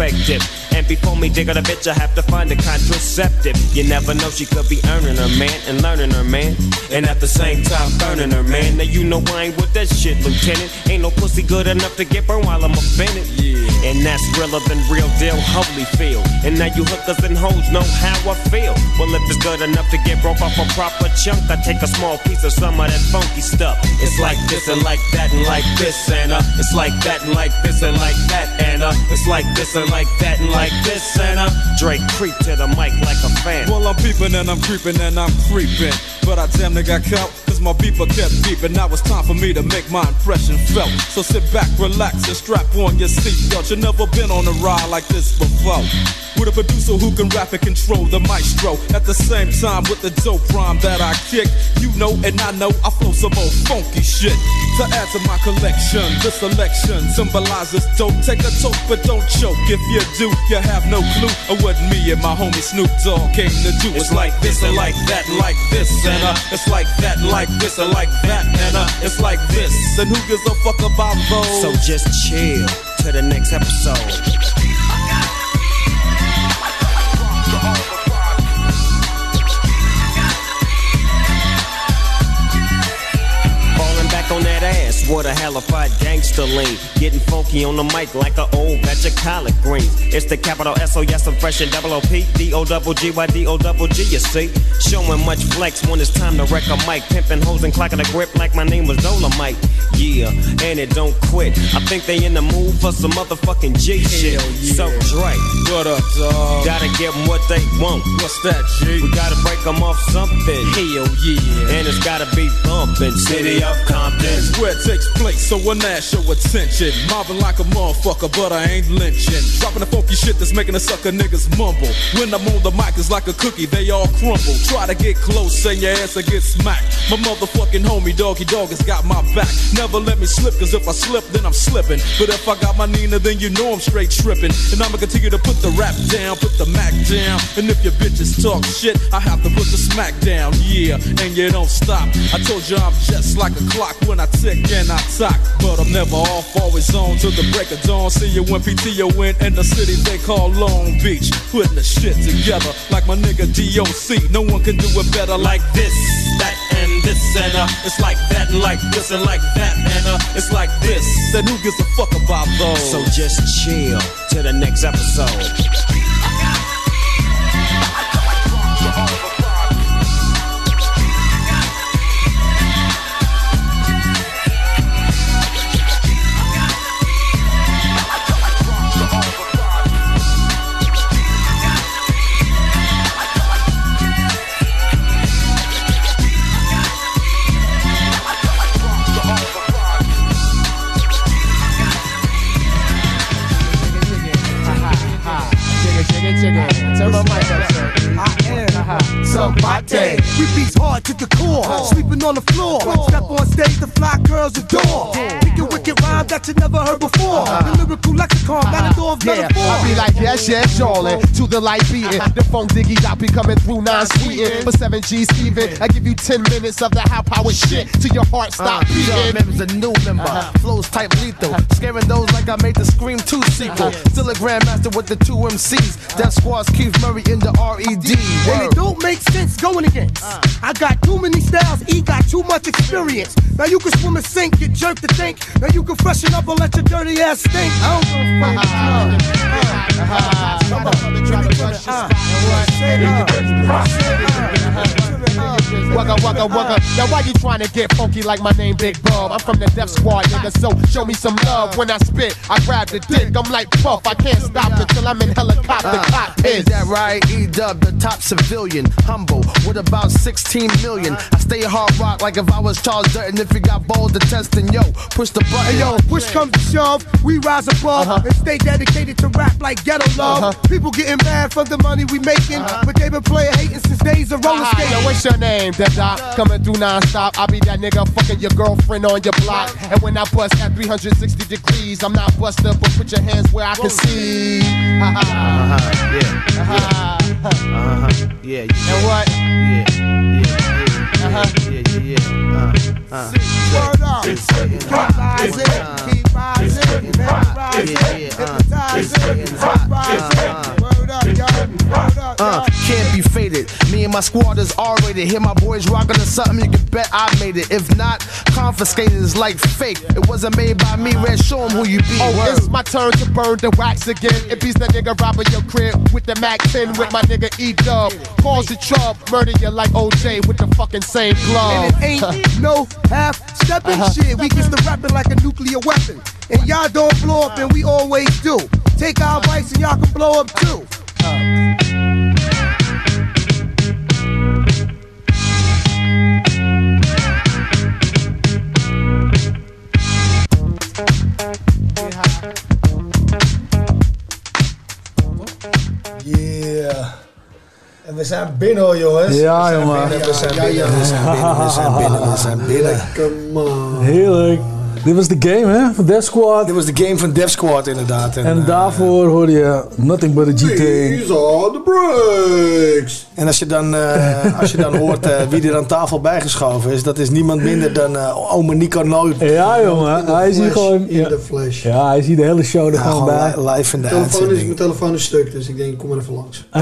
And before me dig out a bitch, I have to find a contraceptive. You never know, she could be earning her man and learning her man. And at the same time, burning her man. Now you know I ain't with that shit, Lieutenant. Ain't no pussy good enough to get burned while I'm offended. Yeah. And that's realer than real deal, Holyfield. And now you hookers and hoes know how I feel. Well, if it's good enough to get broke off a proper chunk, I take a small piece of some of that funky stuff. It's like this and like that and like this and uh, it's like that and like this and like that and uh, it's like this and like that and like this and uh, Dre creep to the mic like a fan. Well, I'm peeping and I'm creeping and I'm creeping. But I damn near got caught, cause my beeper kept beeping. Now it's time for me to make my impression felt. So sit back, relax, and strap on your seatbelt. You've never been on a ride like this before. With a producer who can rap and control the maestro. At the same time, with the dope rhyme that I kick. You know, and I know I flow some old funky shit. To add to my collection, the selection symbolizes dope. Take a toke, but don't choke. If you do, you have no clue of what me and my homie Snoop Dogg came to do. It's like this and like that, like this and uh, it's like that, and like this and like that, uh, it's like this. And who gives a fuck about those? So just chill to the next episode. On that ass, what a halified gangster lean. Getting funky on the mic like an old batch of collard greens. It's the capital S O yes, I'm fresh and double O P D O double G Y D O double G. You see, showing much flex when it's time to wreck a mic. Pimping hoes and clocking a grip like my name was Dolomite. Yeah, and it don't quit. I think they in the mood for some motherfucking G shit. So Dre, What up, dog? gotta give 'em what they want. What's that, G? We gotta break 'em off something. Hell yeah. And it's gotta be bumpin'. City of Compton. It's where it takes place, so when that show attention. Mobbing like a motherfucker, but I ain't lynching. Dropping the funky shit that's making the sucker niggas mumble. When I'm on the mic, it's like a cookie, they all crumble. Try to get close, and your ass will get smacked. My motherfucking homie, doggy dog, has got my back. Never let me slip, cause if I slip, then I'm slipping. But if I got my Nina, then you know I'm straight tripping. And I'ma continue to put the rap down, put the Mac down. And if your bitches talk shit, I have to put the smack down, yeah. And you don't stop. I told you I'm just like a clock when I tick and I talk. But I'm never off, always on till the break of dawn. See you when PTO in in the city they call Long Beach. Putting the shit together like my nigga DOC. No one can do it better like this, that, and this. And uh, it's like that, and like this, and like that. And uh, it's like this. Then who gives a fuck about those? So just chill to the next episode. Turn my mic up, sir. I am somebody. We beats hard to the core. Sleeping on the floor. Step on stage, the fly curls adore. Speaking wicked rhyme that you never heard before. Uh-huh. The lyrical lexicon, uh-huh. matador of Yeah, metaphor. I be like, yes, yes, Charlie. To the light beating. Uh-huh. The phone diggy I be coming through non sweetin'. For 7 G's even. I give you 10 minutes of the high power shit till your heart stop beating. Mims, a new member. Flows type lethal. Scaring those like I made the Scream 2 sequel. Still a grandmaster with the two MCs. Def Squad's Keith Murray in the RED. Anything don't make sense going against. I got too many styles, E got too much experience. Now you can swim and sink, get jerked to think. Now you can freshen up and let your dirty ass stink. I don't give a fuck. Uh, say it, uh, say it, uh. Wugga, wugga, wugga. Now why you trying to get funky like my name Big Bub? I'm from the Def Squad, nigga, so show me some love. When I spit, I grab the dick. I'm like Puff, I can't stop until I'm in helicopter uh, Is cockpit. that right? E dub, the top civilian. Humble, with about 16 million. Uh-huh. I stay hard rock like if I was Charles Dutton. If you got balls to test, then yo, push the button. Hey yo, push comes to shove, we rise above uh-huh. and stay dedicated to rap like ghetto love. Uh-huh. People getting mad for the money we making, but they been playing hating since days of roller Aha, yo, what's your name, Dead Dot? Coming through non-stop. I be that nigga fucking your girlfriend on your block. And when I bust at 360 degrees, I'm not busted, but put your hands where I can see. Uh-huh, yeah, Ha ha. yeah, And what? yeah, yeah, Uh-huh. yeah, yeah, yeah. Uh, Word up. Keep rising, keep rising, memorizing, hypnotizing, keep rising. Word up, yo. Word up, Uh, can't be faded. Me and my squad is R-rated. Hear my boys rocking to something, you can bet I made it. If not, confiscated is like fake. It wasn't made by me. Red, show 'em who you be. Oh, Word. it's my turn to burn the wax again. It beats that nigga robbing your crib with the Mac 10 with my nigga E Dub. Cause the chub, murder you like OJ with the fucking same glove. And it ain't no half stepping shit. We get to rapping like a nuclear weapon. And y'all don't blow up, and we always do. Take our advice and y'all can blow up too. We zijn binnen jongens. Ja, jongen. we zijn binnen, we zijn binnen, we zijn binnen, we zijn binnen. Come on. Heerlijk. Dit was de game, hè? Van Death Squad. Dit was de game van Death Squad inderdaad. En eh, daarvoor hoorde je Nothing But A GT. These are the breaks. En als je dan, eh, als je dan hoort eh, wie er aan tafel bijgeschoven is, dat is niemand minder dan eh oma Nico Nooit. Ja, jongen. Hij is hier gewoon... In Ja, de flash. ja, hij hier de hele show er Ja, gewoon bij. li- live in de Telefoon is, mijn telefoon is stuk, dus ik denk, ik kom er even langs.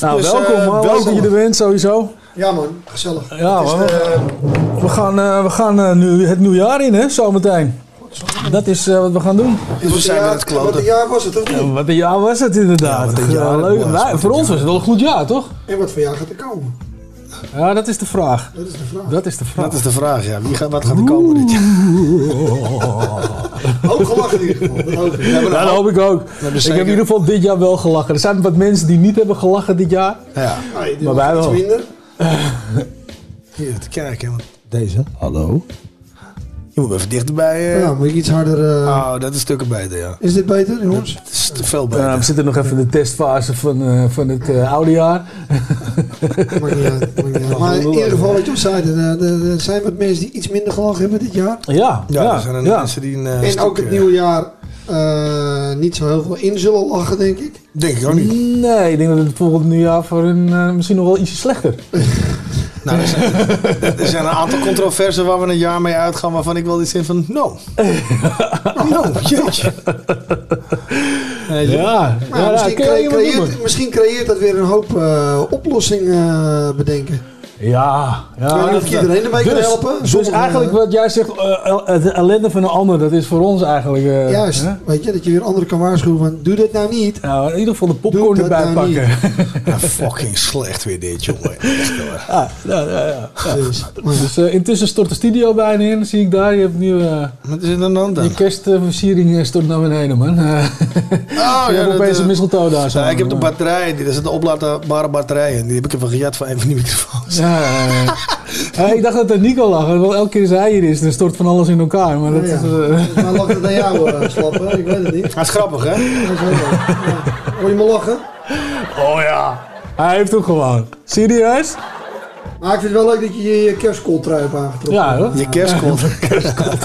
Nou, Dus, welkom man. Leuk welkom. dat je er bent, sowieso. Ja man, gezellig. Ja, Het is man. de- We gaan, eh, we gaan eh, nu het nieuwjaar in, hè? Zometeen. Dat is eh, wat we gaan doen. Dus we zijn met het Wat kloten. een jaar was het, of niet? Ja, wat een jaar was het inderdaad. Ja, wat een Ja, jaar het leuk. was, Wij- wat voor ons was het wel een goed jaar, toch? En wat voor jaar gaat er komen? Ja, dat is de vraag. Dat is de vraag. Dat is de vraag. Dat is de vraag, ja. Wie gaat, wat gaat er komen dit jaar? Ook gelachen in ieder geval. Dat hoop ik. Ja, dat hoop ik ook. Ik zeker- heb in ieder geval dit jaar wel gelachen. Er zijn wat mensen die niet hebben gelachen dit jaar. Ja, die Maar wij iets wel. minder. hier te kijken. man. Deze. Hallo. Je moet even dichterbij. eh. Ja, moet ik iets harder... eh, Oh, dat is stukken beter, ja. Is dit beter, jongens? Het is te veel beter. We zitten nog even in de testfase van, eh, van het eh, oude jaar. Maar in ieder geval, wat je zei, er, zijn wat mensen die iets minder gelachen hebben dit jaar. Ja, Ja, ja, er zijn er ja. mensen die een En stuk, ook het nieuwe jaar eh, niet zo heel veel in zullen lachen, denk ik. Denk ik ook niet. Nee, ik denk dat het volgend nieuwjaar voor hun eh, misschien nog wel ietsje slechter. Nou, er zijn, er zijn een aantal controversen waar we een jaar mee uitgaan waarvan ik wel iets in van, no. no, jeetje. Ja, Maar ja, misschien, creëert, misschien creëert dat weer een hoop eh, oplossingen eh, bedenken. Ja, ja. Ik of ik iedereen ermee kan dus, helpen. Dus eigenlijk wat jij zegt, eh, el- het ellende van een ander, dat is voor ons eigenlijk... eh, Juist, hè? weet je, dat je weer anderen kan waarschuwen van, doe dat nou niet. Nou, in ieder geval de popcorn dat erbij nou pakken. Ja, fucking slecht weer dit, jongen. Ah, ja, ja, ja. Dus. Dus eh, intussen stort de studio bijna in, zie ik daar. Je hebt nu eh, Wat is er dan je kerstversiering eh, stort naar beneden, man. Eh, Oh, je hebt dat, opeens eh, een mistletoe daar zo. ja, ik heb de batterijen, die, dat zijn de oplaadbare batterijen. Die heb ik even gejat van een van die microfoons. Ja, ja, ja. Ja, ik dacht dat het Nico lag. Want elke keer als hij hier is, dan stort van alles in elkaar. Maar dat Ja. is... eh, Maar lag het aan jou, uh, slappen? Ik weet het niet. Dat is grappig, hè? Dat is. Hoor je me lachen? oh ja. Hij heeft hem gewoon. Serieus? Maar ik vind het wel leuk dat je je kerstkooltrui hebt aangetrokken. Ja, hoor. Je kerstkomt.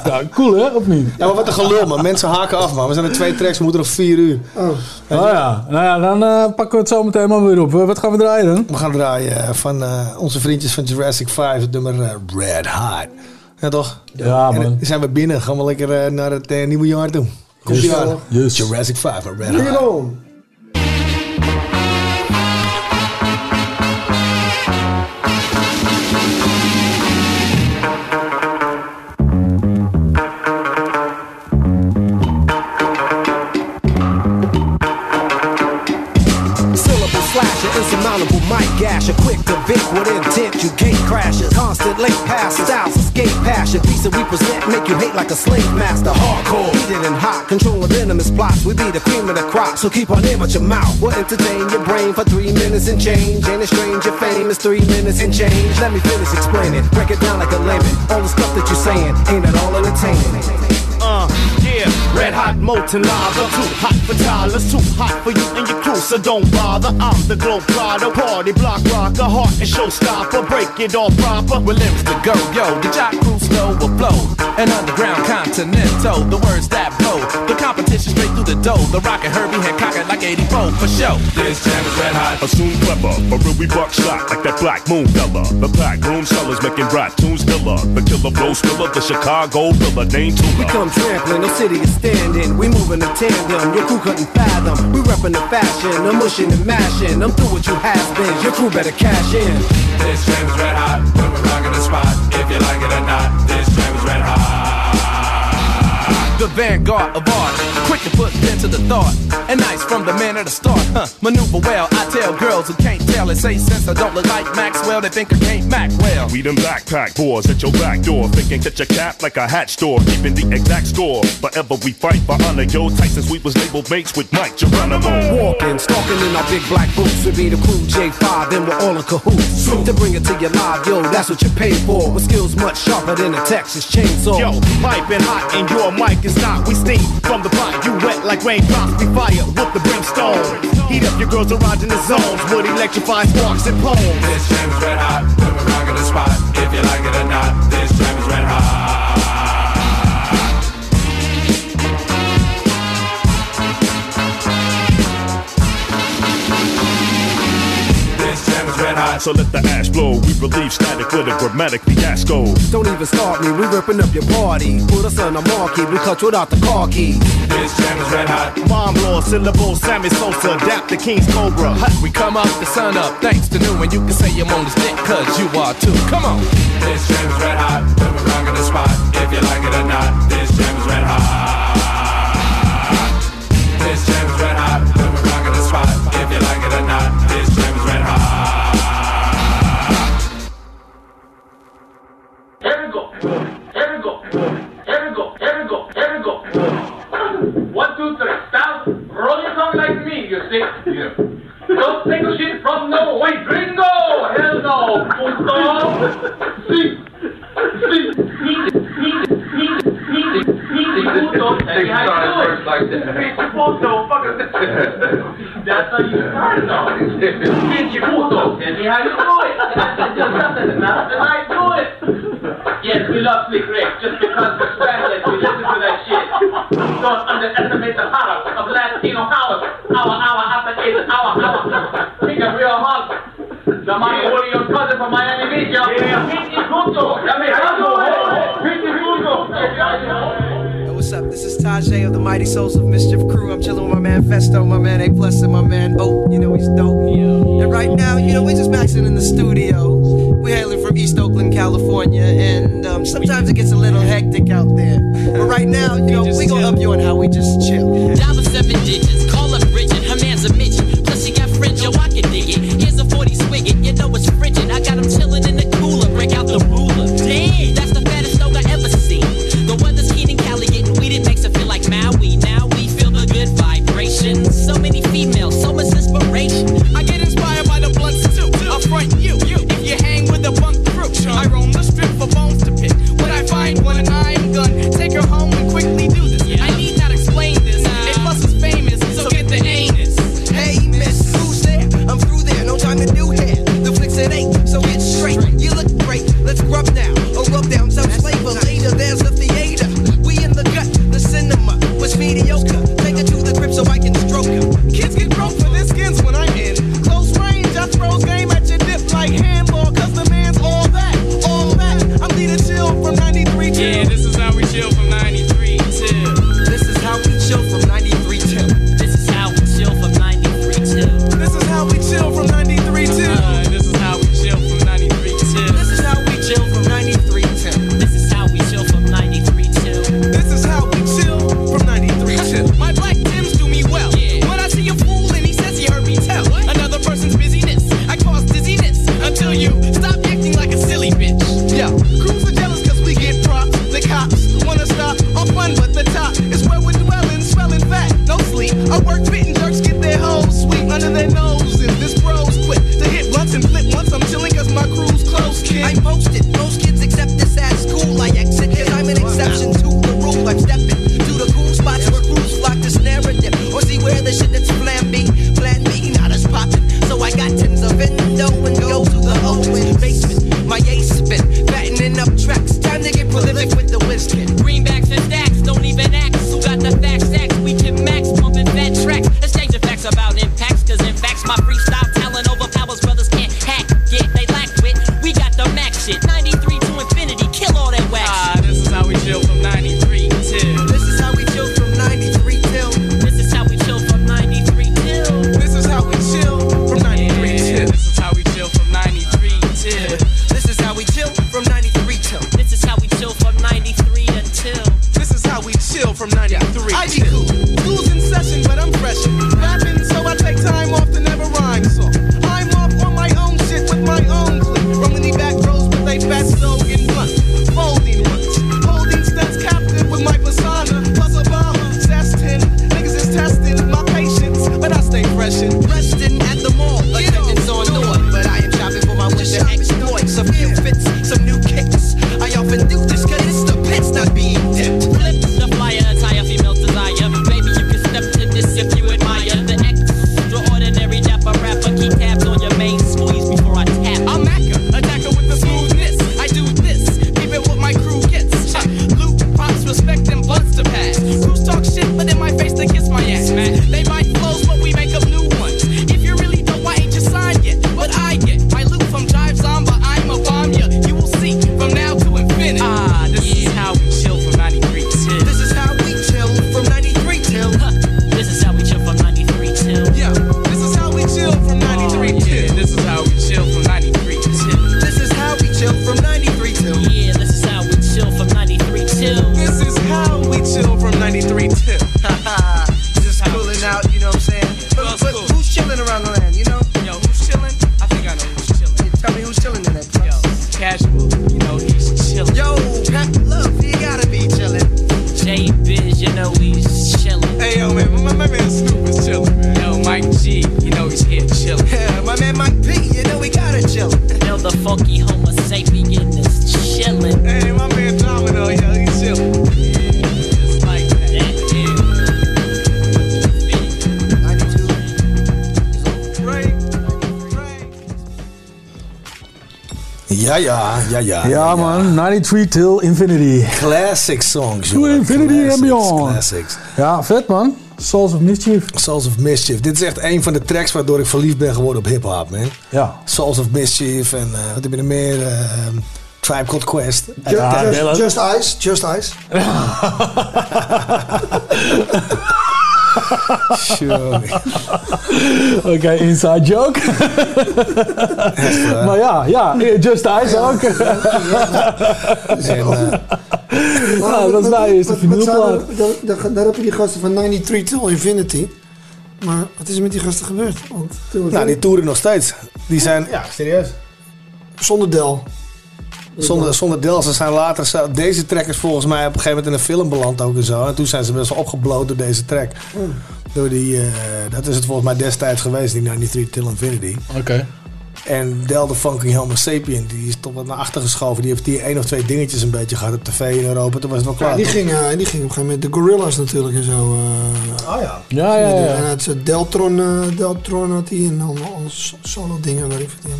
Ja, cool hè, of niet? Ja, maar wat een gelul, man. Mensen haken af, man. We zijn er twee tracks, we moeten nog vier uur. Oh, Oh ja, nou ja, dan eh, pakken we het zo meteen maar weer op. Wat gaan we draaien dan? We gaan draaien van eh, onze vriendjes van Jurassic 5, het nummer eh, Red Hot. Ja, toch? Ja, En man. dan zijn we binnen. Gaan we lekker naar het nieuwe jaar toe. Komt Yes. Jurassic 5, Red Hot. A Vic with intent. You gate crashes, constant late pass styles, escape passion. Piece that we present, make you hate like a slave master. Hardcore, heated and hot, controlling venomous plots. We be the cream of the crop, so keep on in with your mouth. We'll entertain your brain for three minutes and change. Ain't it strange your fame is three minutes and change? Let me finish explaining, break it down like a layman. All the stuff that you're saying ain't at all entertaining. Uh, red hot molten lava, too hot for toddlers, too hot for you and your crew, so don't bother. I'm the globe plotter, party block rocker, heart and showstopper, break it all proper. With lyrics to go, yo, the jock crew slow will flow. An underground continental, the words that blow. The competition straight through the dough. The rocket Herbie Hancock it like 84 for show. This jam is red hot. Assume clever, but real we buckshot like that black moon fella. The black room sellers making rap tunes killer. The killer flow spiller, the Chicago filler, name We come trampling, no city is standing. We moving in tandem, your crew couldn't fathom. We reppin' the fashion, I'm mushing and mashing. I'm through what you has been, your crew better cash in. This jam is red hot, when we're rocking the spot. If you like it or not, this jam is red hot. The vanguard of art, quick to put pen to the thought. And nice from the man at the start, huh? Maneuver well, I tell girls who can't tell and say since I don't look like Maxwell, they think I can't Mac well. We them backpack boys at your back door, thinking catch a cap like a hat store, keeping the exact score. Forever we fight for honor, yo. Tyson Sweet was labeled mates with Mike Geronimo. Walking, stalking in our big black boots. We be the crew J5, then we're all in cahoots. To bring it to your live, yo, that's what you pay for. With skills much sharper than a Texas chainsaw. Yo, pipe been hot and your mic is not. We steam from the pot, you wet like raindrops. We fire with the brimstone. Heat up your girls around in the zones. Would electrify sparks and poems. This jam is red hot, when we're rocking the spot. If you like it or not, this jam is red hot. Red hot. So let the ash blow. We relieve static with a grammatic fiasco. Don't even start me, we ripping up your party. Put us on a marquee, we cut you without the car key. This jam is red hot. Bomb law, syllables, Sammy Sosa, adapt the King's Cobra. Hot, we come up the sun up, thanks to new, and you can say I'm on this dick, cause you are too. Come on. This jam is red hot, when we're rocking the spot. If you like it or not, this jam is red hot. This jam is red hot, when we're rocking the spot. If you like it or not, Here we go. Here we go. Here we go. Here we go. Here we go. One, two, three. Stop. Rolling song like me, you see. Yeah. Don't take a shit from no way, gringo. Hell no. Puto. Sí. Sí. Sí. Sí. Sí. That. Pinche puto. Fuck. That's how you start. Tell me how you do it. That's I do it. Yes, we love Slick Rick just because we're. We listen to that shit. Don't underestimate the power of. Our, our, it's our, our. Think. The cousin from Miami Beach. Yeah. It. Puto. Yo, what's up? This is Tajai of the Mighty Souls of Mischief Crew. I'm chilling with my man Phesto, my man A Plus, and my man O. You know he's dope. And right now, you know, we're just maxing in the studio. We're hailing from East Oakland, California, and um, sometimes it gets a little hectic out there. But right now, you know, we gonna up you on how we just chill. Dollar seven digits, ja, ja, man. 93 till infinity. Classic songs, To infinity and beyond. Classics. Ja, vet man. Souls of Mischief. Souls of Mischief. Dit is echt een van de tracks waardoor ik verliefd ben geworden op hip-hop, man. Ja. Souls of Mischief en eh, wat heb je er meer? Eh, Tribe Called Quest. Just, Dylan. just Ice, Just Ice. Oké, inside joke. maar ja, ja, Just Ice ook. Nou, dat is mijn eerste vinylplaat. zouden- daar- daar- Daar heb je die gasten van 93 Till Infinity. Maar wat is er met die gasten gebeurd? Want, Nou, die toeren nog steeds. Die zijn, ja, serieus. Zonder Del. Zonder, zonder Del, ze zijn later... Deze track is volgens mij op een gegeven moment in een film beland ook en zo. En toen zijn ze best wel opgebloot door deze track. Hmm. Door die, eh, dat is het volgens mij destijds geweest, die 93 Till Infinity. Oké. En Del de Funky Homo Sapien, die is toch wat naar achter geschoven. Die heeft die één of twee dingetjes een beetje gehad op tv in Europa. Toen was het wel klaar. Ja, die toch? ging, eh, die ging op een gegeven moment de Gorillas natuurlijk en zo. oh ja. Ja, ja, ja. En het Deltron, Deltron had hij en al, al solo dingen, weet ik deed.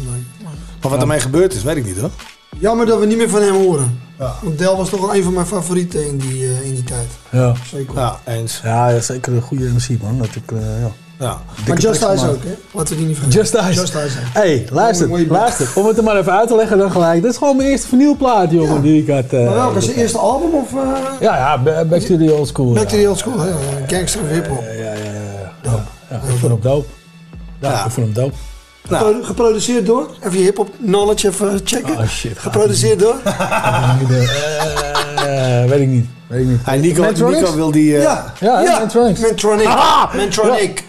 Maar wat ermee gebeurd is, weet ik niet hoor. Jammer dat we niet meer van hem horen. Want Del was toch wel een van mijn favorieten in die, eh, in die tijd. Ja. Zeker. Ja, eens. Ja, ja, zeker een goede MC, man. Dat ik, eh, ja. Ja. Maar Just ook, hè? Laten we die niet vergeten. Just. Hé, hey, luister. Om het er maar even uit te leggen dan gelijk. Dit is gewoon mijn eerste vinylplaat, jongen, die ik had. eh, Maar welke? Zijn eerste album of... eh, Ja, ja, Ba- Back to the Old School. Back ja. to the Old School, hè? Gangster of hip-hop. Ja, ja, ja. ja. ja ik vond hem dope. Ja, ik vond hem dope. Gepro- Geproduceerd door? Even je hip-hop knowledge even checken. Oh shit. Geproduceerd door? Eh, weet ik niet. Weet ik niet. Hey, Nico? Nico wil die... eh, Ja, Ja. Mantronic. Ah! Mantronic.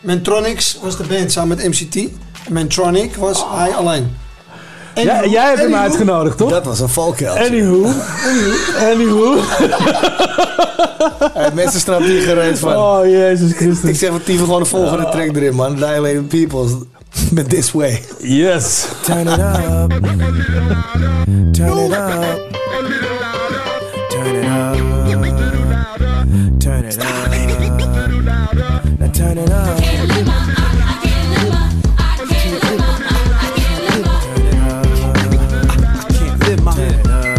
Mantronics was de band samen met MCT. Mantronic was hij alleen. Ja, jij hebt hem Anywho. uitgenodigd, toch? Dat was een valkuil. Anywho. Anywho. Hey, mensen snappen hier gereed van. Oh, Jezus Christus. Ik zeg van Tieven gewoon de volgende track erin, man. Dilated Peoples. Met This Way. Yes. Turn it up. Turn it up. Turn it up. Turn it up. Now turn it up. I can't live my,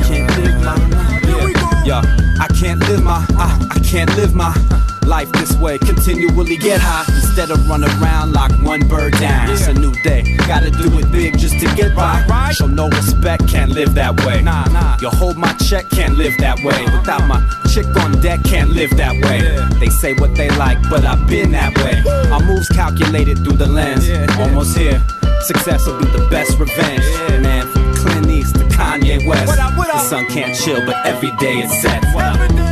can't live my, yeah, yeah. I can't live my, I, I can't live my life this way. Continually get high, Instead of run around like one bird down. It's a new day. Gotta do it big just to get by. Show no respect, can't live that way. Nah, nah. You hold my check, can't live that way. Without my chick on deck, can't live that way. They say what they like, but I've been that way. My moves calculated through the lens. Almost here. Success will be the best revenge. Man, from Clint East to Kanye West. The sun can't chill, but every day it's set. What up?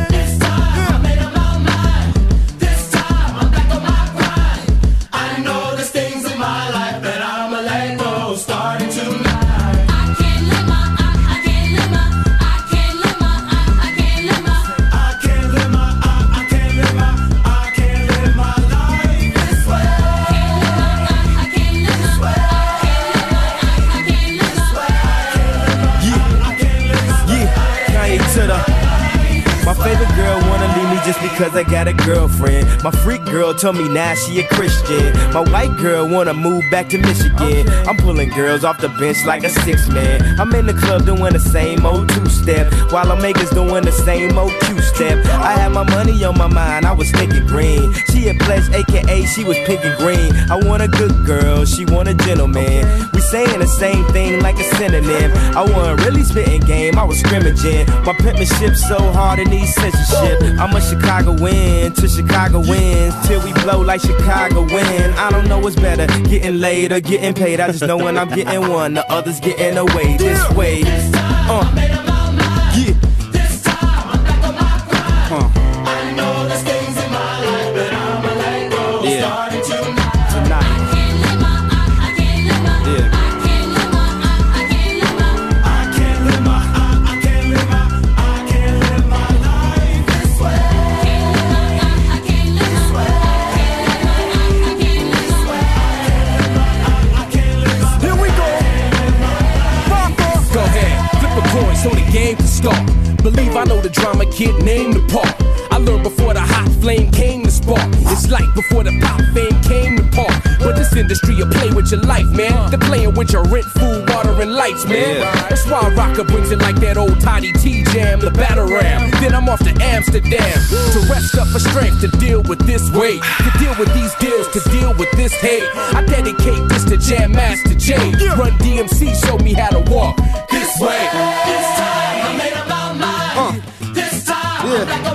Leave me just because I got a girlfriend. My freak girl told me now she a Christian. My white girl wanna move back to Michigan. I'm pulling girls off the bench like a six man. I'm in the club doing the same old two step, while I'm makers doing the same old two step. I had my money on my mind, I was thinking green. She a pledge, aka she was picking green. I want a good girl, she want a gentleman. We saying the same thing like a synonym. I wasn't really spitting game, I was scrimmaging. My penmanship so hard it needs censorship. I'm a Chicago win to Chicago wins till we blow like Chicago win. I don't know what's better, getting laid or getting paid. I just know when I'm getting one, the others getting away this way. Uh, know the drama kid named the part. I learned before the hot flame came to spark. It's like before the pop fame came to park. But this industry you play with your life, man. They're playing with your rent, food, water, and lights, man. That's why Rakaa brings it like that old Toddy Tee jam, the battle ram. Then I'm off to Amsterdam to rest up for strength to deal with this weight, to deal with these deals, to deal with this hate. I dedicate this to Jam Master Jay. Run DMC, show me how to walk this way. This time Yeah.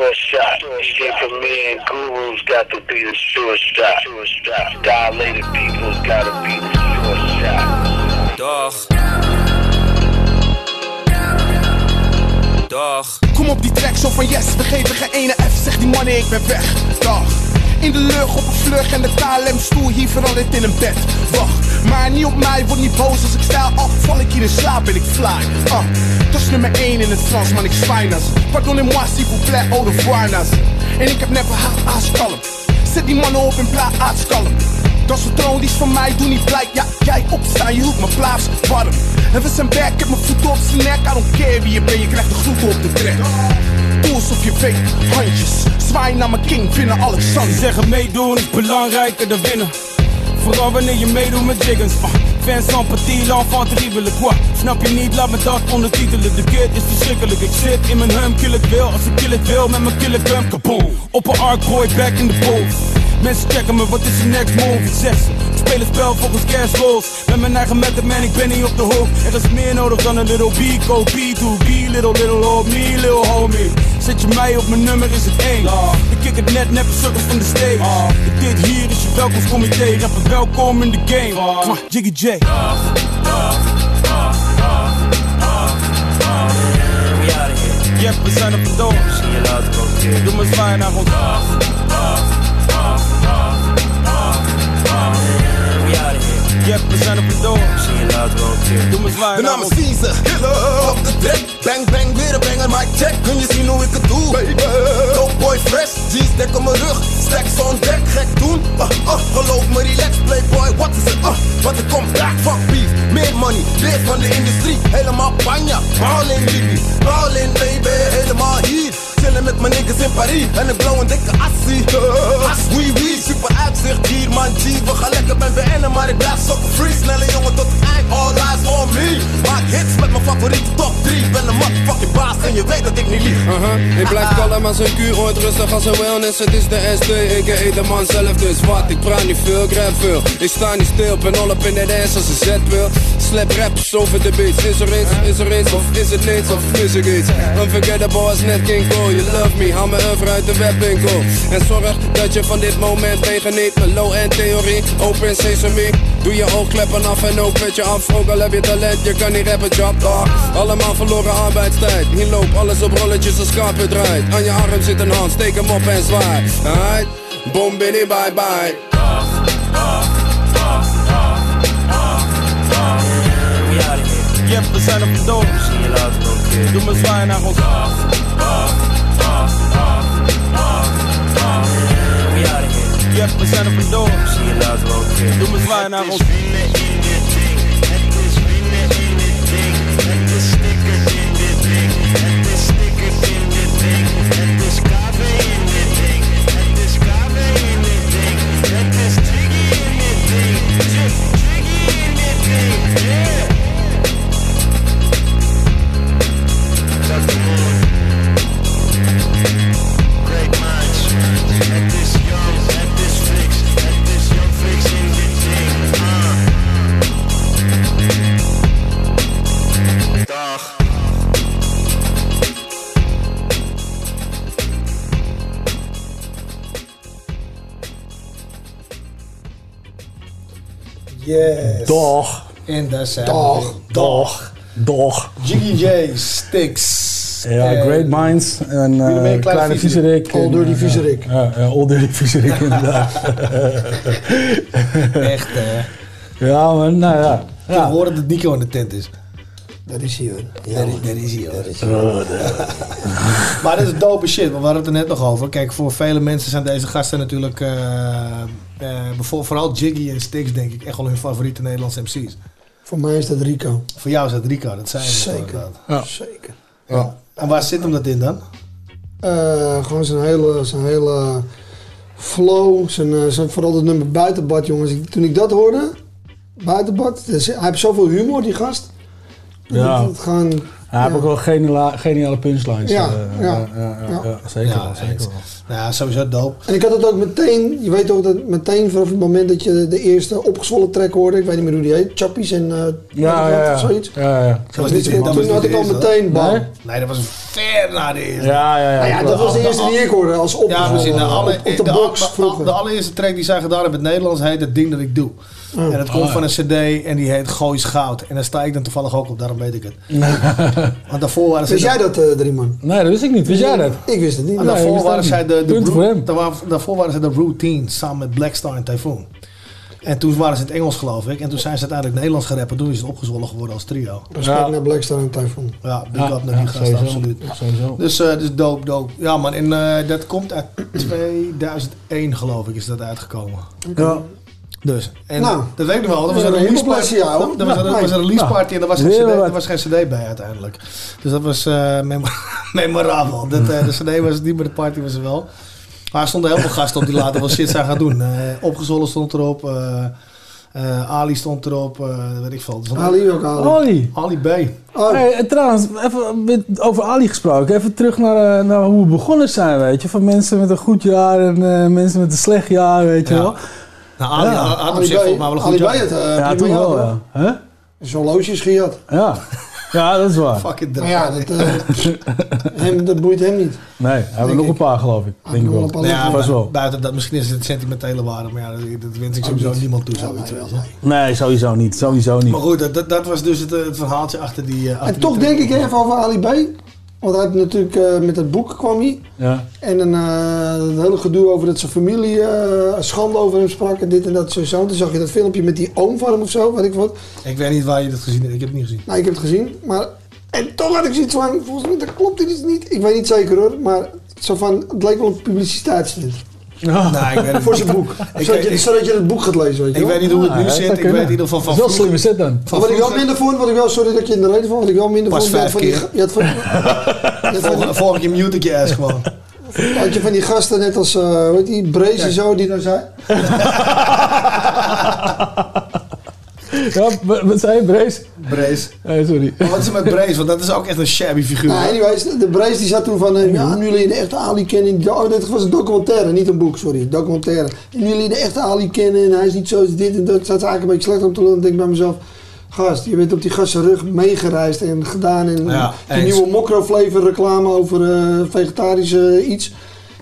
Sure shot. Escape from me and Guru's got to be the sure shot. Sure shot. Dilated people's got to be the sure shot. Dag. Dag. Kom op die track zo van yes, we geven geen ene F. Zeg die mannen, ik ben weg. Dag. In de lucht op een vlug en de KLM-stoel hier verandert in een bed. Wacht, maar niet op mij, word niet boos als ik stijl af. Val ik hier in slaap en ik fly. Ah, dat is nummer 1 in het Frans, man, ik spijnas. Pardonnez-moi, s'il vous plaît, revoir, nas. En ik heb never haat aanskalm. Zet die mannen op in plaats aanskalm. Dat is troon, die is van mij, doe niet blij. Ja, jij opstaan, je hoeft mijn plaats warm. En we zijn back, ik heb mijn voeten op zijn nek. I don't care wie je bent, je krijgt de groeten op de trek. Doe alsof je weet, handjes. Zwaai naar mijn king, vinden Alexander. Ze zeggen meedoen is belangrijker dan winnen. Vooral wanneer je meedoet met jiggers. Uh, fans van petit, l'enfant terrible, quoi. Snap je niet, laat me dat ondertitelen. De kid is verschrikkelijk. Ik zit in mijn hum, kill het wil. Als ik kill het wil, met mijn killer gun, kaboom. Op een arc boy, back in the booth. Mensen checken me, wat is je next move? Ik zeg ze, ik speel het spel volgens cash rules. Met mijn eigen method, man, ik ben niet op de hoek. Er is meer nodig dan een little B, go B2B, little, little old me, little homie. Zet je mij op mijn nummer, is het één. Ik kick het net, net sukkers van de stage. Dit hier is je welkomstcomité, rapper welkom in de game. Mwah, Jiggy J. Yep, we zijn op het door. Zie je later ook keer. Doe me zwaaien naar ons. Yep, we zijn op het door. Je later ook keer. Doe me zwaaien De naam is Caesar, killer op de track Bang bang, weer een banger, mic check Kun je zien hoe ik het doe, baby. Dope boy fresh, G-stack op mijn rug. Stacks on deck, gek doen. Uh, uh, Geloof me, relax, playboy, wat is het? Uh, wat er komt, back, fuck beef. Meer money, leer van de industrie. Helemaal panja, ball in baby Ball in baby, helemaal hier. Chillen met mijn niggas in Paris En ik blow een dikke assie. Uh, As, oui, oui, uitzicht hier man G, we gaan lekker met BN'en Maar ik blijf sokken free, snelle jongen tot het eind All eyes on me Maak hits met mijn favoriete top 3 Ben een motherfucking baas en je weet dat ik niet lieg Uh-huh. Ik blijf kalm als een kuur, ooit rustig als een wellness. Het is de SD, ik eet de man zelf, dus wat? Ik praat niet veel, ik rap veel. Ik sta niet stil, ben all up in de dance als een zet wil. Slap raps over de beats. Is er iets, is er iets, of is het niets, of mis ik iets? Unforgettable als net King Cole. You love me, haal me over uit de webwinkel. En zorg dat je van dit moment meegeniet. Mijn low-end theorie, open sesame. Doe je oogkleppen af en ook met je af. Ook al heb je talent, je kan niet rappen, job dog. Allemaal verloren arbeidstijd. Hier loopt alles op rolletjes als carpet draait. Aan je arm zit een hand, steek hem op en zwaai. Alright, boom, biddy, bye bye. We out of here. Yep, we zijn op het door. Zie je later ook keer. Doe me zwaaien naar ons. Yep, we zijn op ook keer. Doe me zwaaien naar ons. Yes. Doch. En daar zijn Doch. we. Doch. Doch. Jiggy J, Sticks. Ja, En- Great Minds en meer? Kleine Kleine Viezerik. En, Dirty eh, Viezerik. Ja, ja, Old Dirty Viezerik inderdaad. Echt, hè? Ja, man, nou ja. Ik hoor dat Nico in de tent is. Dat is hier. Is, daar is hij hoor. maar dat is dope shit, want we hadden het er net nog over. Kijk, voor vele mensen zijn deze gasten natuurlijk, eh, bijvoorbeeld vooral Jiggy en Stix denk ik, echt wel hun favoriete Nederlandse MC's. Voor mij is dat Rico. Voor jou is dat Rico, dat zijn Zeker. Ja. Zeker. Ja. En waar zit hem dat in dan? Eh, gewoon zijn hele, zijn hele flow, zijn, eh, zijn vooral het nummer buitenbad, jongens. Ik- Toen ik dat hoorde, buitenbad, dus hij heeft zoveel humor, die gast. Ja. Dat het gewoon, Hij heeft ook wel geniale, geniale punchlines. Ja, eh, ja, ja, ja, ja. ja, zeker Ja, wel, zeker wel. Nou ja, sowieso dope. En ik had het ook meteen, je weet ook dat meteen vanaf het moment dat je de eerste opgezwollen track hoorde, ik weet niet meer hoe die heet, Chappies en eh Ja, ja, ja. of zoiets. Ja, ja. Dat was niet Toen dat was niet had ik al meteen bam. Nee? Nee, dat was ver na de eerste. Ja, ja, ja. Nou ja, dat was de eerste die ik hoorde als Ja, opgezwollen. precies. De, alle, op, op de de, box vroeger. de allereerste track die zij gedaan hebben in het Nederlands heet Het Ding Dat Ik Doe. En dat komt Oh, van een cd en die heet Goois Goud. En daar sta ik dan toevallig ook op, daarom weet ik het. Want daarvoor waren ze... Wist jij dat, eh Drieman? Nee, dat wist ik niet. Wist jij dat? Ik wist het niet. En Nee, ik daarvoor waren zij niet. de, de daarvoor waren ze de Routine samen met Blackstar en Typhoon. En toen waren ze in het Engels geloof ik. En toen zijn ze uiteindelijk Nederlands gerapt. En toen is het opgezwollen geworden als trio. Respect Ja. naar Blackstar en Typhoon. Ja, big Ja, up naar ja, die gasten, sowieso. absoluut. Sowieso. Dus, eh dus dope, dope. Ja man, en eh, dat komt uit 2001 geloof ik is dat uitgekomen. Ja. Dus, en Nou, dat weet ik nog wel. Dat was een release party. Dat was, een- dat was een release party en er was, geen CD, er was geen cd bij uiteindelijk. Dus dat was eh, memo- memorabel. Dat, eh, de cd was het niet, maar de party was er wel. Maar er stonden heel veel gasten op die later wel shit zijn gaan doen. Eh Opgezwollen stond erop. eh, eh, Ali stond erop. eh, weet ik veel. Ali ook Ali. Ali. Ali B. Oh, Hey, trouwens, even over Ali gesproken. Even terug naar, naar hoe we begonnen zijn, weet je. Van mensen met een goed jaar en eh, mensen met een slecht jaar, weet je Ja. wel. Nou, Ali Ja. had op Ali zich volgens mij wel een goed Ali het, eh, ja, toen wel, ja. Huh? Zo'n loosjes gehad. Ja. ja, dat is waar. Fucking Maar ja, dat, eh, hem, dat boeit hem niet. Nee, hij hebben nog ik. een paar, geloof ik. Denk ik nog wel. wel een paar ja, wel. buiten dat, misschien is het sentimentele waarde, maar ja, dat, dat wens ik sowieso niemand toe. Zoiets, weet je. Nee, sowieso niet. Sowieso niet. Maar goed, dat, dat, was dus het, eh, het verhaaltje achter die. eh, achter En die toch denk ik even over Ali B. Want hij heeft natuurlijk eh, met het boek kwam hij. Ja. En een eh, het hele gedoe over dat zijn familie eh, schande over hem sprak en dit en dat sowieso. Toen zag je dat filmpje met die oom van hem of zo, weet ik wat. Ik weet niet waar je dat gezien hebt. Ik heb het niet gezien. Nou, ik heb het gezien, maar... En toch had ik zoiets van, volgens mij dat klopt dit niet. Ik weet niet zeker hoor, maar zo van, het leek wel een publiciteitsstunt. Nou, ik weet het Voor zijn boek. Ik- zodat, je, ik- zodat je het boek gaat lezen, weet je Ik weet niet hoe het nu zit. Ik weet in ieder geval van wel slimme zet dan. Van wat ik wel minder vond, wat ik wel, sorry dat je in de reden vond, wat ik wel minder Pas vond, je had vijf van die, keer. van, van, Volgende, volgende keer mute ik je ass gewoon. had je van die gasten net als, eh hoe heet die, Brees en zo, die dan zei... Ja, wat zei je, Brace? Brace. Nee, sorry. Maar wat is er met Brace? Want dat is ook echt een shabby figuur. Nou, anyways, de Brees die zat toen van, eh, ja, nu jullie de echte Ali kennen. Oh, dit was een documentaire, niet een boek, sorry. Documentaire. En nu jullie de echte Ali kennen en hij is niet zo als dit en dat. Zat ze eigenlijk een beetje slecht om te lullen. Dan denk ik bij mezelf, gast, je bent op die gast zijn rug meegereisd en gedaan. En Ja, die eens. nieuwe Mokro flavor reclame over eh vegetarische iets.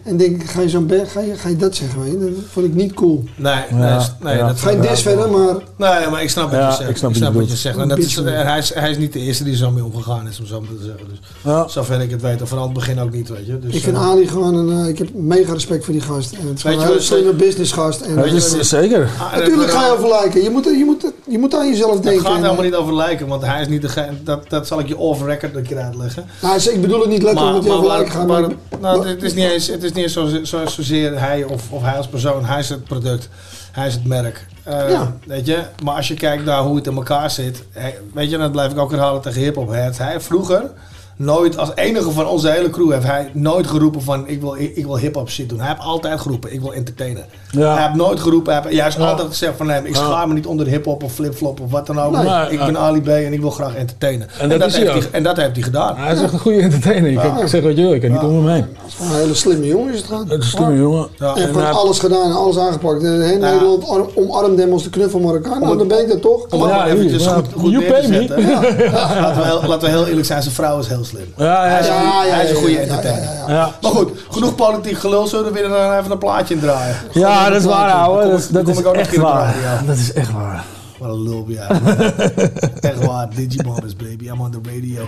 En denk ik, ga je zo'n berg, ga je, ga je dat zeggen, weet je? Dat vond ik niet cool. Nee, nee, Ja, nee ja. dat Geen dis verder, maar... Nee, maar ik snap wat Ja, je zegt. ik snap Ik wat snap je wat je bedoelt. zegt. En dat is, hij, is, hij is niet de eerste die zo mee omgegaan is, om zo maar te zeggen. Dus Ja. zover ik het weet, of vanaf het begin ook niet, weet je. Dus, Ik vind eh, Ali gewoon een... eh, ik heb mega respect voor die gast. En het is Weet gewoon je een slimme businessgast. En Dat weet je is zeker. ah, en Natuurlijk het- ga je over lijken. Je moet, je, moet, je moet aan jezelf Het denken. gaat En, helemaal eh, niet over lijken, want hij is niet degene. Dat, dat zal ik je off-record een keer uitleggen. Nou, ik bedoel het niet letterlijk dat je over lijken gaat. maar, nou, het is niet eens, het is niet eens zo, zo, zozeer hij of, of hij als persoon. Hij is het product. Hij is het merk. Eh, Ja. Weet je? Maar als je kijkt naar hoe het in elkaar zit. Weet je, en dat blijf ik ook herhalen tegen hip-hop. Hij vroeger nooit, als enige van onze hele crew, heeft hij nooit geroepen van ik wil, ik, ik wil hip-hop shit doen. Hij heeft altijd geroepen ik wil entertainen. Ja. Hij heeft nooit geroepen, hij heeft juist Ja. altijd gezegd van nee, ik schaam me niet onder hip-hop of flip-flop of wat dan ook. Nee. ik ben Ali B en ik wil graag entertainen. En dat heeft hij, en dat heeft hij gedaan. Hij is echt een goede entertainer. Ik, zeg wat je wil, ik kan niet om hem heen. het is gewoon een hele slimme jongen is het is een slimme jongen. Ja. Hij- alles gedaan en alles aangepakt. En heel Nederland ar- omarmt hem als de knuffel Marokkaan. Nou, dan ben ik dat toch. Om het Ja, maar eventjes ja. goed, goed neer te zetten. laten, we heel, laten we heel eerlijk zijn, zijn vrouw is heel slim. Ja, ja, Hij is, ja. een goeie- ja, hij is een goede entertainer. ja, ja. Ja. Maar goed, genoeg politiek gelul. Zullen we weer dan even een plaatje in draaien? Ja, dat is waar, ouwe. Dat, ik- dat is kom ik ook nog echt waar. Dat is echt waar. Wat een lul, ja. Echt waar, Digibombers, baby. I'm on the radio.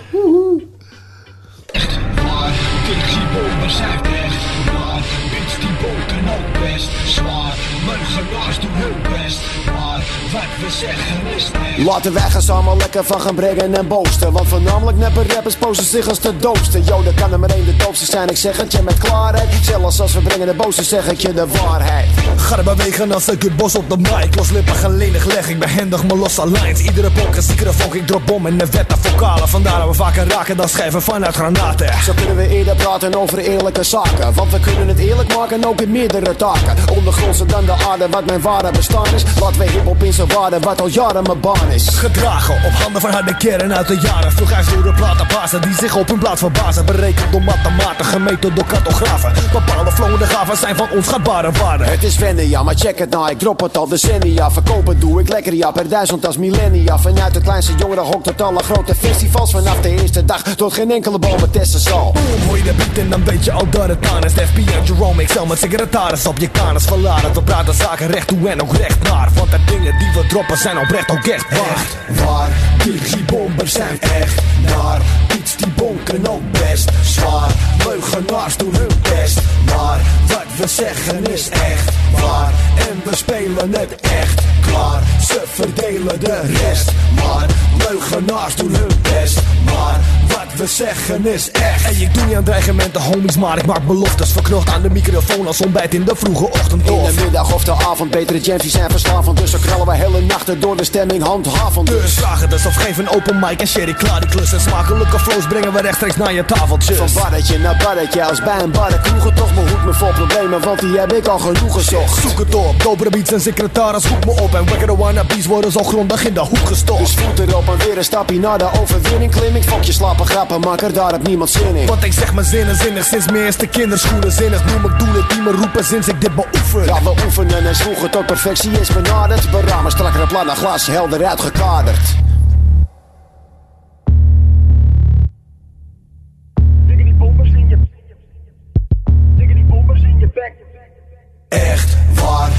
Waar Digibombers zijn echt waar Bitch die boten ook best zwaar Meugenaars doen hun best. Maar wat we zeggen is echt. Laten wij gaan samen lekker van gaan brengen en boosten. Want voornamelijk neppe rappers posten zich als de doopste Yo, dat kan er maar één de doopste zijn. Ik zeg het je met klaarheid. Zelfs als we brengen de boze zeg ik je de waarheid. Ga er bewegen als ik het bos op de mic. Los lippen gelenig leg ik behendig mijn losse lines Iedere een ziekere vonk, ik drop bom en de wet. Naar vocalen Vandaar dat we vaker raken dan schijven vanuit granaten Zo kunnen we eerder praten over eerlijke zaken. Want we kunnen het eerlijk maken ook in meerdere taken. Ondergrondser dan de aarde wat mijn ware bestaan is. Laten we hiphop in zijn waarde wat al jaren mijn baan is. Gedragen op handen van harde kern uit de jaren. Vroeg ijzeren platenbazen die zich op hun plaats verbazen. Berekend door mathematen, gemeten door cartografen. Bepaalde flowende gaven zijn van onschatbare waarde. Het is wennen ja, maar check het nou, ik drop het al decennia. Verkopen doe ik lekker ja, per duizend als millennia. Vanuit de kleinste jongere hok tot alle grote festivals. Vanaf de eerste dag tot geen enkele bomen zal Boom, hoor je de beat en dan weet je al dat het aan is. FBI en Jerome, ik stel mijn secretaris op je kanus verladen We praten zaken recht toe en ook recht naar. Want de dingen die we droppen zijn oprecht ook echt waar. Waar. Digibombers zijn echt naar. Iets die bonken ook best. Zwaar Leugenaars doen hun best. Maar wat we zeggen is echt waar En we spelen het echt klaar. Ze verdelen de rest Maar leugenaars doen hun best. Maar wat we zeggen is echt. Hey, ik doe niet aan dreigementen, homies, maar ik maak beloftes. Verknocht aan de microfoon als ontbijt in de vroege ochtend In of de middag of de avond, betere jamfies zijn verslavend. Dus zo knallen we hele nachten door de stemming handhavend. Dus vragen dus of geef een open mic en sherry klaar die klus En smakelijke flows brengen we rechtstreeks naar je tafeltjes. Van barretje naar barretje, als bij een barre kroegen Toch behoed me vol problemen, want die heb ik al genoeg gezocht. Zoek het op, dopere beats en secretaris roep me op. En wekkere wannabes worden zo grondig in de hoek gestopt. Dus voet erop en weer een stapje naar de overwinning. Klim ik fok je slappe grappen, makker, daar heb niemand zin in. Want ik zeg mijn zinnen zinnig sinds mijn eerste kinderschoenen Zinnig noem ik doelen die me roepen sinds ik dit beoefen. Ja, we oefenen en zwoegen tot perfectie is benaderd. Beramen strakker plan naar glas, helder uitgekaderd Echt waar,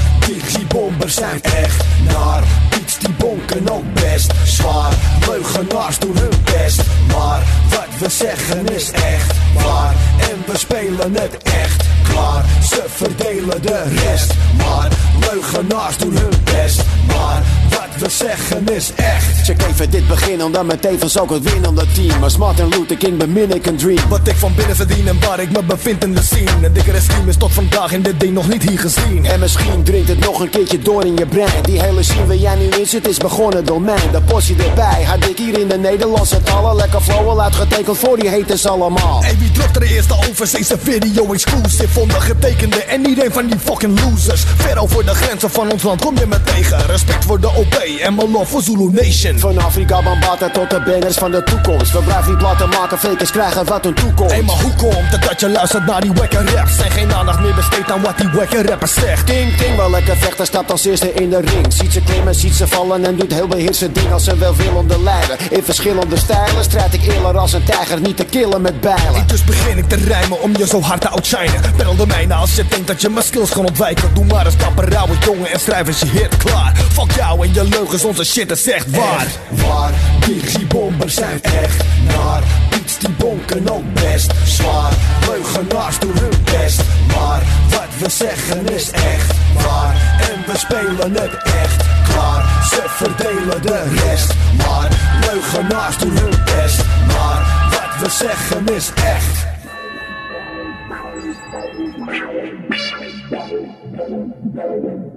digibombers zijn echt naar Iets die bonken ook best zwaar Leugenaars doen hun best Maar wat we zeggen is echt waar. En we spelen het echt klaar. Ze verdelen de rest. Maar leugenaars doen hun best. Maar wat we zeggen is echt. Check even dit begin, omdat met tevens ook het winnende team. Als Martin Luther King bemin ik een dream. Wat ik van binnen verdien en waar ik me bevind in de scene. Een dikkere scheme is tot vandaag in dit ding nog niet hier gezien. En misschien dringt het nog een keertje door in je brein. Die hele scene waar jij nu in zit is begonnen door mij. De portie erbij, had ik hier in de Nederlandse talen. Lekker flow al uitgetekend voor die haters allemaal. Hey, wie dropt er de eerste overzeese video exclusive? Ondergetekende en niet een van die fucking losers. Ver over de grenzen van ons land kom je me tegen. Respect voor de OP en mijn love voor Zulu Nation. Van Afrika Bambata tot de banners van de toekomst. We blijven niet laten maken, fakers krijgen wat hun toekomst. Hey, maar hoe komt het dat je luistert naar die wekke raps? En geen aandacht meer besteedt aan wat die wekke rappers zegt. King King wel lekker vechten, stapt als eerste in de ring. Ziet ze klimmen, ziet ze vallen en doet heel beheersen ding als een welwillende leider. In verschillende stijlen strijd ik eerder als een tijger, niet te killen met bijlen. Dus begin ik te rijmen om je zo hard te outshinen. Bel de mijne als je denkt dat je mijn skills kan ontwijken. Doe maar eens dapper rauwe jongen en schrijf eens je hit klaar. Fuck jou en je leugens, onze shit is echt waar. waar, die bombers zijn echt naar. Beats die bonken ook best zwaar. Leugenaars doen hun best, maar wat we zeggen is echt waar. En we spelen het echt klaar. Ze verdelen de rest, maar leugenaars doen hun best, maar wat we zeggen is echt.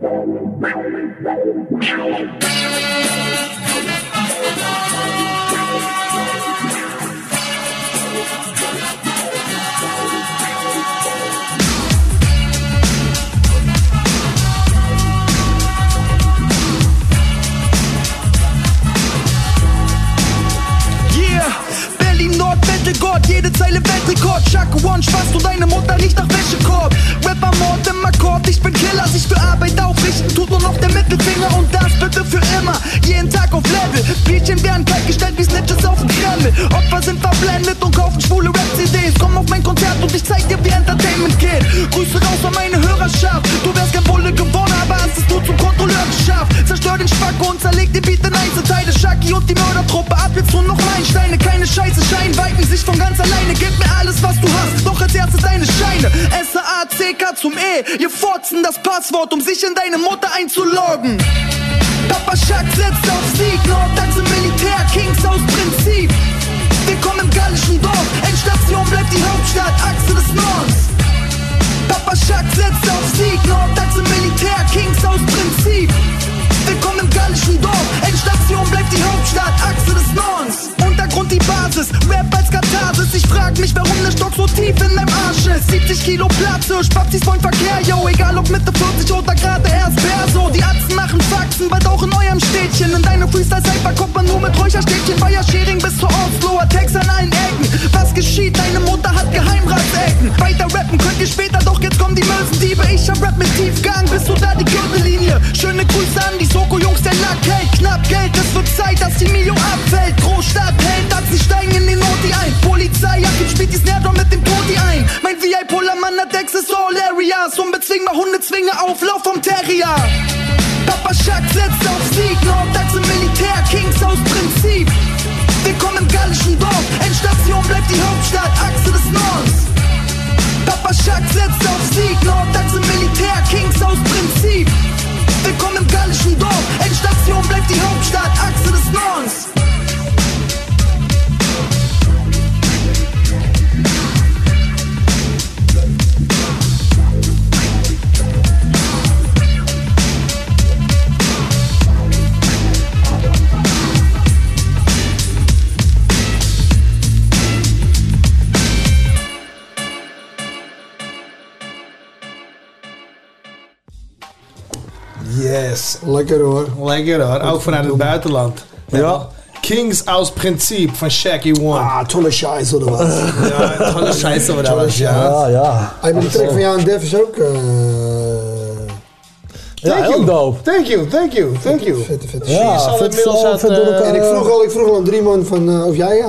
Berlin Nord, Gott, jede Zeile Weltrekord. Chaco One, Spaß und deine Mutter riecht nach Wäschekorb. Rapper Mord im Akkord, ich bin Killer, sich für Arbeit aufrichten, tut nur noch der Mittelfinger und das bitte für immer. Jeden Tag auf Level, Bierchen werden kalt gestellt wie Snitches auf dem Kreml. Opfer sind verblendet und kaufen schwule Rap-CDs. Komm auf mein Konzert und ich zeig dir, wie Entertainment geht. Grüße raus an meine Hörerschaft. Du wärst kein Bulle geworden, aber hast es nur zum Kontrolleur geschafft. Zerstör den Spacko und zerleg den Beat in Einzelteile. Shaki und die Mördertruppe, ab jetzt nur noch Meilensteine. Keine Scheiße, Schein weiten sich von ganz alleine. Gib mir alles, was du hast, doch als erstes deine Scheine. S-A-C-K zum E. Ihr forzen das Passwort, um sich in deine Mutter einzuloggen. Papa Schack setzt auf Sieg, Nordachse Militär, Kings aus Prinzip. Willkommen im gallischen Dorf, Endstation bleibt die Hauptstadt, Achse des Nordens. Papa Schack setzt auf Sieg, Nordachse Militär, Kings aus Prinzip. Willkommen im gallischen Dorf, Endstation bleibt die Hauptstadt, Achse des Nordens. Untergrund die Basis, Rap als Katharsis. Frag mich, warum der Stock so tief in deinem Arsch ist. 70 Kilo Platze, Spazis wollen Verkehr, yo. Egal ob Mitte 40 oder gerade erst Perso. Die Atzen machen Faxen, bald auch in eurem Städtchen. In deine Freestyle-Cypher kommt man nur mit Räucherstäbchen. Fire-Sharing bis zur Osloer, Text an allen Ecken. Was geschieht? Deine Mutter hat Geheimratsecken. Weiter rappen könnt ihr später, doch jetzt kommen die Mösendiebe. Ich hab Rap mit Tiefgang, bist du da die Gürtellinie? Schöne Grüße an die Soko-Jungs, der Lack hält. Knapp Geld, es wird Zeit, dass die Mio abfällt. Großstadt hält, dass sie steigen in den Noti ein. Polizei, Jakin spielt die Snare Drum mit dem Todi ein. Mein VI-Pullermann hat Access All Areas. Unbezwingbar Hundezwinge, Auflauf vom Terrier. Papa Schack setzt auf Sieg, Nordachse Militär, Kings aus Prinzip. Willkommen im gallischen Dorf, Endstation bleibt die Hauptstadt, Achse des Nordens. Papa Schack setzt auf Sieg, Nordachse Militär, Kings aus Prinzip. Willkommen im gallischen Dorf, Endstation bleibt die Hauptstadt, Achse des Nordens. Yes. Lekker hoor. Lekker hoor. Ook vanuit het buitenland. Ja. Kings aus Prinzip van Shaggy One. Ah, tolle scheiße oder was? ja, tolle scheiße oder Tolle was, ja. ja. Hey, maar die track van jou en Def is ook... eh, Thank heel you. dope. Thank you, thank you, thank you. Vette, vette Ja, inmiddels uit, eh, En ik vroeg al, ik vroeg al aan Drieman van, eh, of jij,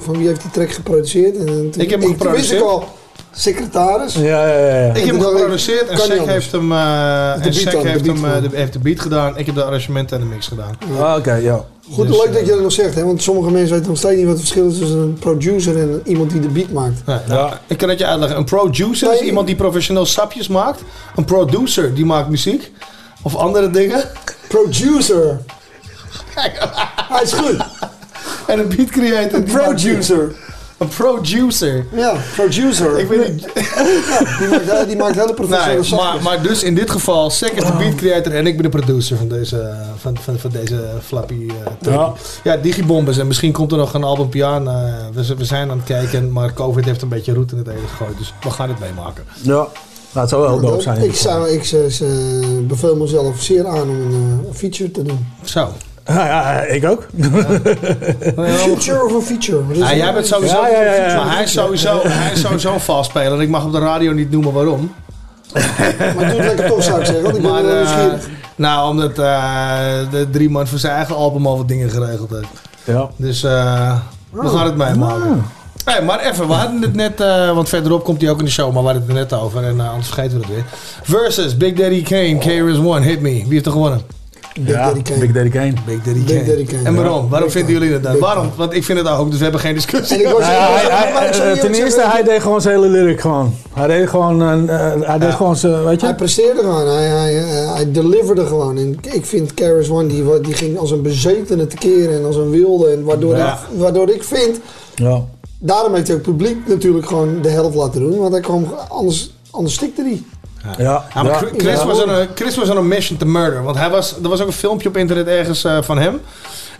van wie heeft die track geproduceerd. En toen, Ik heb hem toen wist ik geproduceerd. al, secretaris. Ja, ja, ja. ja. Ik heb hem geproduceerd en Kan niet Shaq anders. heeft hem, eh, De en de heeft, beat hem, eh, gewoon. de, heeft de beat gedaan. Ik heb de arrangementen en de mix gedaan. Ah, Oké, ja. Goed, Dus, leuk dat je dat nog zegt, hè? want sommige mensen weten nog steeds niet wat het verschil is tussen een producer en iemand die de beat maakt. Ja, nou, Ik kan het je uitleggen. Een producer is iemand die professioneel sapjes maakt. Een producer die maakt muziek. Of andere dingen. Producer. Hij is goed. En een beat creator. Een die maakt- producer. Een producer. Ja, producer. Ik weet niet. Ja, die, maakt, die maakt hele professionele Nee, maar, maar dus in dit geval, Sek is de beat creator en ik ben de producer van deze, van, van, van deze flappy uh, track. Ja. Ja, Digibombes. En misschien komt er nog een album piano. eh, we, we zijn aan het kijken, maar COVID heeft een beetje roet in het eten gegooid. Dus we gaan het meemaken. Ja. Nou, het zou wel dope zijn. ik zou, ik eh, eh, beveel mezelf zeer aan om een eh, feature te doen. Zo. Ja, ja, ik ook. Feature of een feature? Ja, het? jij bent sowieso. Ja, ja, ja, ja. Maar hij is sowieso, hij is sowieso een vals speler. En ik mag op de radio niet noemen waarom. Maar doe het lekker toch, zou ik zeggen. Want ik ben Maar, wel eh, nou, omdat eh, de drie man voor zijn eigen album al wat dingen geregeld heeft. Ja. Dus eh, we gaan het meemaken. Hey, maar even, we hadden het net, eh, want verderop komt hij ook in de show, maar we hadden het er net over en anders vergeten we het weer. Versus Big Daddy Kane, KRS-One, Hit Me. Wie heeft er gewonnen? Big ja, Daddy Kane. Big Daddy Kane. Big Daddy Big Kane. Daddy Kane. En waarom? Waarom Big vinden Kane. jullie dat dan? Waarom? Want ik vind het ook, dus we hebben geen discussie. En ik was- ja, hij- hij- Maar ik zou eh, ten eerste, zeggen- hij deed gewoon zijn hele lyric gewoon. Hij deed gewoon, een, eh, hij deed gewoon zijn, weet Hij je? presteerde gewoon. Hij, hij, eh, hij deliverde gewoon. En ik vind Karis One, die, die ging als een bezetene tekeer en als een wilde. En waardoor, Ja. ik, waardoor ik vind, Ja. daarom heeft hij ook publiek natuurlijk gewoon de helft laten doen. Want hij kwam, anders, anders stikte hij. Ja. Ja, maar ja. Chris, Chris Ja. was on a, Chris was on a mission to murder. Want hij was, er was ook een filmpje op internet ergens eh, van hem.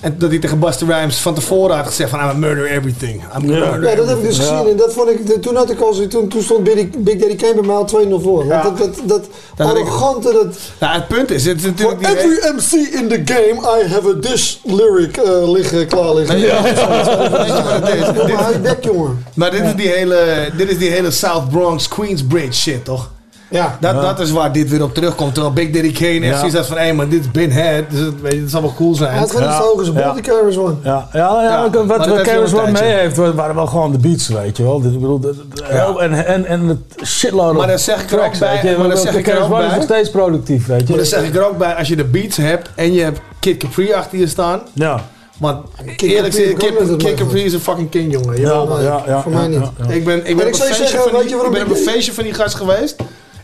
En dat hij tegen Buster Rhymes van tevoren had gezegd van... I'm gonna murder everything. I'm Ja. murder Ja, dat heb ik dus Ja. gezien. En dat vond ik, de- toen, had ik al, zo- toen, toen stond Big, Big Daddy Kane bij mij al 2-0 voor. Ja. Want dat, dat, dat, Dat arrogante, dat... Nou, het punt is, het is For natuurlijk die... every MC in the game, I have a dish lyric eh, liggen, klaar liggen. Nee, ja. Weet je wat het is? Kom Dit- maar uit bek, jongen. Maar dit is, die hele, dit is die hele South Bronx Queensbridge shit, toch? Ja. Dat, dat is waar dit weer op terugkomt. Terwijl Big Daddy Kane echt Ja. zoiets had van... Hé, maar dit is Bin Head. Dus het, weet je, het zal wel cool zijn. Hij had gewoon Ja. hoog zijn Ja. Karis One. Ja, ja, ja, Ja, wat- maar wat dat wat One mee heeft, wa- waren wel gewoon de beats, weet je wel. Dit, ik bedoel, de- de- Ja. en, en, en het shitload Maar dat zeg ik er tracks, ook bij, weet je. maar dat zeg ik er ook One is bij. nog steeds productief, weet je. Maar dan zeg ik er ook bij, als je de beats hebt en je hebt Kid Capri achter je staan. Ja. Want Kid eerlijk gezegd, Kid, Capri is een fucking king, jongen. Ja, ja, ja, voor mij niet. Ik ben, op, op een feestje van die gast geweest.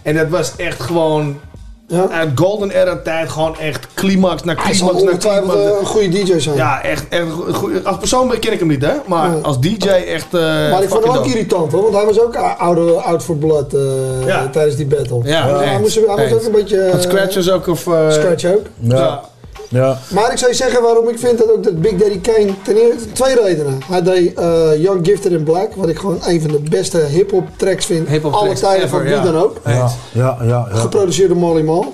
En dat was echt gewoon... Ja. Uit Golden Era tijd gewoon echt climax naar Hij climax naar climax. eh, een goede DJ zijn. Ja, echt. echt een goeie- als persoon ken ik hem niet, hè? Maar Nee. als DJ echt. eh Maar ik vond hem ook dope. irritant hoor, want hij was ook oude, out for blood eh, Ja. tijdens die battle. Ja, hij, moest, hij moest eens. ook een beetje... eh, Scratch was ook. Of, eh, Scratch ook. Ja. Ja. Maar ik zou je zeggen waarom ik vind dat ook dat Big Daddy Kane... Ten eerste, twee redenen. Hij deed eh, Young Gifted in Black, wat ik gewoon een van de beste hip-hop tracks vind. Hip-hop alle tracks tijden ever, van wie ja. dan ook. Ja, ja, ja, ja. Geproduceerd door Molly Mall.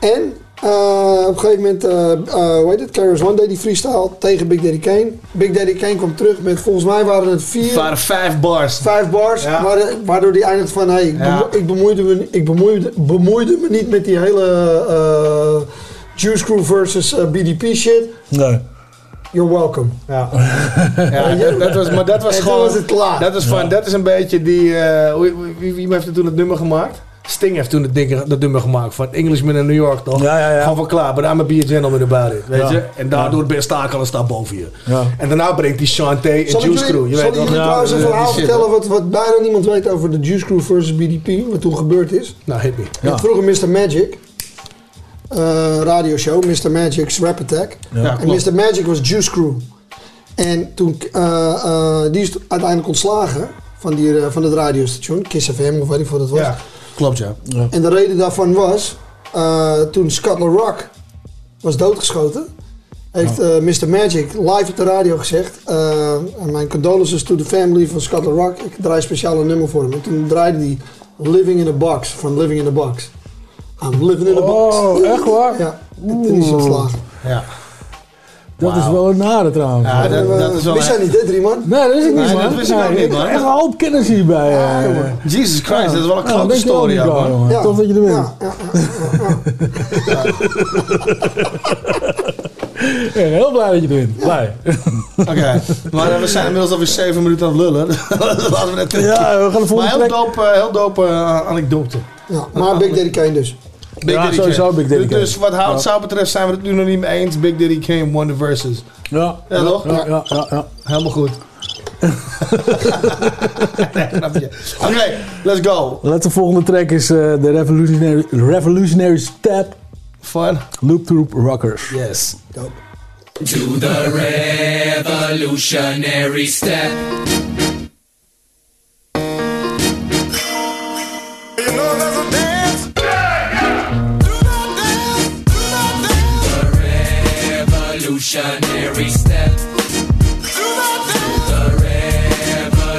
En eh, op een gegeven moment, eh eh, hoe heet het, Carlos One deed die freestyle tegen Big Daddy Kane. Big Daddy Kane kwam terug met, volgens mij waren het vier... Het waren vijf bars. Vijf bars, Ja. waardoor, waardoor die eindigt van... Hey, ik, Ja. bemo- ik, bemoeide me, ik bemoeide, bemoeide me niet met die hele eh Juice Crew versus eh, BDP shit. Nee. You're welcome. Ja. ja dat, was, maar dat was En gewoon. was het klaar. Dat is, van, dat is een beetje die. eh, wie, wie, wie heeft er toen het nummer gemaakt? Sting heeft toen het, ding, dat nummer gemaakt van Englishman in New York, toch? Ja, ja, ja. Gewoon van klaar, but I'm a be a gentleman about it, weet Ja. je? En daardoor ben sta ik al staan boven je. Ja. En daarna brengt die Shanté en Juice Crew, je zal weet ik toch? jullie trouwens een verhaal vertellen wat, wat bijna niemand weet over de Juice Crew versus BDP, wat toen gebeurd is? Nou, hit me. Vroeger Mr. Magic, eh radioshow, Mr. Magic's Rap Attack. Ja, en. Mr. Magic was Juice Crew. En toen, eh, eh, die is uiteindelijk ontslagen van, die, van het radiostation, Kiss FM of weet ik wat het was. Ja, klopt ja. En de reden daarvan was, toen Scuttle Rock was doodgeschoten, heeft eh, Mr. Magic live op de radio gezegd, mijn condolences to the family van Scuttle Rock, ik draai speciaal een nummer voor hem. En toen draaide hij Living in a Box, van Living in a Box. I'm living in a box. Oh, echt waar? Ja, en toen is ontslagen. Ja. Dat is wel een nare trouwens. Ja, dat, dat is wel Wist jij niet dit, drie man? Nee, dat wist ik niet, Nee, man. dat wist ik ook Nee, niet, man. Echt een hoop kennis hierbij. eh. Jesus Christ, dat is wel een Ja, grote story, ja, man. Ja. Tof dat je er bent. Ja, ja, ja, ja, ja. Ja, heel blij dat je er bent. Blij. Oké, maar eh, we zijn inmiddels alweer 7 minuten aan het lullen. Laten we net Ja, we gaan de volgende Maar heel dope, eh, heel dope anekdote. Ja, maar Big Daddy Kane dus. Big Ja, Daddy sowieso Kane. Big Daddy Kane. Dus wat hout Ja. zou betreft zijn we het nu nog niet mee eens. Big Daddy Kane won the versus. Ja, Ja, toch? Ja, ja, ja. ja. Helemaal goed. Oké, let's go. Let de volgende track is eh, de Revolutionary, Revolutionary Step van Loop Troop Rockers. Yes. Dope. To the revolutionary step. Revolutionary step. The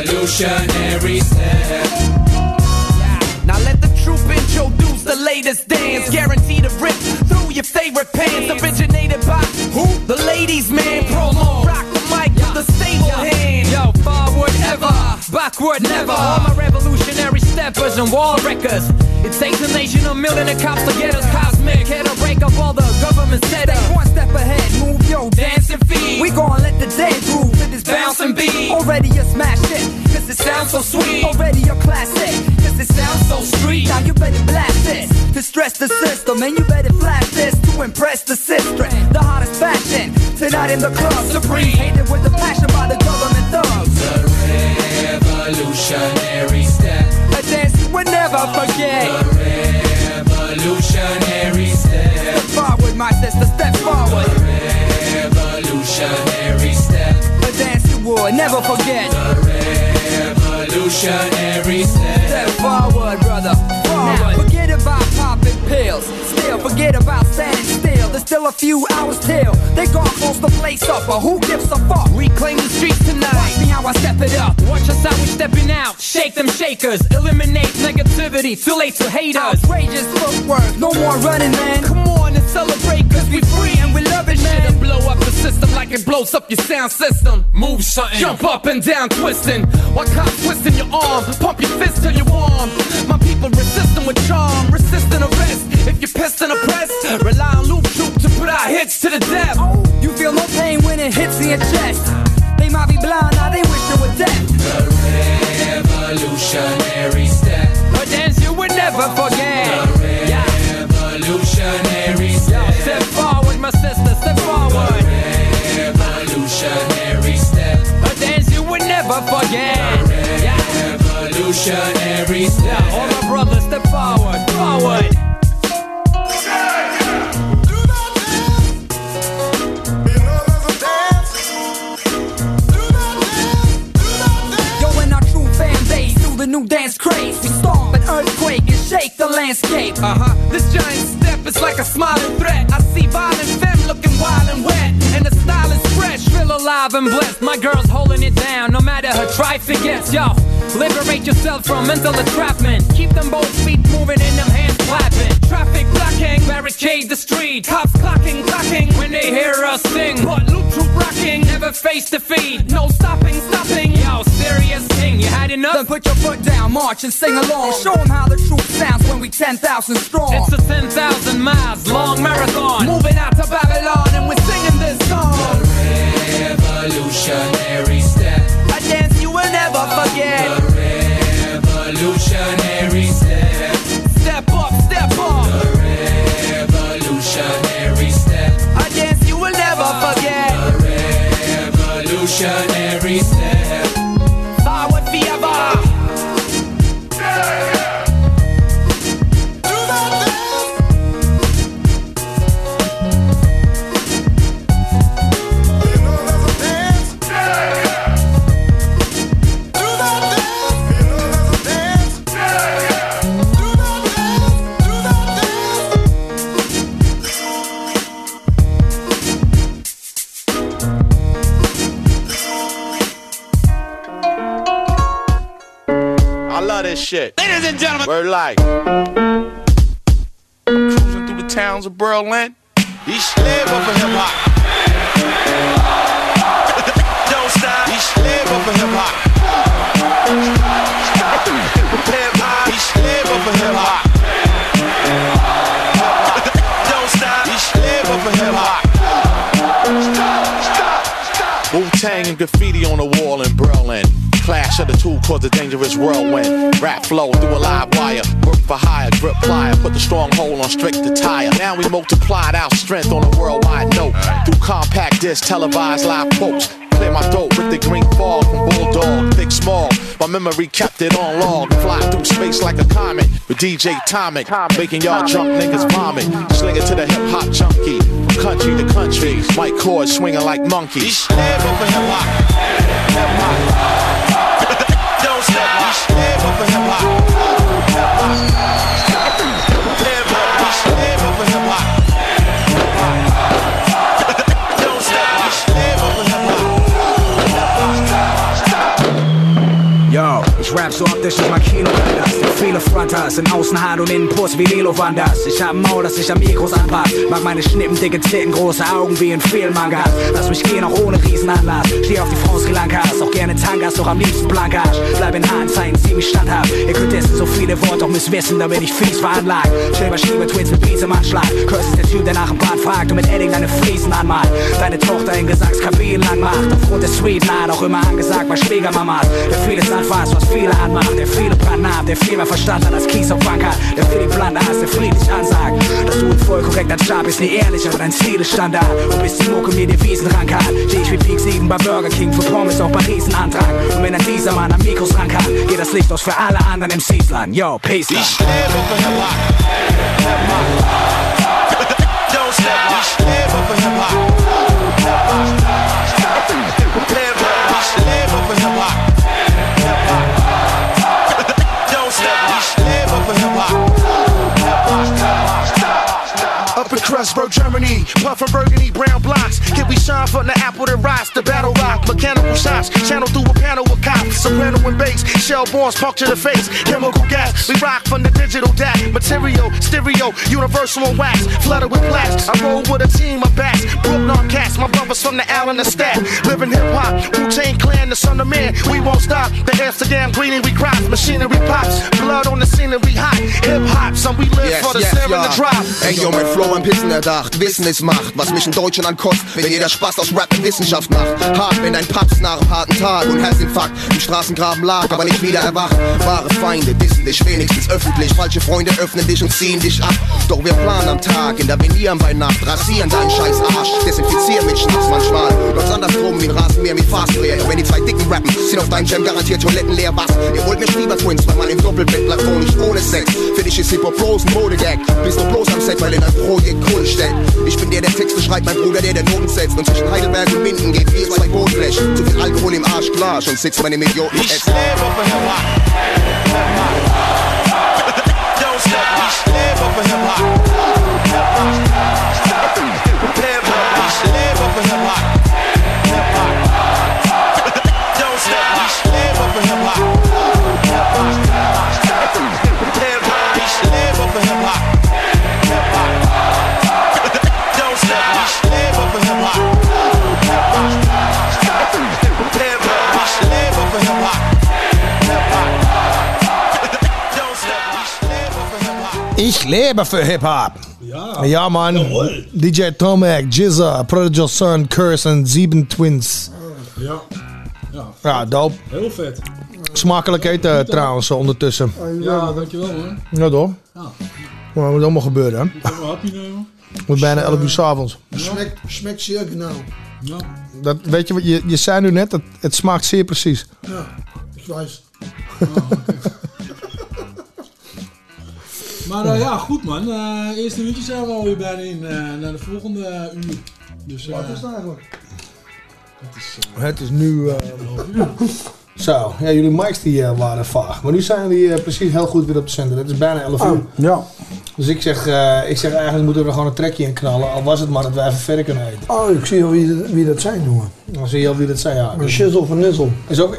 revolutionary step. Now let the troop introduce the latest dance. Guaranteed to rip through your favorite pants. Originated by who? The ladies, man. Promo. Forward ever, backward never. All my revolutionary steppers and wall wreckers. It takes a nation, a million of cops to get us cosmic. Head to break up all the government setup. One step ahead, move your dancing feet. We gon' let the day groove to this bouncing beat. Already a smash hit, cause it sounds so sweet. Already a classic, cause it sounds so street. Now you better blast this to stress the system, and you better flash this to impress the sister. The hottest fashion tonight in the club, supreme. Hated with the passion by the government thugs. The revolutionary step. A dance you would never forget. The revolutionary step. Step forward, my sister, step forward. The Revolutionary step. A dance you would never forget. Revolutionary step. Step forward, brother. Forward. Now, forget about popping pills. Still, forget about standing still. There's still a few hours till they gon' close the place up. But who gives a fuck? Reclaim the streets tonight. Watch me how I step it up. Watch us how we stepping out. Shake them shakers. Eliminate negativity. Too late to haters. Outrageous footwork. No more running, man. Come on and celebrate, cause we free and we love it, man. Shit, blow up the system like it blows up your sound system. Move something. Jump up and down, twisting. While cops twisting your arm. Pump your fist till you're warm. My people resisting with charm. Resisting arrest. If you're pissed and oppressed, rely on loop troop to put our hits to the death. You feel no pain when it hits in your chest. They might be blind, now they wish they were deaf. The revolutionary step. A dance you would never forget. Never forget. Revolutionary step. all my brothers, step forward, forward. Yo, and our true fan base do the new dance craze. We stomp an earthquake and shake the landscape. Uh huh. This giant step is like a smiling threat. I see violent femme looking wild and wet. And the style is fresh, feel alive and blessed. My girl's holding it down, no matter her trifling gets. Yo, liberate yourself from mental entrapment. Keep them both feet moving and them hands clapping. Traffic blocking, barricade the street. Cops clocking, clocking when they hear us sing. But loop troop rocking, never face defeat. No stopping, stopping. Yo, serious you had enough? Then put your foot down, march and sing along. Show them how the truth sounds when we 10,000 strong. It's a 10,000 miles long marathon. Moving out to Babylon and we're singing this song. The Revolutionary step. A dance you will never forget. The Revolutionary step. Step up, step up. The Revolutionary step. A dance you will never forget. The Revolutionary Gentlemen, we're live. Cruising through the towns of Berlin. Live off of hip hop. Don't stop. Live off of hip hop. Clash of the two caused a dangerous whirlwind. Rap flow through a live wire. Work for hire, grip plier. Put the stronghold on strict attire. Now we multiplied our strength on a worldwide note. Through compact disc, televised live quotes. Clear my throat with the green fog from Bulldog, thick small. My memory kept it on log. Fly through space like a comet with DJ Tomekk, making y'all drunk niggas vomit. Sling it to the hip hop junkie, from country to country. White cords swinging like monkeys. Live up for hip hop, hip hop. Yo, ich rap so optisch, dass mein Kino anders. Viele Frontas in Außenhart und Innenbrust wie Lilo Wanders. Ich hab ein Maul, das sich an Mikros anpasst. Mag meine Schnippen, dicke Titten, große Augen wie in Filmmangas. Lass mich gehen, auch ohne Riesenanlass. Steh auf die France Sri Lankas, auch gerne Tangas, doch am liebsten Blankas. Bleib in Haaren zeigen, ziemlich standhaft. Ihr könnt essen so viele Worte, doch müsst wissen, da bin ich fies veranlagt. Schreiber Schieber Twins mit Beats im Anschlag. Curse ist der Typ, der nach dem Bad fragt und mit Edding deine Fliesen anmalt. Deine Tochter in Gesangskabinen lang. Aufgrund der Sweet auch immer angesagt bei Schwiegermamas. Der vieles anfasst, was viele anmacht. Der viele Brand der viel mehr Verstand hat als Kies auf hat. Der für die Blande hast, der friedlich ansagt. Dass du ein voll korrekter Job bist, nie ehrlich, aber dein Ziel ist Standard. Und bis die Mucke mir Devisen rankert. Steh ich wie Peak 7 bei Burger King für Pommes auch bei Riesenantrag. Und wenn dann dieser Mann am Mikros ran kann, geht das Licht aus für alle anderen MCs lang. Yo, Peace. Ich lebe für Hip Hop. Hip Hop. Don't step, ich lebe für Hip Kreuzberg, Germany, puffin' burgundy brown blocks. Can we shine from the apple that rocks the battle rock? Mechanical shots, channel through a panel with cops. Soprano and bass, shell bombs puncture the face. Chemical gas, we rock from the digital DAC. Material, stereo, universal and wax. Flooded with blacks, I roll with a team of bats. Brooklyn cats, my brothers from the Allen and Stack. Living hip hop, Wu Tang Clan, the son of man. We won't stop. The Amsterdam greenery we crop, machinery pops. Blood on the scenery hot. Hip hop, some we live for the yes, yeah. the drop. Ey, yo, mit Flow Pissen erdacht. Wissen ist Macht, was mich in Deutschland kostet, wenn jeder Spaß aus Rap und Wissenschaft macht. Hart, wenn dein Paps nach einem harten Tag und Herzinfarkt im Straßengraben lag, aber nicht wieder erwacht. Wahre Feinde dissen dich wenigstens öffentlich. Falsche Freunde öffnen dich und ziehen dich ab. Doch wir planen am Tag, intervenieren bei Nacht, rasieren deinen scheiß Arsch, desinfizieren mit Schnaps manchmal. Läuft's andersrum wie ein Rasenmäher mit Fastplayer. Doch wenn die zwei Dicken rappen, sind auf deinem Jam garantiert Toiletten leer. Was? Ihr wollt mich lieber Twins, zweimal im Doppelbett, nicht ohne Sex. Für dich ist Hip-Hop bloß ein Modegag. Bist du bloß am Set, weil in ein Projekt Kohle steckt. Ich bin der, der Texte schreibt, mein Bruder, der der Noten setzt. Und zwischen Heidelberg und Minden geht wie zwei Bootflächen. Zu viel Alkohol im Arsch, klar, schon sitzt man im Idioten. Ich lebe für Hip Hop. Hip Hop. Don't step, ich lebe für Hip Ich lebe für Hip-Hop. Ja. Ja, man. Jawohl. DJ Tomek, Jizza, Prodigal Son, Curse en Sieben Twins. Ja. Ja, Ja, dope. heel vet. Smakelijk eten trouwens ondertussen. Ja, dankjewel man. Ja, toch? Ja. Maar dat moet allemaal gebeuren, hè? Moet even een hapje nemen. Het moet bijna 11 uur s'avonds. Schmeckt, schmeckt zeer genau. Ja. Dat, weet je wat, je, je zei nu net, het, het smaakt zeer precies. Ja, ik weiß. Maar eh, ja, goed man. Eh eerste uurtje zijn we alweer bijna in eh, naar de volgende uur. Dus, eh, Wat is het eigenlijk? het is, Het is nu... eh, zo, ja, jullie mics die, eh, waren vaag. Maar nu zijn eh, precies heel goed weer op de zender. Het is bijna 11 uur. Ja. Dus ik zeg, eh, ik zeg eigenlijk moeten we er gewoon een trekje in knallen. Al was het maar dat wij even verder kunnen eten. Oh, ik zie al wie, dat- wie dat zijn, jongen. Dan zie je al wie dat zijn. Ja, Een shizzle van Nizzle. is ook...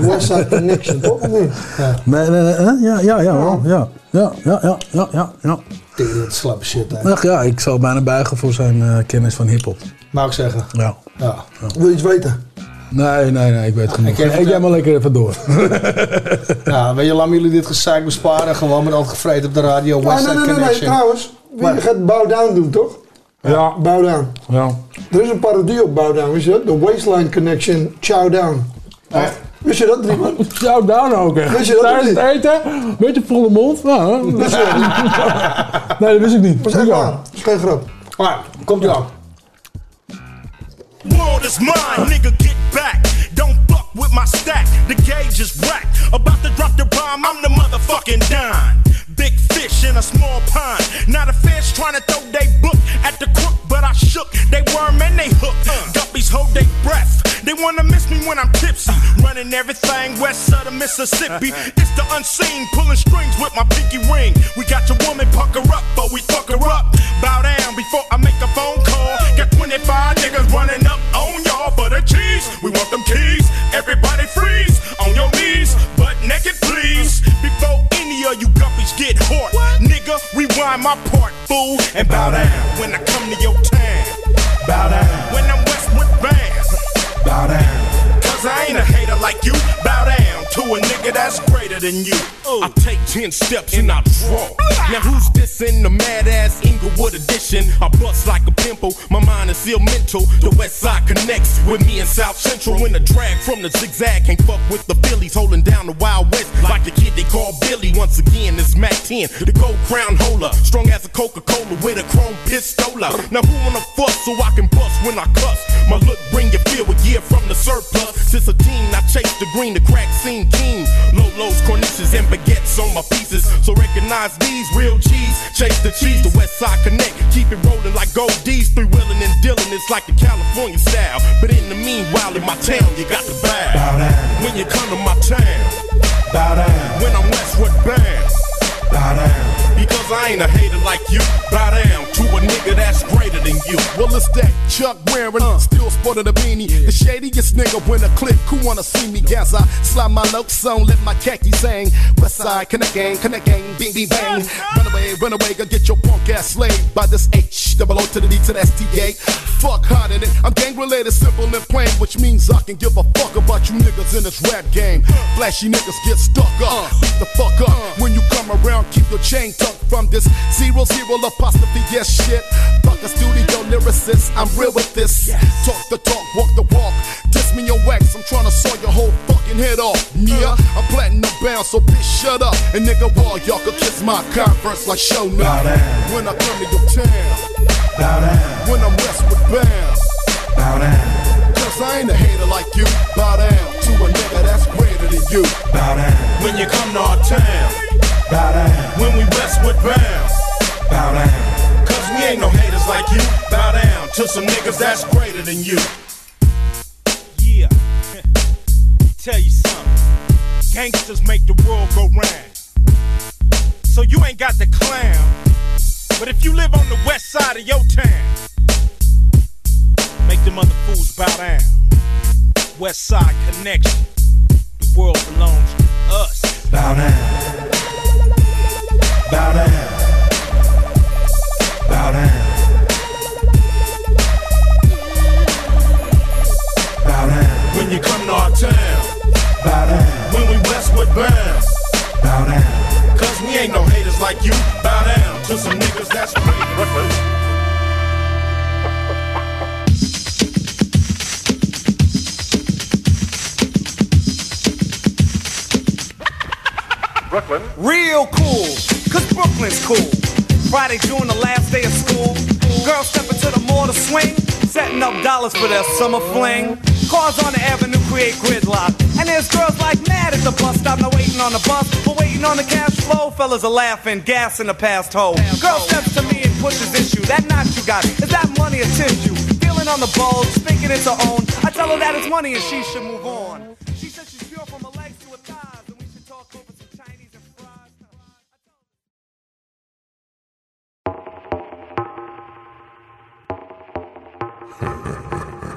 Westside Connection, toch? Of niet? Ja, ja, ja, wel. ja, ja, ja, ja, ja, ja, ja. Tegen dat slappe shit. Hè. Ach ja, ik zou bijna buigen voor zijn eh, kennis van hiphop. Mag ik zeggen. Ja. Ja. Wil je iets weten? Nee, nee, nee, ik weet het genoeg. Ik heb- Eet jij maar lekker even door. Nou, weet je, laten jullie dit gezeik besparen. Gewoon met altijd gevreten op de radio. Ah, West nee, nee, nee, nee, Connection. trouwens. Wie Maar- gaat Bow Down doen, toch? Ja. Bow Down. Ja. Er is een parodie op Bow Down, wist je dat? The Waistline Connection, Chow Down. Wist je dat, Drieman? Chow down ook echt. Wist je dat Tijdens het eten, beetje volle mond. Nou, hè. Wist je dat niet? nee, dat wist ik niet. Dat is echt waar. Dat is geen grap. Maar, komt ie aan. World is mine, nigga, get back. Don't fuck with my stack. The gauge is whack. About to drop the bomb, I'm the motherfucking dime. Fish in a small pond. Not a fish trying to throw they book at the crook, but I shook. They worm and they hook. Guppies hold their breath. They wanna miss me when I'm tipsy. Running everything west of the Mississippi. It's the unseen, pulling strings with my pinky ring. We got your woman pucker up, but we fuck her up. Bow down before I make a phone call. Got 25 niggas running up on y'all for the cheese. We want them keys. Rewind my part, fool, and bow down when I come to your town. Bow down when I'm Westwood Band. Bow down. Cause I ain't a hater like you. Bow down to a nigga that's greater than you. I take 10 steps and I draw. Now who's this in the mad ass Inglewood edition? I bust like a pimple, my mind is still mental. The west side connects with me in South Central. When the drag from the zigzag can't fuck with the Phillies, holding down the Wild West like the kid they call Billy. Once again, it's Mac 10, the gold crown holder. Strong as a Coca Cola with a chrome pistola. Now who wanna fuss so I can bust when I cuss? My look bring you feel a year from the surplus. Since a teen, I chase the green, the crack scene king. Lolos, cornices, and baguettes on my pieces. So recognize these real cheese. Chase the cheese, the West Side Connect. Keep it rolling like gold D's. Three wheeling and dealing, it's like the California style. But in the meanwhile, in my town, you got to bow. down When you come to my town, bow down. When I'm Westwood bound, bow down. Because I ain't a hater like you. Bow down to a nigga that's greater than you. Well, it's that Chuck wearing, uh. still sporting a beanie. The shadiest nigga when a click, who wanna see me? Guess I slide my notes on, let my khaki sing. West side, connect gang, connect gang, bing, bing, bang. Run away, run away, go get your punk ass slayed by this H, double O to the D to the STA. Fuck hot in it, I'm gang related, simple and plain, which means I can give a fuck about you niggas in this rap game. Flashy niggas get stuck up, uh. beat the fuck up. Uh. When you come around, keep your chain tucked from this zero zero apostrophe, yes shit. Fuck a studio lyricist, I'm real with this. Talk the talk, walk the walk. Diss me your wax, I'm trying to saw your whole fucking head off. Yeah, I'm platinum bound, so bitch shut up. And nigga, wall, y'all could kiss my conference like show now. When I come to your town, bow down. When I'm westward bound, bow down. Cause I ain't a hater like you. Bow down to a nigga that's greater than you. Bow down. When you come to our town, bow down. when we Westwood bound, bow down. Cause we ain't no haters like you. Bow down to some niggas that's greater than you. Yeah. Tell you something. Gangsters make the world go round. So you ain't got the clown. But if you live on the west side of your town, make them other fools bow down. West side connection. The world belongs to us. Bow down. Bow down. Bow down. Bow down. When you come to our town, Bow down. when we Westwood bound. Bow down. Cause we ain't no haters like you. Bow down to some niggas that's great. Brooklyn. Real cool, cause Brooklyn's cool. Friday, June, the last day of school. Girls stepping to the mall to swing, setting up dollars for their summer fling. Cars on the avenue create gridlock. And there's girls like mad at the bus stop, not waiting on the bus, but waiting on the cash flow. Fellas are laughing, gas in the past hole. Girl steps to me and pushes issue. That knock you got, is that money or tissue? Feeling on the bulge, thinking it's her own. I tell her that it's money and she should move on.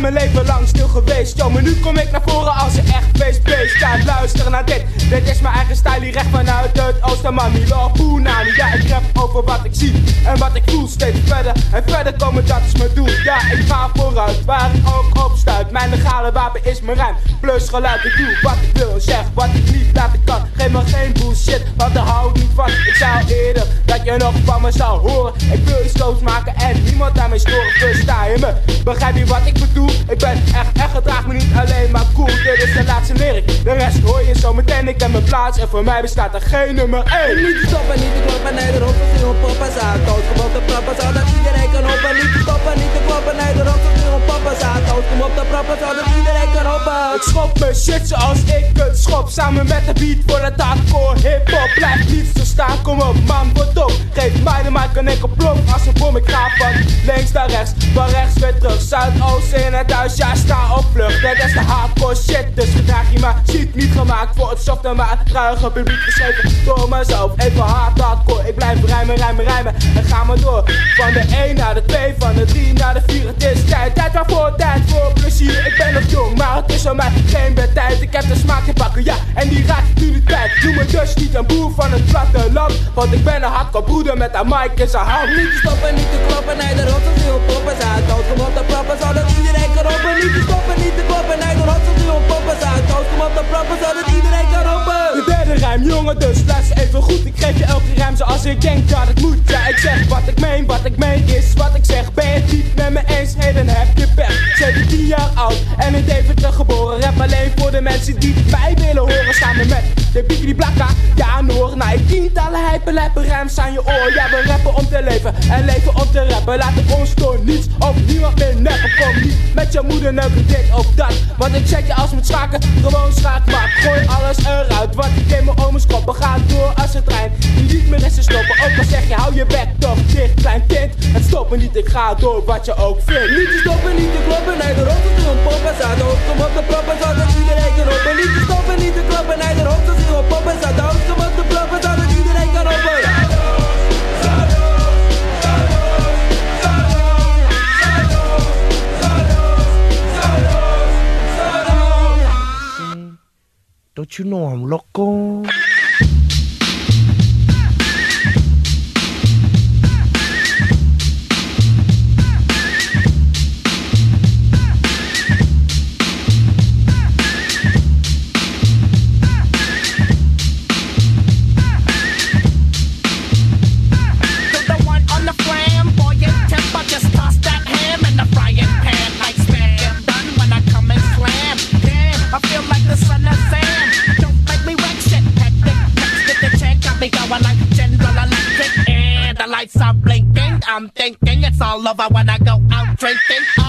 Mijn leven lang stil geweest. Yo, maar nu kom ik naar voren als een echt feestbeest Ja, luister naar dit Dit is mijn eigen stijl hier recht vanuit het oosten Man, Milo Poenani Ja, ik rap over wat ik zie en wat ik voel. Steeds verder en verder komen, dat is mijn doel. Ja, ik ga vooruit, waar ik ook op stuit. Mijn legale wapen is mijn rijm Plus geluid, ik doe wat ik wil. Zeg wat ik niet laten kan. Geef me geen bullshit, want daar hou ik niet van. Ik zou eerder dat je nog van me zou horen. Ik wil iets loods maken en niemand daarmee storen. Versta je me? Begrijp je wat ik bedoel? Ik ben echt, echt gedraag me niet alleen maar cool. Dit is de laatste lyric, de rest hoor je zo meteen. Ik heb mijn plaats en voor mij bestaat er geen nummer 1 Niet te stoppen, niet te kloppen, nee, de rotte is op papa zaad. Toos, kom op de proppen, zodat iedereen kan hoppen. Niet te stoppen, niet te kloppen, nee, de rotte is op papa zaad. Toos, kom op de proppen, zodat iedereen kan hoppen. Ik schop mijn shit zoals ik het schop. Samen met de beat voor het hardcore hip-hop. Blijf niet zo staan, kom op man, word op. Geef mij de mic en ik plop Als een bom, ik ga van links naar rechts. Van rechts weer terug, zuidoost in het huis Ja, sta op vlucht, dit is de hardcore shit. Dus gedraag je maar, ziek niet gemaakt Voor het maar ruige publiek geschreven Door mezelf, even hard hardcore Ik blijf rijmen, rijmen, rijmen. En ga maar door. Van de 1 naar de 2, van de 3 naar de 4 Het is tijd, tijd waarvoor, tijd voor plezier. Ik ben nog jong, maar het is aan mij geen bedtijd Ik heb de smaak te pakken, ja, en die raakt nu de tijd. Doe me dus niet een boer van het platteland Want ik ben een hardcore broeder met een mic in zijn hand. Niet te stoppen, niet te kloppen, nee, de rotte op poppen. Op de proppen, zodat iedereen kan hoppen. Niet te stoppen, niet te kloppen, nee, de rotte is op poppen zaad. Toos, kom op the proppen, zodat iedereen kan hoppen. Rijm, jongen, dus luister even goed. Ik geef je elke rijm zoals ik denk dat het moet. Ja, ik zeg wat ik meen, wat ik meen is wat ik zeg. Ben je het niet met me eens, hey, dan heb je pech. 17 jaar oud en in Deventer geboren Rap alleen voor de mensen die mij willen horen. Samen met de bikini blakka, ja Noor. Nou, ik tientallen hype, lijpe rijms aan je oor. Ja, we rappen om te leven en leven om te rappen. Laat ik ons door niets of niemand meer neppen. Kom niet met je moeder neuken dit of dat. Want ik zet je als met schaken, gewoon schaak Maar gooi alles eruit, wat ik in mijn omes koppen Ga door als een trein, die niet meer is te stoppen Ook al zeg je, hou je bek toch dicht, klein kind Het stoppen niet, ik ga door wat je ook vindt Niet te stoppen, niet te kloppen, nee, de rotte op poppen zaad. Toos, kom op de proppen, zodat iedereen hoppen. Niet te stoppen, niet te kloppen, nee, de rotte poppen. Toos, kom op de Chú nó làm lọc con. I go out drinking.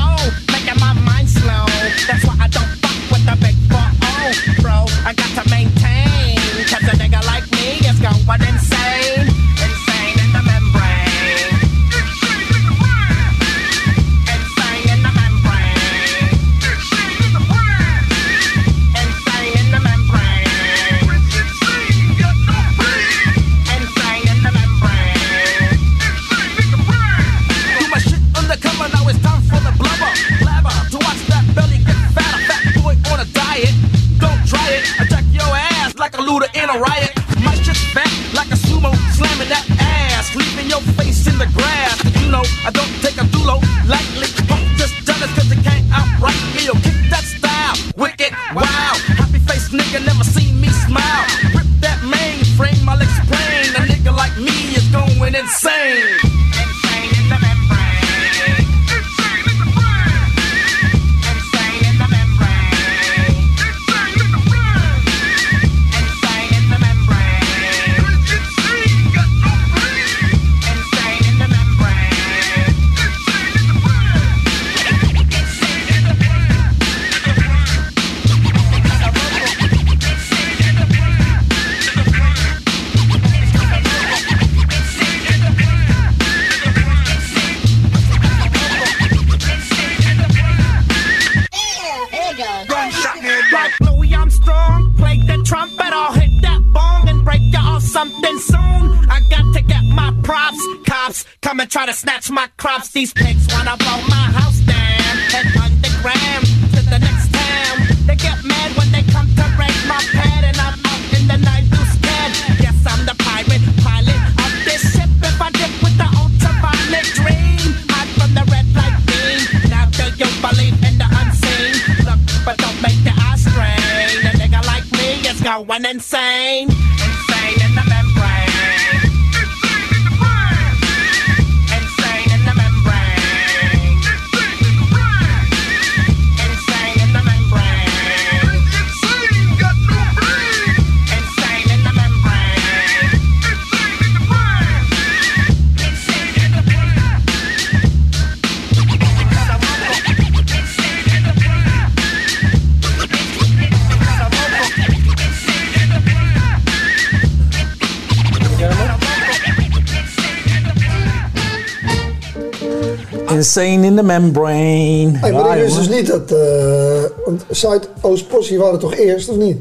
The membrane. Hey, maar ik wist dus niet dat... eh want Zuidoost-Possie waren toch eerst, of niet?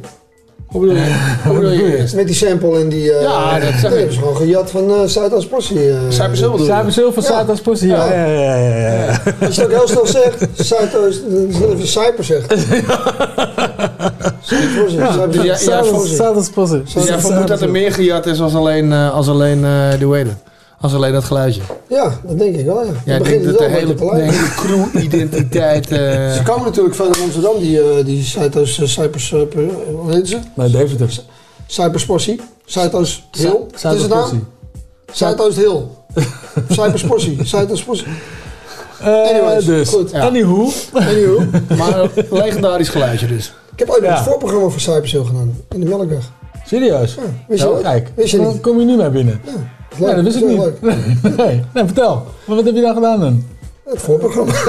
Hoe bedoel je? Hoe bedoel je eerst? Met die sample en die... eh Ja, dat zeg ik. hebben ze gewoon gejat van eh Zuidoost-Possie. eh. Cyberzilver bedoel je? Cyberzilver, Zuidoost-Possie, ja. Ja, ja, ja, ja, ja. Als je het ook heel snel zegt, Zuidoost... Het even Cyper zegt. Zuidoost-Possie, Zuidoost-Possie. Dus jij vermoedt dat er meer gejat is als alleen, eh, als alleen eh, hoe heet het? Als alleen dat geluidje. Ja, dat denk ik wel, ja. Jij begint dat het de wel hele, met de hele crew-identiteit... eh, Ze komen natuurlijk van Amsterdam, die, eh die Zuidoost, uh, Cypers, eh, hoe heet ze? Nee, Deventer. Cypers Possie. Zuidoost Hill. Wat is het nou? Zuidoost Hill. Cypers Possie. Zuidoost Possie. Eh, Anyways, dus, goed. anywho. Anywho. maar een legendarisch geluidje dus. Ik heb ooit Ja. het voorprogramma voor Cypers Hill gedaan. In de Melkweg. Serieus? wist je Ja, dat? Kijk, Wist je dan kom je nu mee binnen. Ja, leuk. dat wist ik Dat niet. Nee, nee, vertel. Maar wat heb je dan gedaan dan? Het voorprogramma.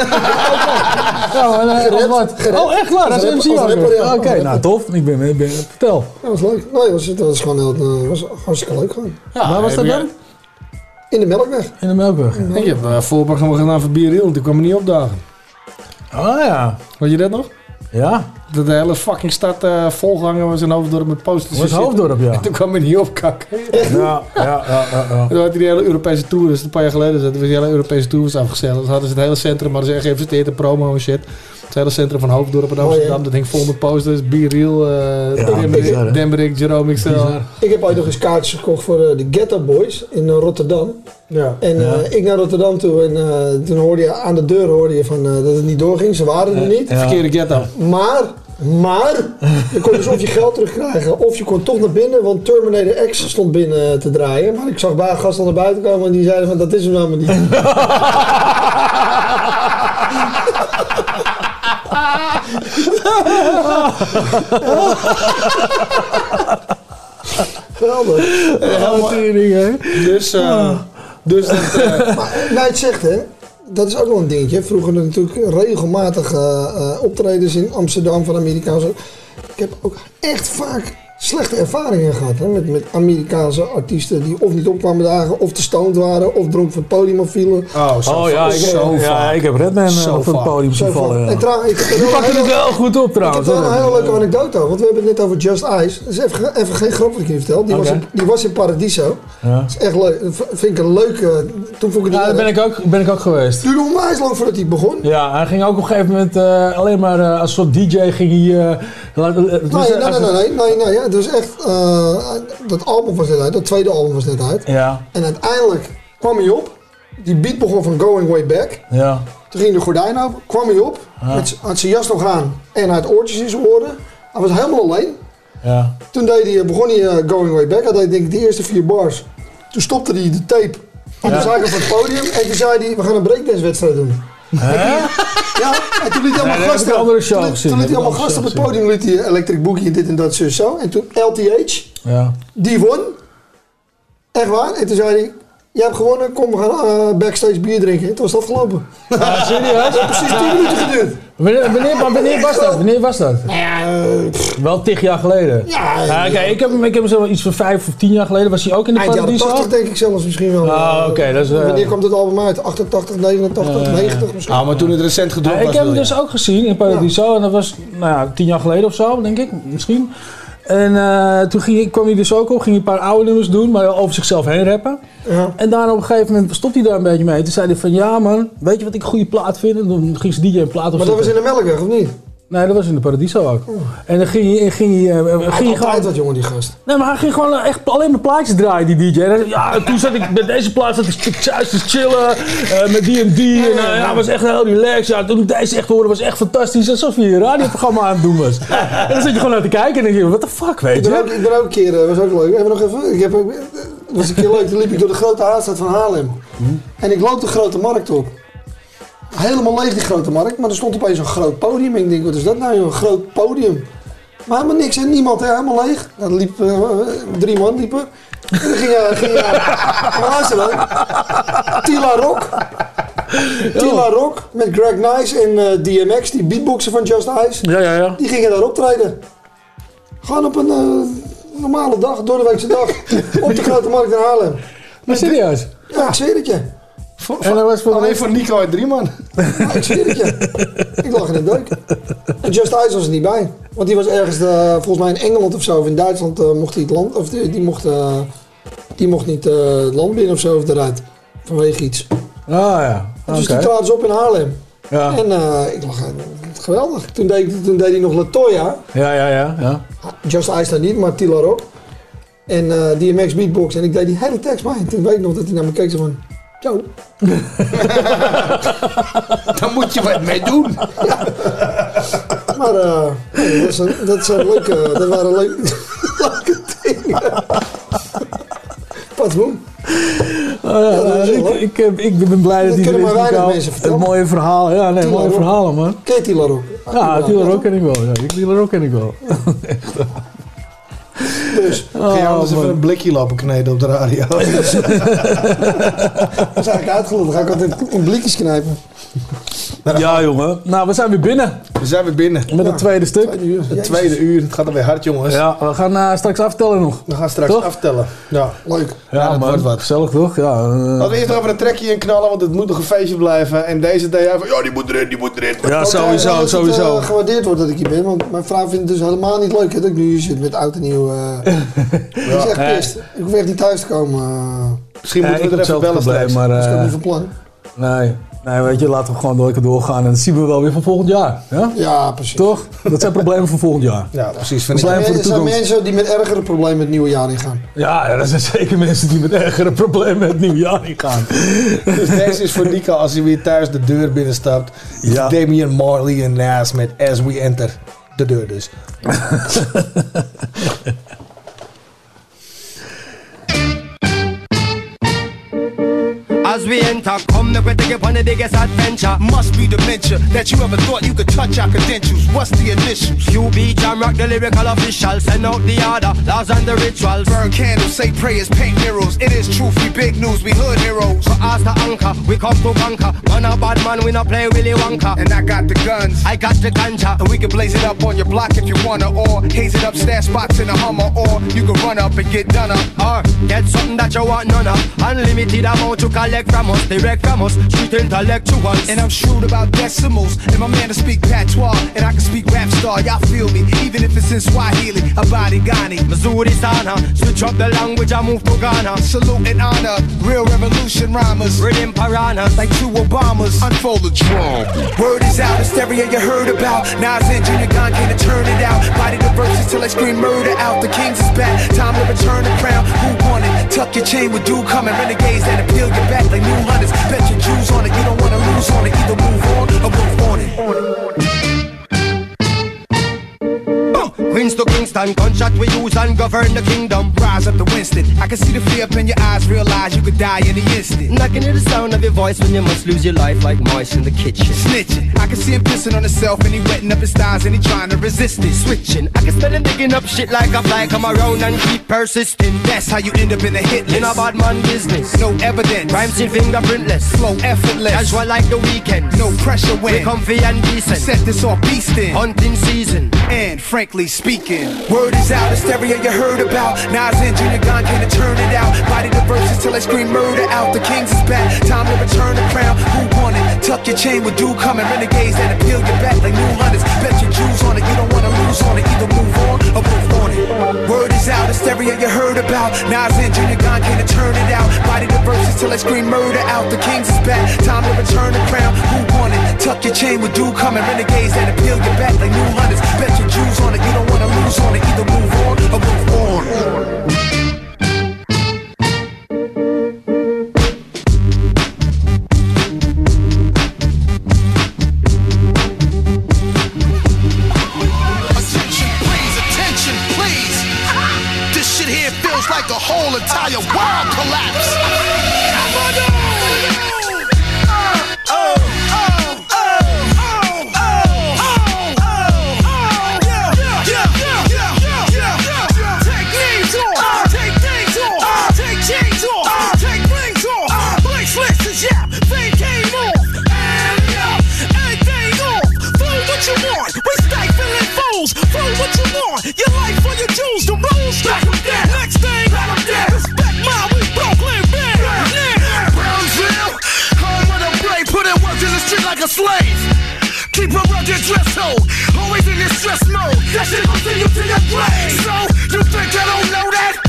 Ja, Gered, wat? gered. Oh, echt waar? Dat is MC ja. Oké, nou tof. Ik ben, ik ben, vertel. Dat was leuk. Nee, dat was, dat was gewoon heel, eh, was hartstikke leuk gewoon. Waar was dat dan? In de Melkweg. In de Melkweg. Ik heb een voorprogramma gedaan voor Bieril en toen kwam ik niet opdagen. Oh ja. Weet je dat nog? Ja. Dat de hele fucking stad eh volgehangen was in Hoofddorp met posters. Was. Hoofddorp, ja. En toen kwam ik niet opkakken. Ja, ja, ja, ja. ja. En toen had hij die hele Europese tour, dus een paar jaar geleden, toen was die hele Europese tour was afgesteld. Dus hadden ze het hele centrum, maar ze echt geïnvesteerd in promo en shit. Het hele centrum van Hoofddorp in Amsterdam, dat hing vol met posters, Bierriel, uh, bizar, hè? Demberik, Jerome XL. Ik heb ooit nog eens kaartjes gekocht voor eh, de Ghetto Boys in eh, Rotterdam. Ja. En Ja. eh, ik naar Rotterdam toe en eh, toen hoorde je aan de deur hoorde je van, eh, dat het niet doorging. Ze waren er niet. Ja. Verkeerde ghetto. Maar, maar, je kon dus of je geld terugkrijgen of je kon toch naar binnen, want Terminator X stond binnen te draaien. Maar ik zag bij gasten naar buiten komen en die zeiden van dat is hem helemaal niet. Geweldig. Dus, eh, dus dat... eh, Maar nou, het zegt hè, dat is ook wel een dingetje. Vroeger natuurlijk regelmatig eh, optredens in Amsterdam van Amerikaanse. Ik heb ook echt vaak slechte ervaringen gehad hè, met, met Amerikaanse artiesten die of niet opkwamen dagen, of te stoned waren, of dronk van het podium of vielen. Oh, zo Oh ja, ik, zo ja, ik heb Redman eh, Zo op het podium zien van- vallen. Ja. En trouw- ik heb er Die een het wel goed op Ik trouwens. heb wel een hele leuke anekdote want we hebben het net over Just Ice. Dat is even, even geen grap wat ik je vertel. Die, was in, die was in Paradiso. Ja. Dat is echt leuk. Dat vind ik een leuke... Toen vond ik het Ja, daar ben ik ook, ben ik ook geweest. Het duurde onwijs lang voordat hij begon. Ja, hij ging ook op een gegeven moment eh, alleen maar eh, als soort DJ ging hij... Nee, nee, nee, nee, nee, nee, het was echt, eh, dat album was net uit, dat tweede album was net uit. Ja, En uiteindelijk kwam hij op, die beat begon van Going Way Back. ja. Toen ging de gordijn open, kwam hij op, Ja. had zijn jas nog aan en hij had oortjes in zijn oren. Hij was helemaal alleen. Ja. Toen deed hij, begon hij eh, Going Way Back, hij deed denk ik de eerste vier bars. Toen stopte hij de tape aan de zijkant van het podium en toen zei hij, we gaan een breakdance wedstrijd doen. Hè? Ja, en toen liet hij allemaal gasten. andere show toen gezien, Toen liet hij allemaal gasten op het podium, liet hij Electric Boogie en dit en dat, zo, zo. En toen LTH, Ja. die won. Echt waar. En toen zei hij, jij hebt gewonnen, kom we gaan eh, backstage bier drinken. En toen was het afgelopen. Ah, serieus? Het heeft precies 10 minuten geduurd. Wanneer, wanneer, wanneer was dat? Wanneer was dat? Wel tig jaar geleden. Ja, Ja, kijk, ik heb hem, ik heb hem zo iets van vijf of tien jaar geleden. Was hij ook in de Eind jaren Paradiso? 80 denk ik zelfs misschien wel. Ah, oké, dat is, eh, Wanneer kwam dit album uit? 88, 89, 90 misschien? Ah, maar toen het recent gedropt Ja, ik was. heb hem je. dus ook gezien in Paradiso. En dat was nou ja, tien jaar geleden of zo, denk ik. Misschien. En eh, toen ging, kwam hij dus ook op. Ging hij een paar oude nummers doen. Maar over zichzelf heen rappen. En daarna op een gegeven moment stopt hij daar een beetje mee. Toen zei hij van, ja man, weet je wat ik een goede plaat vind? En dan ging ze DJ een plaat Maar dat was in de Melkweg, of niet? Nee, dat was in de Paradiso ook. En dan ging hij, ging hij, eh, ging altijd gewoon... wat, jongen, die gast. Nee, maar hij ging gewoon echt alleen maar plaatjes draaien, die DJ. Ja, toen zat ik met deze plaat zat ik thuis te chillen, eh, met die en die. En eh, ja, was echt heel relaxed. Ja, toen ik deze echt hoorde, was echt fantastisch. Alsof je een radioprogramma aan het doen was. en dan zit je gewoon naar te kijken en dan denk je, what the fuck, weet Ik ben, ook, je? ik ben ook een keer, eh, was ook leuk. Even nog even. Ik heb ook, eh, was een keer leuk. Toen liep ik door de grote haarstad van Haarlem. En ik loop de grote markt op. Helemaal leeg die grote markt, maar er stond opeens een groot podium. Ik denk, wat is dat nou? Een groot podium. Maar helemaal niks en niemand, hè? helemaal leeg. Dan liep eh, drie man liepen. En dan ging je, ging je, maar luister dan. Tila Rock. Tila Rock met Greg Nice en eh, DMX, die beatboxer van Just Ice. Ja, ja, ja. Die gingen daar optreden. Gewoon op een normale dag, door de weekse dag. op de grote markt in Haarlem. Maar serieus? Ja, ik zweer het je. En dat was voor Alleen voor Nico en drie man. Ja, ik zweer het je. Ik lag in de deuk. En Just Ice was er niet bij. Want die was ergens, eh, volgens mij in Engeland of zo, of in Duitsland eh, mocht hij het land, of die, die mocht, eh, die mocht niet eh, het land binnen of zo, of eruit. Vanwege iets. Ah ja, Dus die traden ze op in Haarlem. Ja. En eh, ik lag, geweldig. Toen deed, toen deed hij nog Latoya. Ja, ja, ja. ja. Just Ice dan niet, maar Tila Rock. En eh DMX beatbox. En ik deed die hele tekst bij. En toen weet ik nog dat hij naar me keek zo van... Zo. Daar moet je wat mee doen. Maar eh, nee, dat, zijn, dat zijn leuke... Dat waren leuke, leuke dingen. Wat doen? Oh, ja, Ja, dat is ik, wel leuk. ik, heb- ik ben blij dat er kunnen is. maar mensen Het mooie verhaal. Ja, nee, Tila mooie verhalen, man. Ken je Tila Rock? Ja, Tila Rock ken ik wel. Ja, Tila Rock ken ik wel. Dus. Ga je anders Oh, even een blikje lopen kneden op de radio. Dat is eigenlijk uitgeluld. Dan ga ik altijd een blikjes knijpen. Ja, jongen. Nou, we zijn weer binnen. We zijn weer binnen. Met het tweede stuk. Het tweede uur. Het gaat alweer hard, jongens. Ja, we gaan eh, straks aftellen nog. We gaan straks Toch? aftellen. Ja. Leuk. Ja, dat wordt wat. Gezellig, toch? Ja. eh, Laten we eerst nog even een trekje in knallen, want het moet nog een feestje blijven. En deze deed hij van, ja, die moet erin, die moet erin. ja, Ook, eh, sowieso, dat het, sowieso. eh, gewaardeerd wordt dat ik hier ben. Want mijn vrouw vindt het dus helemaal niet leuk hè, dat ik nu hier zit met oud en nieuw. Eh is echt pist. Ik hoef echt niet thuis te komen. eh. Misschien Ja, moeten ik we er even bellen probleem, maar... dat is ook eh, niet van plan. nee, nee, weet je, laten we gewoon lekker doorgaan. En dat zien we wel weer van volgend jaar. Ja? Ja, precies. Toch? Dat zijn problemen voor volgend jaar. Ja, precies. Ik. Er zijn mensen die met ergere problemen het nieuwe jaar ingaan. Ja, ja, er zijn zeker mensen die met ergere problemen het nieuwe jaar ingaan. Dus deze is voor Nico als hij weer thuis de deur binnenstapt. Ja. Damian Marley en Nas met As We Enter. De do dus. As we enter, come the take upon the biggest adventure. Must be dementia that you ever thought you could touch our credentials. What's the initials? QB Jam Rock, the lyrical official. Send out the order, laws and the rituals. Burn candles, say prayers, paint murals. It is truth, we big news, we hood heroes. For us the anchor, we come to conquer. Man a bad man, we not play Willy Wonka. And I got the guns. I got the ganja. And we can blaze it up on your block if you wanna, or haze it up, stash spots in a Hummer, or you can run up and get done up. Or get something that you want none of. Unlimited amount to collect from us, direct from us, street intellectuals. And I'm shrewd about decimals. And my man to speak patois, and I can speak rap star. Y'all feel me, even if it's in Swahili, Habari gani. Mzuri sana, switch up the language, I move to Ghana. Salute and honor, real revolution rhymers. Rhythm piranhas, Like two Obamas, unfold the drum. Word is out, hysteria you heard about. Nas and Junior Gong came to turn it out. Body the verses till they scream murder out. The Kings is back, time to return the crown. Who won it? Tuck your chain with dude coming. Renegades that appeal your back like new hunters. Bet your Jews on it, you don't wanna lose on it. Either move on or move on it. Queens to Kingston, gunshot we use and govern the kingdom. Rise up to Winston. I can see the fear up in your eyes, realize you could die in the instant. I can hear the sound of your voice when you must lose your life like mice in the kitchen. Snitching. I can see him pissing on himself and he wetting up his thighs and he trying to resist it. Switching, I can smell him digging up shit like a fly. Come around and keep persisting. That's how you end up in the hit list. In a bad man business. No evidence. Rhymes in fingerprintless. Flow effortless. Casual like the weekend. No pressure when We comfy and decent. set this off beastin'. Hunting season. And frankly speaking. Word is out, hysteria you heard about. Nas and Junior Gong can't turn it out. Body the verses till I scream murder out. The kings is back, time to return the crown. Who won it? Tuck your chain with dude coming. Renegades that appeal your back like new hunters. Bet your jewels on it, you don't wanna lose on it. Either move on or move on it. Word is out, hysteria you heard about. Nas and Junior Gong can't turn it out. Body the verses till I scream murder out. The kings is back, time to return the crown. Who won it? Tuck your chain with dude coming. Renegades that appeal your back like new hunters. Bet your jewels on it, you don't it. Either move on or move on. Attention, please, attention, please. This shit here feels like the whole entire world collapse. Your life or your jewels, the rules. Stack 'em down. Next thing, respect my we Brooklyn band. Yeah. Brownsville, home with a blade, put in work in the street like a slave. Keep a rugged dress code, always in this stress mode. That shit gon' send you to your grave. So, you think I don't know that?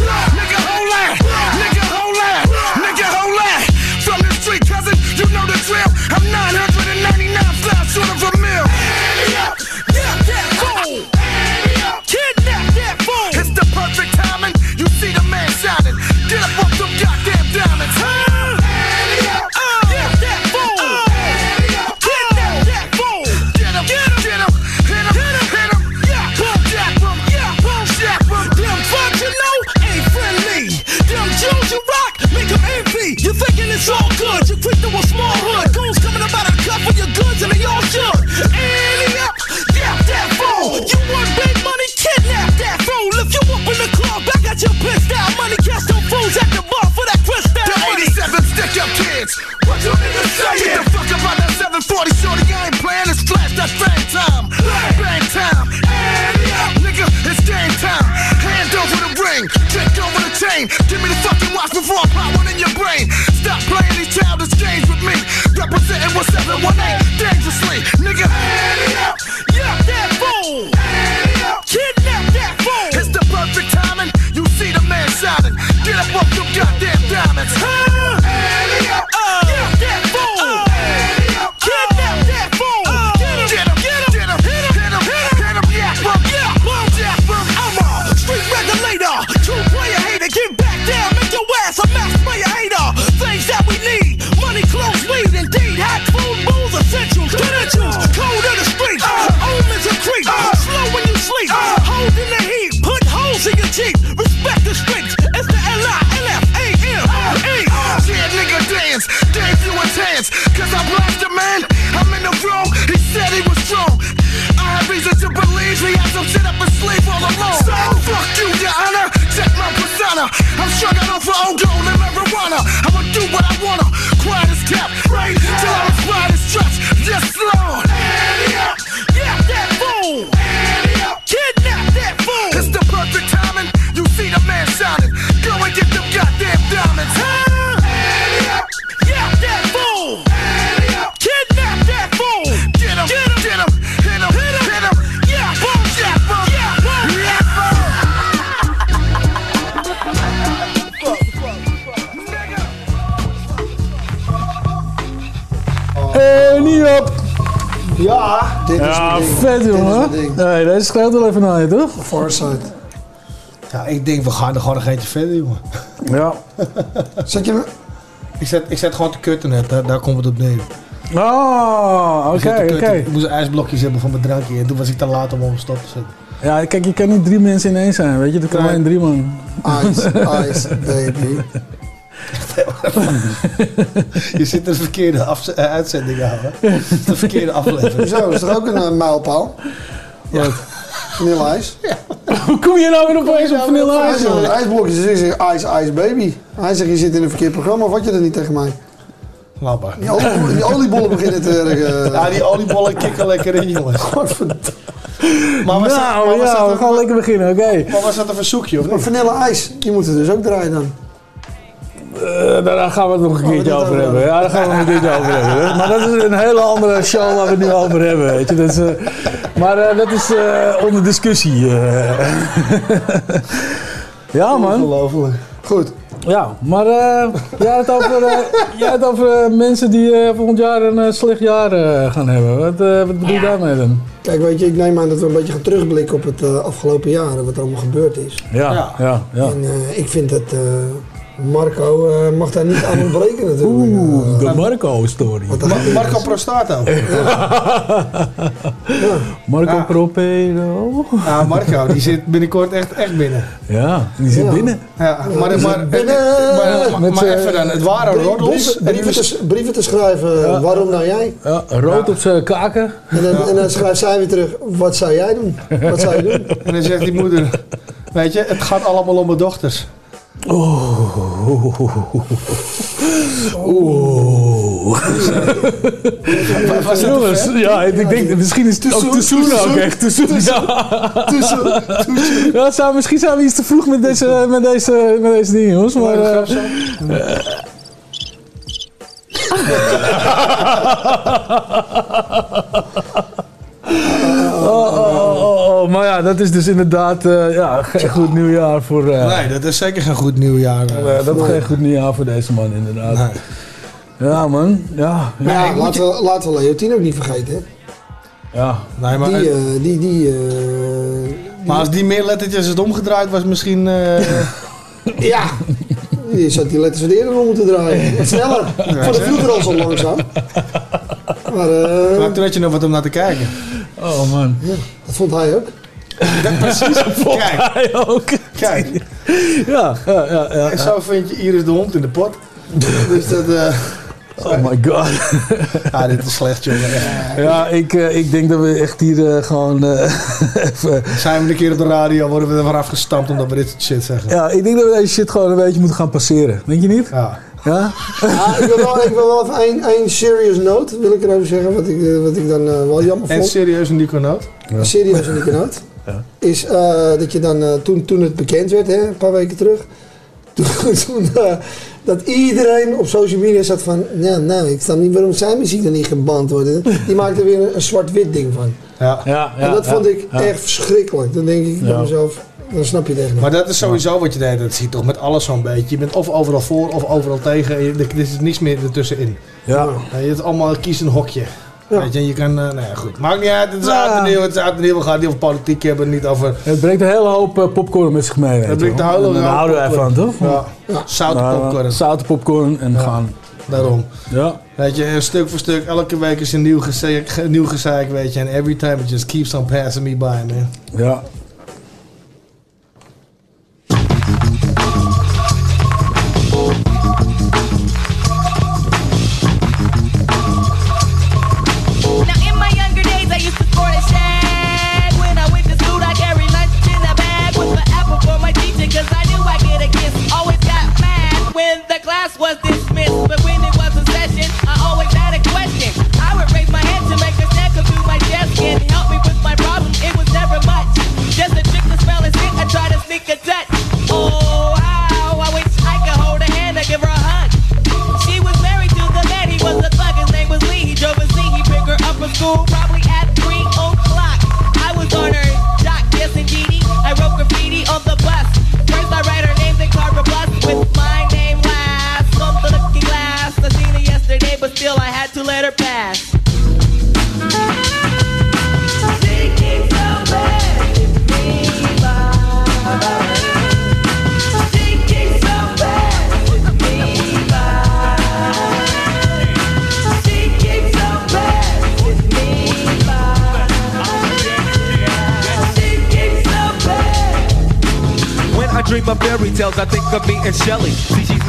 Schrijft wel even naar je, toch? Farsight. Ja, ik denk we gaan er gewoon nog eentje verder, jongen. Ja. Zet je me... Ik zet, ik zet gewoon te kutten net, daar, daar komt het op neer. Oh, Ik oké, oké. Ik moest ijsblokjes hebben van mijn drankje en toen was ik te laat om op stop te zetten. Ja, kijk, je kan niet drie mensen ineens zijn, weet je? Dat kan alleen drie man. Ice, ice, baby. Je zit de verkeerde eh, uitzending aan, hè? De verkeerde aflevering. Zo, is er ook een eh, mijlpaal? Wat? Vanille-ijs. Hoe kom je nou weer opeens op vanille ijs? zegt, joh? ijsblokjes, dus ik zeg ice, ice, baby. Hij zegt, je zit in een verkeerd programma, of wat je dat niet tegen mij? Laat maar. Die, olie- die oliebollen beginnen te werken. Ja, die oliebollen kikken lekker in, jongens. Godverdomme. Maar was, dat, Nou, maar ja, we gaan een, lekker beginnen, oké. maar was dat een verzoekje, of Maar niet? vanille-ijs, die moeten dus ook draaien dan. Eh, daar gaan we het nog een keertje over hebben. Ja, daar gaan we het nog een keertje over hebben. Maar dat is een hele andere show waar we het nu over hebben, weet je. Dat is, eh, maar eh, dat is eh, onder discussie. eh. ja, man. Ongelooflijk. Goed. Ja, maar eh, jij had over, eh, jij had over mensen die eh, volgend jaar een eh, slecht jaar eh, gaan hebben. Wat, eh, wat bedoel je daarmee dan? Kijk, weet je, ik neem aan dat we een beetje gaan terugblikken op het eh, afgelopen jaar en wat er allemaal gebeurd is. Ja, ja, ja. En eh, ik vind dat eh, Marco eh, mag daar niet aan ontbreken natuurlijk. Oeh, de Marco-story. Ma- Marco Prostato. Marco. Propero. Ja, Marco, die zit binnenkort echt, echt binnen. Ja, die zit Ja. binnen. Ja, maar, maar, binnen. maar, even dan, het waren Brie- roddels. te, brieven te schrijven, waarom nou jij? Ja, rood op zijn kaken. En dan, en dan schrijft zij weer terug, wat zou jij doen? Wat zou je doen? En dan zegt die moeder, weet je, het gaat allemaal om mijn dochters. Oeh. Oeh. Was het Jongens, ja, ik denk, misschien is het ook te zoen ook echt. Te zoen, ja. Zou, misschien zijn we iets te vroeg met deze, met deze, met deze dingen, jongens. Maar, eh, oh, maar ja, dat is dus inderdaad eh, ja, geen goed nieuwjaar voor... eh, Nee, dat is zeker geen goed nieuwjaar. eh, dat is geen goed nieuwjaar voor deze man, inderdaad. Ja, man. Ja. Maar ja, laten, we, laten we Leontien ook niet vergeten. Hè? Ja. Nee, maar, Die, die, die, eh, maar als die meer lettertjes het omgedraaid was, misschien... eh, ja, je zou die letters wat eerder om moeten draaien. Wat sneller. Voor de vroeger al zo langzaam. Maar, maar toen had je nog wat om naar te kijken. Oh, man. dat vond hij ook. Dat precies. Kijk, Hij ook. kijk. Ja, ja, ja. ja. En zo vind je Iris de hond in de pot. Dus dat... eh, Oh my god. ja, dit is slecht, jongen. Ja, ik, eh, ik denk dat we echt hier eh, gewoon eh, even... Zijn we een keer op de radio, worden we er vanaf gestampt omdat we dit soort shit zeggen. Ja, ik denk dat we deze shit gewoon een beetje moeten gaan passeren. Denk je niet? Ja. Ja? Ja, ik wil wel, ik wil wel even één, één serious note, wil ik erover zeggen, wat ik, eh, wat ik dan eh, wel jammer En vond. serieus een Niconoot? Serieus en ik noot. Ja. Is eh, dat je dan, eh, toen, toen het bekend werd, hè, een paar weken terug, toen, toen, dat iedereen op social media zat van, nou, nou, ik snap niet waarom zijn muziek dan niet geband wordt. Die maakte er weer een, een zwart-wit ding van. Ja. Ja, en dat ja, vond ik ja. echt verschrikkelijk. Dan denk ik bij Ja. mezelf, dan snap je het echt niet. Maar dat is sowieso wat je deed. Dat zie je toch met alles zo'n beetje. Je bent of overal voor of overal tegen. Er is niets meer ertussenin. Ja. Ja, je hebt allemaal kies een hokje. Ja. Weet je, en je kan, eh, nou ja, goed. Maakt niet uit, het is Ja. en nieuw, het is en nieuw. We gaan het niet over politiek hebben, niet over... Het brengt een hele hoop eh, popcorn met zich mee. je brengt een hele En Daar hoop houden wij van, toch? Ja, zoute Nou, popcorn. Zoute popcorn en gaan. Daarom. Ja. Weet je, stuk voor stuk, elke week is een nieuw gezeik, ge- nieuw gezeik weet je. En every time it just keeps on passing me by, man. Ja.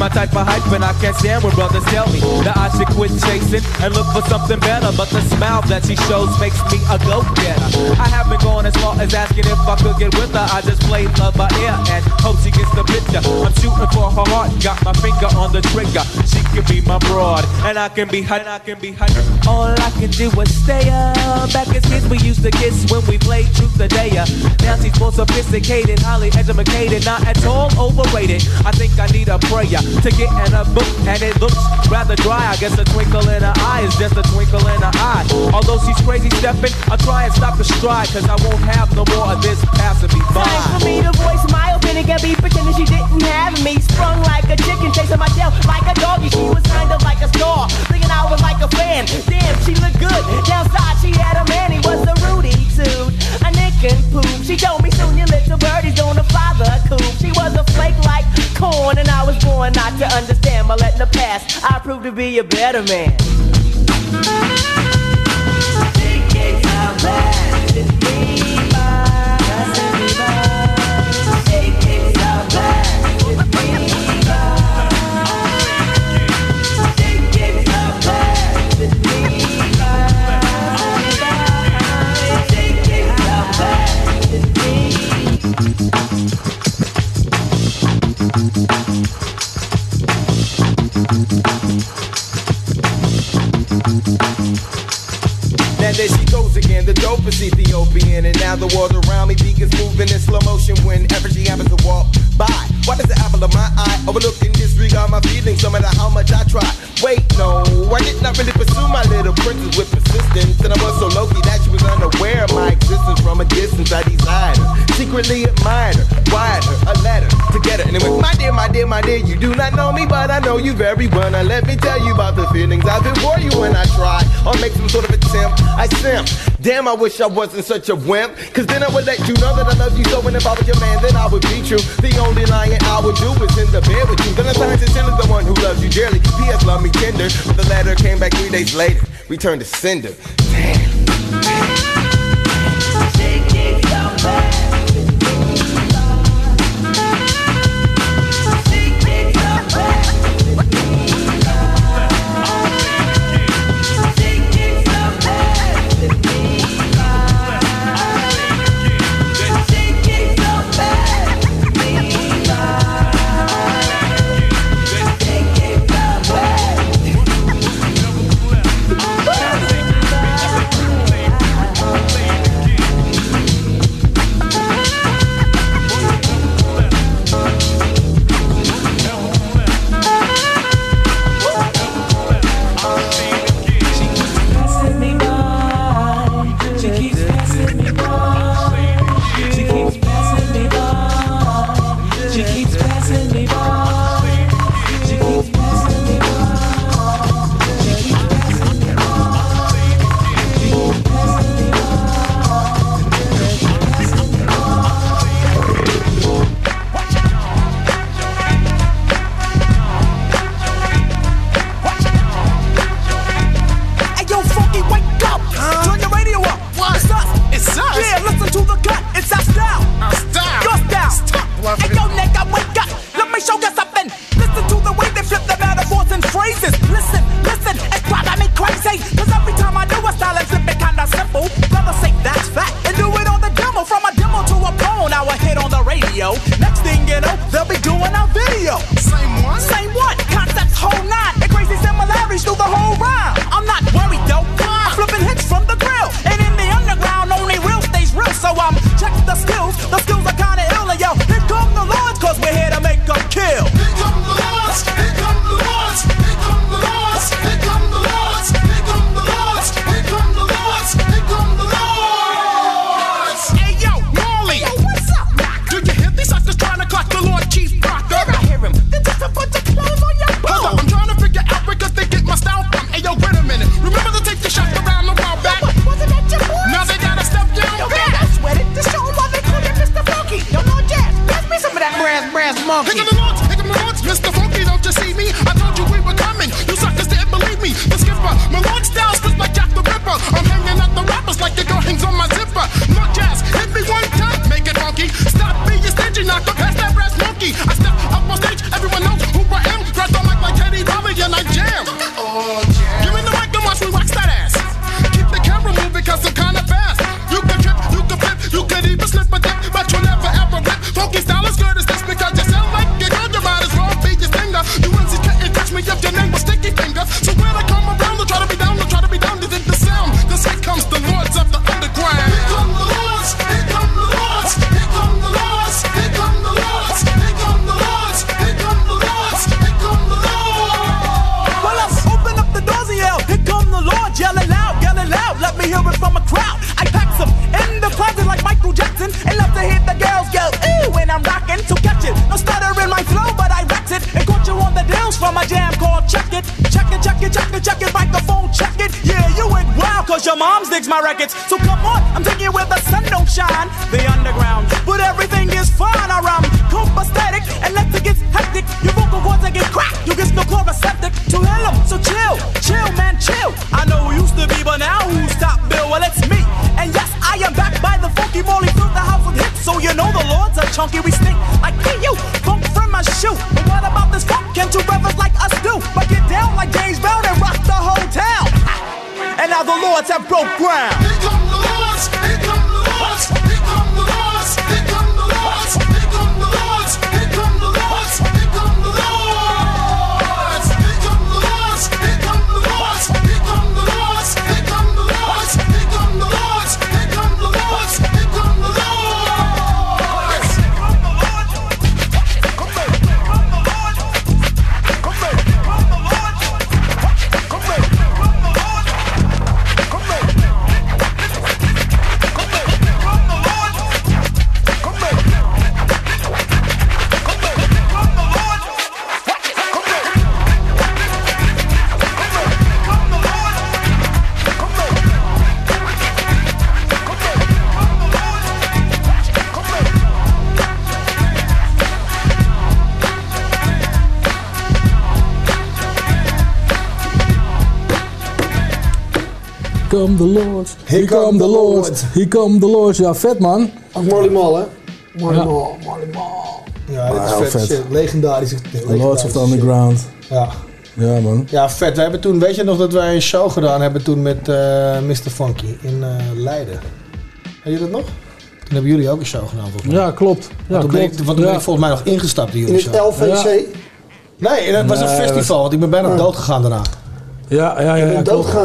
My type of hype, and I can't stand when brothers tell me that I should quit chasing and look for something better. But the smile that she shows makes me a go-getter. I haven't gone as far as asking if I could get with her. I just play love by ear and hope she gets the picture. I'm shooting for her heart, got my finger on the trigger. Can be my broad, and I can be hot, I can be hot. All I can do is stay up. Back as kids, we used to kiss when we played truth or dare. Now she's more sophisticated, highly educated, not at all overrated. I think I need a prayer to get in a book, and it looks rather dry. I guess a twinkle in her eye is just a twinkle in her eye. Although she's crazy stepping, I'll try and stop the stride, cause I won't have no more of this passing me by. Time for me to voice my. Pretending can be pretending she didn't have me. Sprung like a chicken, chasing my tail like a doggy. She was kind of like a star, thinking I was like a fan. Damn, she looked good. Downside, she had a man, he was a Rudy suit. A nick and poop. She told me soon your little birdie's gonna fly the coop. She was a flake like corn, and I was born not to understand. But letting the past, I proved to be a better man. The dopest Ethiopian. And now the world around me begins moving in slow motion whenever she happens to walk by. Why does the apple of my eye overlook and disregard my feelings no matter how much I try? Wait, no, I did not really pursue my little princess with persistence. And I was so low-key that she was unaware of my existence from a distance. I desired her, secretly admired her, wired her a letter to get her. And it went, my dear, my dear, my dear, you do not know me, but I know you very well. Now let me tell you about the feelings I've been for you when I try or make some sort of attempt. I simp. Damn, I wish I wasn't such a wimp. Cause then I would let you know that I love you so. And if I was your man, then I would be true. The only lying I would do is in the bed with you. Then I signed to the one who loves you dearly. P.S. Love me tender. But the letter came back three days later. Returned to sender. Hey, yo, funky molly through the house with hits. So you know the lords are chunky, we stink like you funk from my shoe. But what about this funk? Can two brothers like us do? But get down like James Brown and rock the whole town. And now the lords have broke ground. Here come the lords, here come Come the Lords. Here come the Lords. Here come the Lords. Ja, vet man. Of Marley Marl, hè? Marley Ja. Marl, Marley Marl. Ja, dit Ah, is vet, vet. shit. Legendarische The Lords of the Underground. Ja. Ja man. Ja, vet. We hebben toen, weet je nog dat wij een show gedaan hebben toen met eh Mr. Funky in eh, Leiden? Weet je dat nog? Toen hebben jullie ook een show gedaan volgens mij. Ja, klopt. Ja, want toen ben ik, want toen ben Ja. ik volgens mij nog ingestapt in jullie In het show. LVC? Nee, het was een festival, want ik ben bijna dood gegaan daarna. Ja, ja, ja. ja,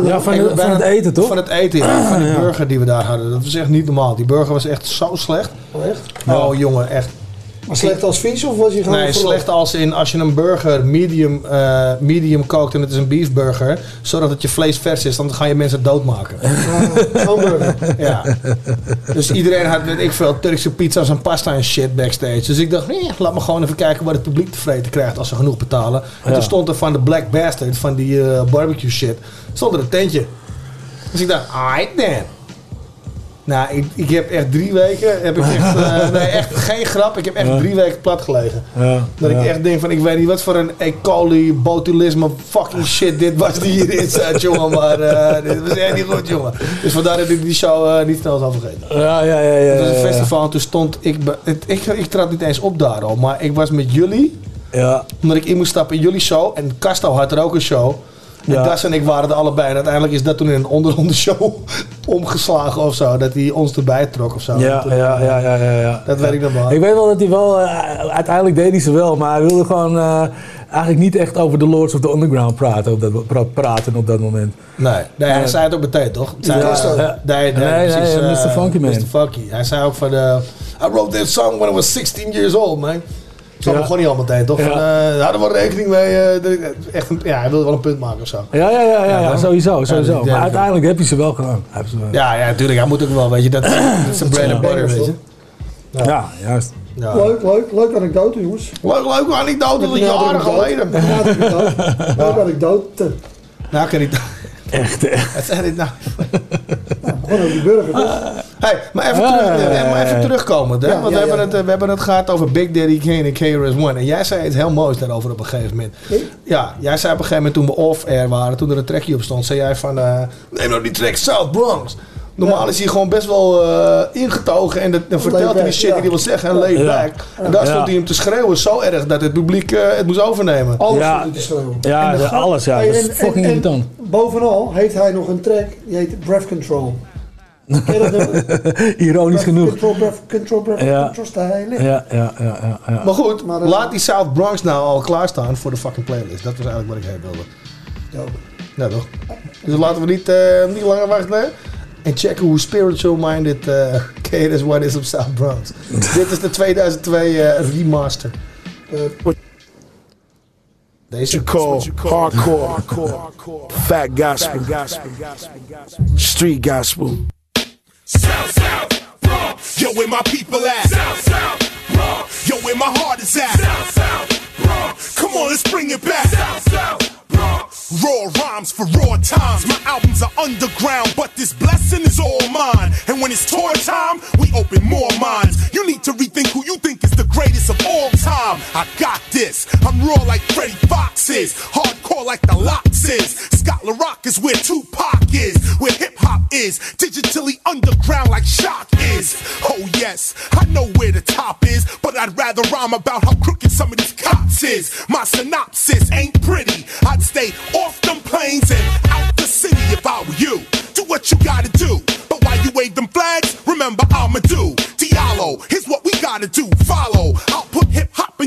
ja van, de- van het eten toch? Van het eten, ja. Van die burger die we daar hadden. Dat was echt niet normaal. Die burger was echt zo slecht. Oh, echt? Oh jongen, echt. Maar slecht als vies of was je gewoon Nee, verloren? slecht als in als je een burger medium, eh, medium kookt en het is een beefburger, zodat het je vlees vers is, dan ga je mensen doodmaken. Zo'n burger. Ja. Dus iedereen had, weet ik veel, Turkse pizza's en pasta en shit backstage. Dus ik dacht, nee, laat me gewoon even kijken wat het publiek tevreden krijgt als ze genoeg betalen. En Ja. toen stond er van de Black Bastard, van die eh, barbecue shit, stond er een tentje. Dus ik dacht, alright then. Nou, ik, ik heb echt drie weken, heb ik echt, eh, nee, echt geen grap, ik heb echt Ja. drie weken plat gelegen. Ja, Dat ja. ik echt denk van, ik weet niet wat voor een E. coli, botulisme, fucking shit dit was die hierin zat, jongen. Maar eh, dit was echt niet goed, jongen. Dus vandaar dat ik die show eh, niet snel zal vergeten. Ja, ja, ja. ja, Het was een festival en toen stond ik, het, ik, ik trad niet eens op daar al, maar ik was met jullie, Ja, omdat ik in moest stappen in jullie show. En Casto had er ook een show. Ja. Das en ik waren er allebei. En uiteindelijk is dat toen in een onderronde show omgeslagen of zo. Dat hij ons erbij trok of zo. ja, Toen, ja, ja, ja, ja, ja. Dat weet ik nog wel. Ik weet wel dat hij wel, eh, uiteindelijk deed hij ze wel, maar hij wilde gewoon eh, eigenlijk niet echt over de Lords of the Underground praten op dat, pra- praten op dat moment. Nee, nee hij zei het ook meteen, toch? Zei, Ja, ja. nee, nee, Nee, precies, nee, eh, Mr. Funky Man. Mr. Funky. Hij zei ook van, I wrote this song when I was 16 years old, man. Zo Ja. begon hij al meteen, toch? Ja. Van, eh, hadden we rekening mee. eh, ik- echt een, ja, hij wilde wel een punt maken of zo. Ja, ja, ja, ja, Ja, sowieso, sowieso. maar uiteindelijk heb je ze wel gedaan. Ja, ja, natuurlijk. Hij moet ook wel, weet je. Dat, dat is een bread and butter, weet je. Ja, juist. Ja. Leuk, leuk, leuk anekdote, jongens. Leuk, leuk anekdote, dat is jaren geleden. Leuk anekdote. Nou, kan niet. Echt, zei dit nou? Gewoon over die burger, toch? Hey, maar even, Ja, terug, eh, maar even ja. terugkomend. Hè? Ja, Want ja, we, hebben. Het, eh, we hebben het gehad over Big Daddy Kane en KRS-One. En jij zei iets heel moois daarover op een gegeven moment. Ja, jij zei op een gegeven moment toen we off-air waren, toen er een trackje op stond, zei jij van, eh, neem nou die track South Bronx. Normaal is hij gewoon best wel eh, ingetogen en dat, vertelt hij die shit ja. die hij wil zeggen en laid Ja. back. En daar Ja. stond hij hem te schreeuwen zo erg dat het publiek eh, het moest overnemen. Alles Ja. te schreeuwen. Ja, En grap- alles, ja. Hey, Dat is fucking irritant. Bovenal heeft hij nog een track, die heet Breath Control. Ironisch Breath genoeg. Control, breath control, breath Ja. control. Ja, ja, ja, ja. ja. Maar goed, Maar, eh, laat die South Bronx nou al klaarstaan voor de fucking playlist. Dat was eigenlijk wat ik heen wilde. Ja, toch? Dus laten we niet, eh, niet langer wachten. En checken hoe spiritual-minded eh KRS-One is op South Bronx. Dit is de 2002 eh, remaster. Deze call hardcore, fat gospel, gospel, street gospel. South, South, Bronx. Yo, where my people at? South, South, Bronx. Yo, where my heart is at. South, South, Bronx. Come on, let's bring it back. South, South, Bronx. Raw rhymes for raw times. My albums are underground, but this blessing is all mine. And when it's tour time, we open more minds. You need to rethink who you think is the greatest of all time. I got this. I'm raw like Freddie Foxxx is. Hardcore like the Lox is. Scott La Rock is where Tupac is. Where hip hop is. Digitally underground like Shock is. Oh yes, I know where the top is. But I'd rather rhyme about how crooked some of these cops is. My synopsis ain't pretty. I'd stay off them planes and out the city if I were you. Do what you gotta do. But while you wave them flags, remember I'ma do. Diallo, here's what we gotta do. Follow.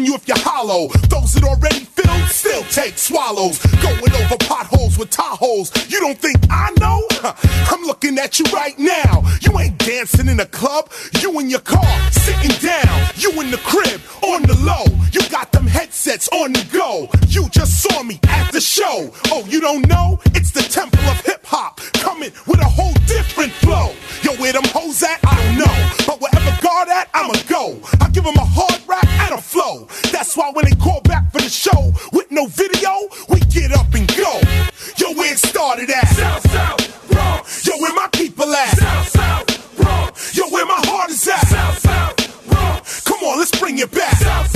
You if you're hollow. Those that already filled still take swallows. Going over potholes with Tahoes. You don't think I know? I'm looking at you right now. You ain't dancing in a club. You in your car, sitting down. You in the crib, on the low. You got them headsets on the go. You just saw me at the show. Oh, you don't know? It's the temple of hip hop. Coming with a whole different flow. Yo, where them hoes at? I don't know. But wherever God at, I'ma go. I give them a hard rap flow. That's why when they call back for the show with no video, we get up and go. Yo, where it started at? South, South, Bronx. Yo, where my people at? South, South, Bronx. Yo, where my heart is at? South, South, Bronx. Come on, let's bring it back. South,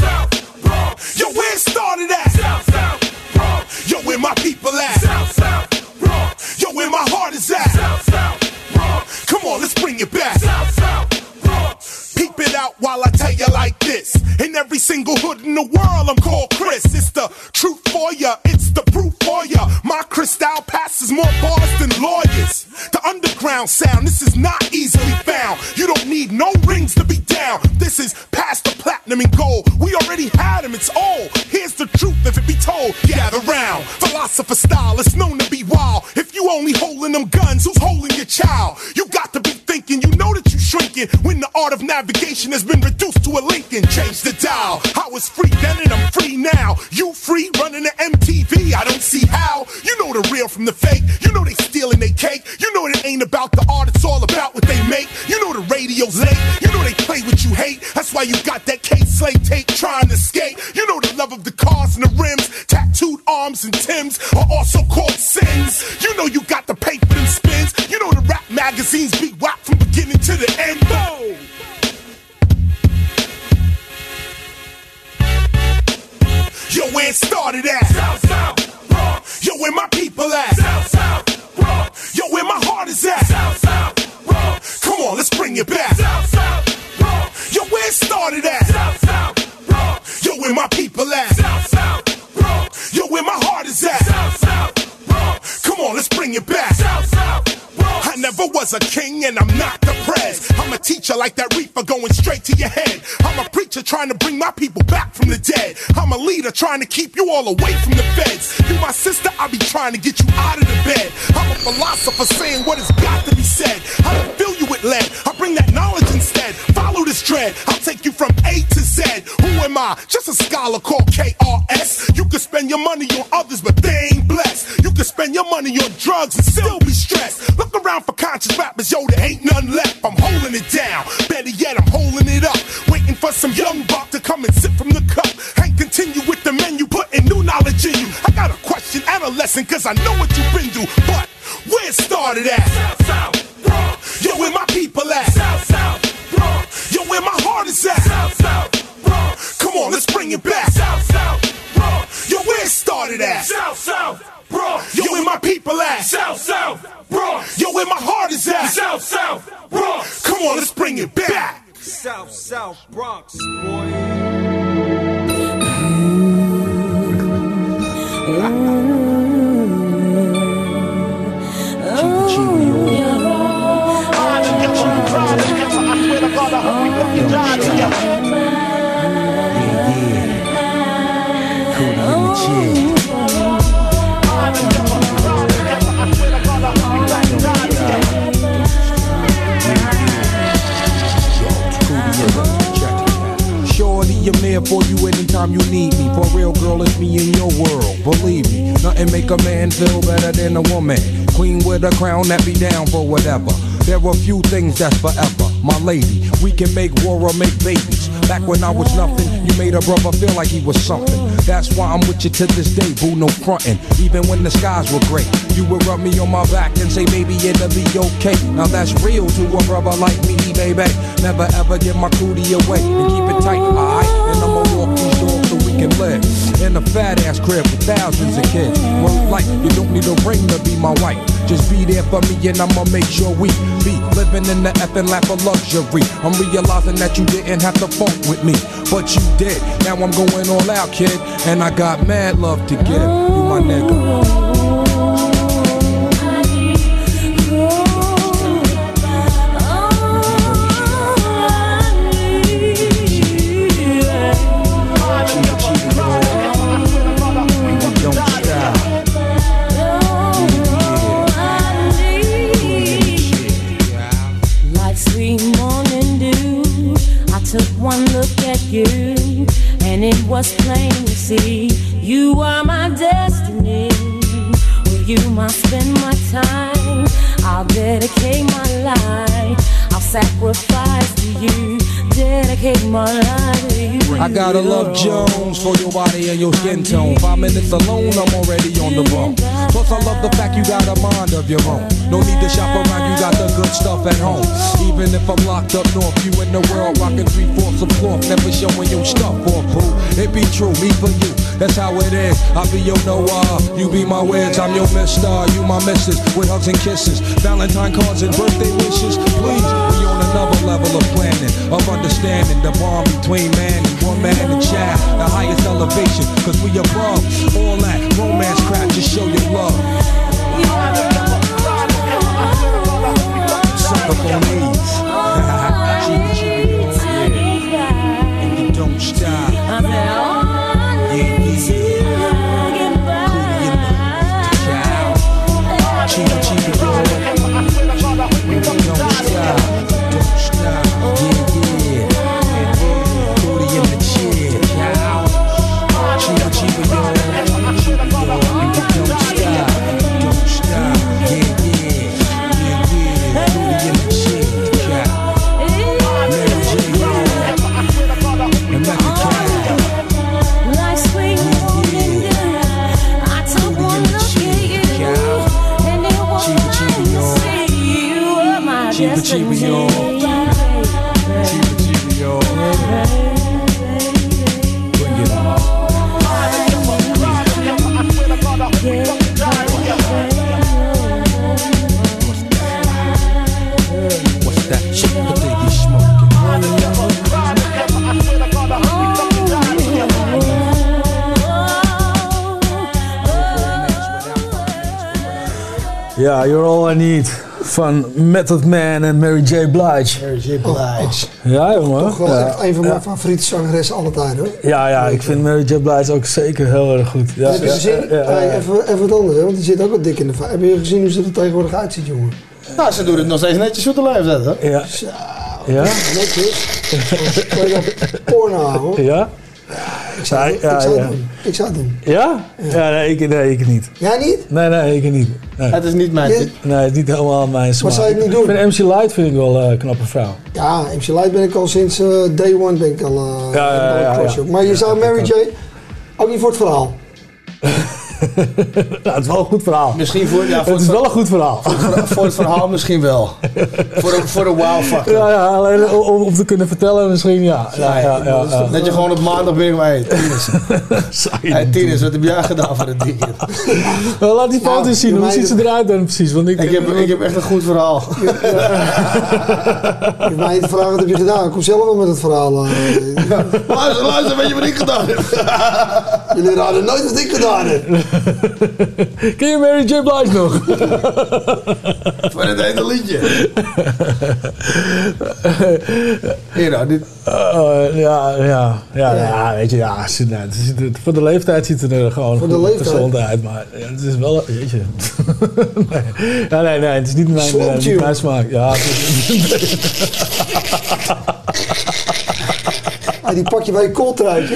this. In every single hood in the world, I'm called Chris. It's the truth for ya, it's the proof for ya. My crystal passes more bars than lawyers. The underground sound, this is not easily found. You don't need no rings to be down. This is past the platinum and gold. We already had them, it's old. Here's the truth if it be told. Gather round. Philosopher style, it's known to be wild. If you only holding them guns, who's holding your child? You got to be thinking, you know that shrinking when the art of navigation has been reduced to a Lincoln. Change the dial. I was free then and I'm free now. You free running the MTV? I don't see how. You know the real from the fake. You know they stealing they cake. You know it ain't about the art, it's all about what they make. You know the radio's late. You know they play what you hate. That's why you got that Kay Slay tape trying to skate. You know the love of the cars and the rims, tattooed arms and Tims are also called like that reaper going straight to your head. I'm a preacher trying to bring my people back from the dead. I'm a leader trying to keep you all away from the feds. You my sister, I be trying to get you out of the bed. I'm a philosopher saying what has got to be said. I don't fill you with lead. I bring that knowledge instead. Follow this dread. I'll take you from A to Z. Who am I? Just a scholar called KRS. You can spend your money on others, but they ain't blessed. You can spend your money on drugs and still I know a crown that be down for whatever. There are few things that's forever. my lady. We can make war or make babies. Back when I was nothing, you made a brother feel like he was something. That's why I'm with you to this day, boo, no frontin'. Even when the skies were gray, you would rub me on my back and say, baby, it'll be okay. Now that's real to a brother like me, baby. Never ever give my cootie away and keep it tight, alright? And I'ma walk these doors so we can live in a fat ass crib with thousands of kids. Word like you don't need a ring to be my wife. Just be there for me and I'ma make sure we be living in the effing lap of luxury. I'm realizing that you didn't have to funk with me, but you did. Now I'm going all out, kid, and I got mad love to give. You my nigga. Jones for your body and your skin tone. Five minutes alone, I'm already on the road. Plus, I love the fact you got a mind of your own. No need to shop around, you got the good stuff at home. Even if I'm locked up north, you in the world rocking three fourths of cloth, never showing your stuff off, boo. It be true, me for you, that's how it is. I be your Noah, you be my Wiz, I'm your Mister, you my Missus, with hugs and kisses, Valentine cards and birthday wishes. Please, we on another level of planning, of understanding the bond between man and woman and child, the highest elevation, cause we above all that romance crap, just show your love. Suck up on these. Ja, You're All I Need van Method Man en Mary J. Blige. Mary J. Blige. Ja, jongen. Toch wel ja. echt een van mijn ja. favoriete zangeressen alle tijden hoor. Ja, ja, ik vind Mary J. Blige ook zeker heel erg goed. Ja, heb je gezien? ja, ja, Hey, ja. even, even wat anders, hè, want die zit ook wel dik in de vaart. Heb je gezien hoe ze er tegenwoordig uitziet, jongen? Nou, ze doen het nog steeds netjes op de leeftijd, hè? Ja. Ja? Netjes. Kan je dat porno houden? Ja? Ik zou, Ja, ik ja, zou ja. het doen. Ik zou het doen. Ja? Ja, nee, ik, nee, ik niet. Jij niet? Nee, nee, ik niet. Nee. Het is niet mijn Je-. Nee, het is niet helemaal mijn smaak. zou je het niet doen? Ik vind MC Light vind ik wel eh, een knappe vrouw. Ja, MC Light ben ik al sinds eh, day one ben ik al, eh, Ja, al. Maar je zou Mary J. ook niet voor het verhaal. Ja, het is wel een goed verhaal. Misschien voor, ja, voor Het is wel een goed verhaal. Voor het, verha- voor het verhaal misschien wel. voor de, voor de wow factor. Ja, ja, alleen om, om te kunnen vertellen misschien, ja. ja, ja, ja, ja. Dat je gewoon op maandag ben bij Tinus. Hey Tinus, wat heb jij gedaan voor het weekend? Wel, laat die foto's zien, hoe ziet ze eruit dan precies? Want ik, Ik heb, ik heb echt een goed verhaal. Je hoeft mij niet vragen wat heb je gedaan. Ik kom zelf wel met het verhaal. luister, luister, weet je wat ik gedaan heb? Jullie raden nooit wat ik gedaan heb. Ken je Mary J. Blige nog? Voor het hele liedje. Hier nou, dit... Uh, ja, ja, ja, ja, weet je, ja, ze- nou, het ziet er- voor de leeftijd ziet het er gewoon Voor de goed leeftijd? gezond uit, maar ja, het is wel, weet je. nee, ja, nee, nee, het is niet mijn, eh, niet mijn smaak. Ja, die pak je bij je kooltruitje.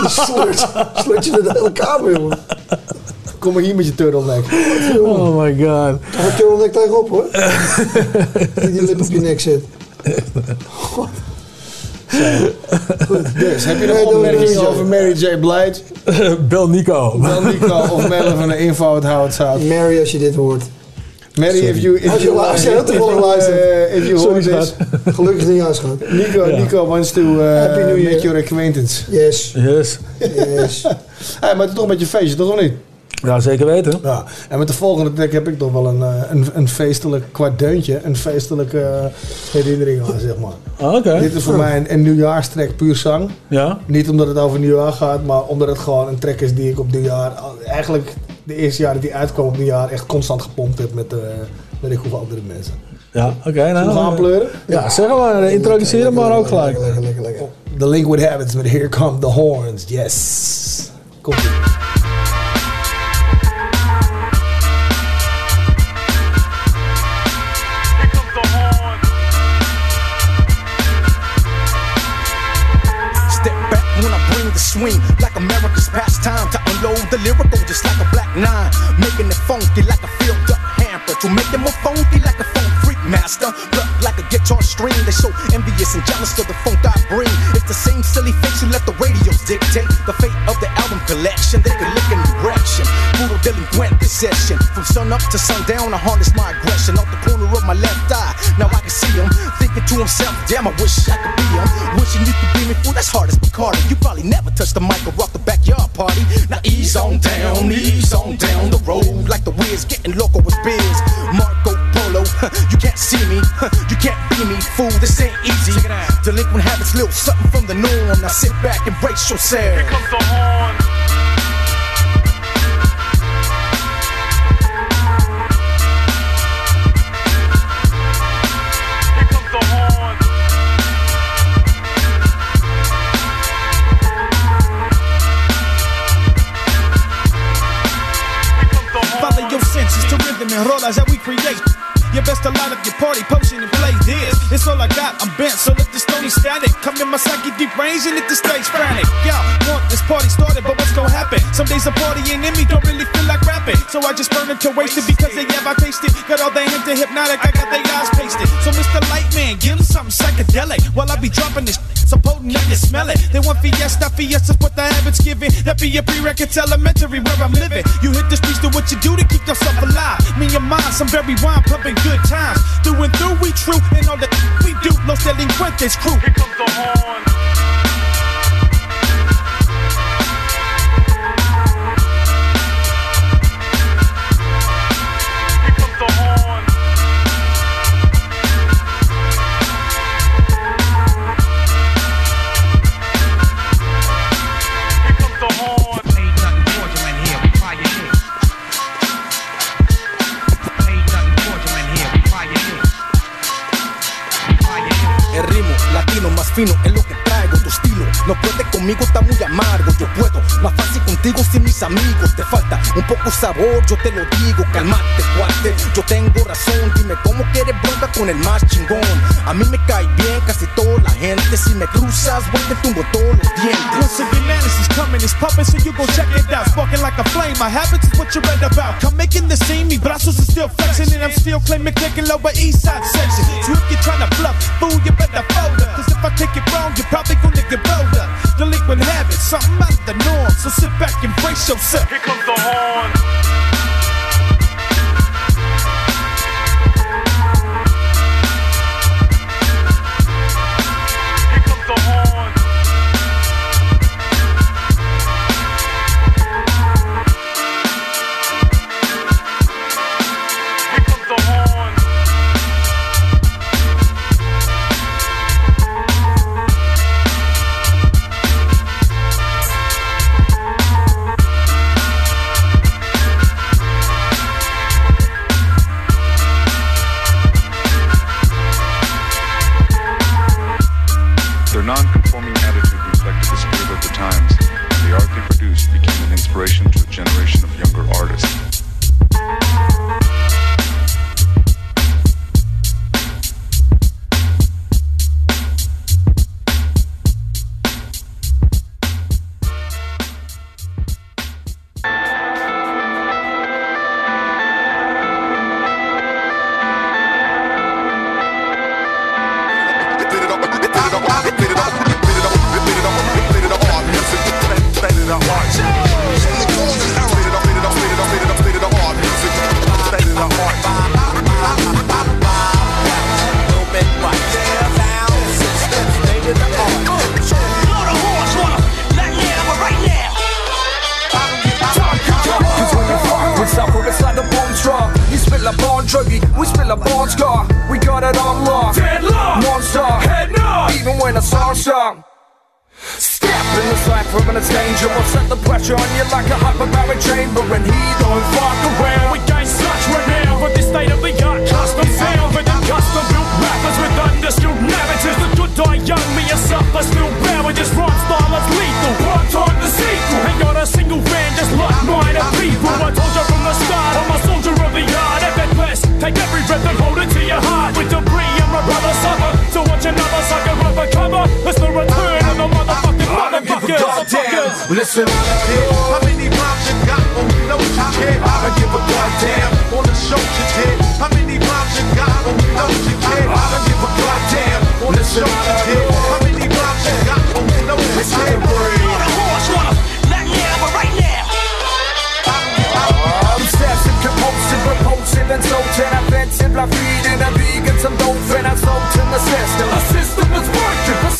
Die slurt, slurt je door de hele kamer, jongen. Kom maar hier met je turtleneck. oh my god. Heb je nek tegenop, hoor. Die die lip op je nek zit. Dus, heb je nog opmerkingen over Mary J. Blige? Bel Nico. Bel Nico of mailen van de info het houdt. Mary, als je dit hoort. Mary, if you... If Als je, you, als je heel toevallig if you, luistert. if you Sorry, hoort this. Gelukkig nieuwjaar, schat. Nico, Ja. Nico wants to uh, Happy New Year. make your acquaintance. Yes. Yes. Yes. hey, maar toch met je feestje, toch of niet? Ja, zeker weten. Ja, en met de volgende track heb ik toch wel een, eh, een, een feestelijk, qua deuntje, een feestelijke eh, herinnering aan, zeg maar. Ah, Oké. Dit is voor mij een, een nieuwjaarstrack puur zang. Ja. Niet omdat het over nieuwjaar gaat, maar omdat het gewoon een track is die ik op nieuwjaar, eigenlijk de eerste jaren die uitkwam op nieuwjaar, echt constant gepompt heb met, eh met ik hoeveel andere mensen. Ja, oké. Zullen nou, we gaan eh, pleuren? Ja, zeg maar. eh, Introduceer hem maar ook gelijk. Lekker, lekker, lekker. The Liquid Habits met Here Come the Horns, yes. Komt ie. Swing, like America's pastime to unload the lyrical, just like a black nine, making it funky like a filled up hamper to make it more funky like a freak master. Look like a guitar string, they so envious and jealous of the funk I bring. It's the same silly face who let the radios dictate the fate of the album collection. They could look in direction, brutal delinquent possession. From sun up to sundown, I harness my aggression out the corner of my left eye. Now I can see him thinking to himself, damn, I wish I could be him. Wishing you could be me, fool, that's hard as Bacardi. You probably never touched the mic or rock the backyard party. Now ease on down, ease on down the road like the whiz, getting loco with biz. Marco you can't see me, you can't be me, fool, this ain't easy. Delinquent habits, little something from the norm. Now sit back and brace yourself. Here comes the horn. Here comes the horn. Follow your senses to rhythm and rollers that we create. You best to light up your party potion and play this. It's all I got, I'm bent, so let the stony static. Come in my psyche deep range and hit the stage frantic. Yo, want this party started, but what's gonna happen? Some days a party ain't in me, don't really feel like rapping. So I just burn it to waste it because they have I tasted. Got all they hint to hypnotic, I got their eyes pasted. So Mr. Lightman, give them something psychedelic while I be dropping this. So potent, you can smell it. They want fiesta, fiesta's what the habits giving. That be a prerequisite elementary where I'm living. You hit the streets, do what you do to keep yourself alive. Me and mine, some very wine, pumping good times. Through and through, we true, and all the we do. Los delincuentes crew. Here comes the horn. fino, es lo no puede conmigo, está muy amargo. Yo puedo, más fácil contigo sin mis amigos. Te falta un poco sabor, yo te lo digo. Calmate, cuate, yo tengo razón. Dime cómo quieres bronca con el más chingón. A mí me cae bien casi toda la gente. Si me cruzas, voy te tumbo todos los dientes. Once again, madness is coming, it's pumping, so you go check it out. Sparking like a flame, my habits is what you read about. Come making the scene, me brazos is still flexing, and I'm still claiming taking lower east side section. So if you're trying to bluff, fool, you better fold up. Cause if I take it wrong, you're probably gonna get rolled up. Delinquent habits, something out of the norm. So sit back and brace yourself. Here comes the horn. Became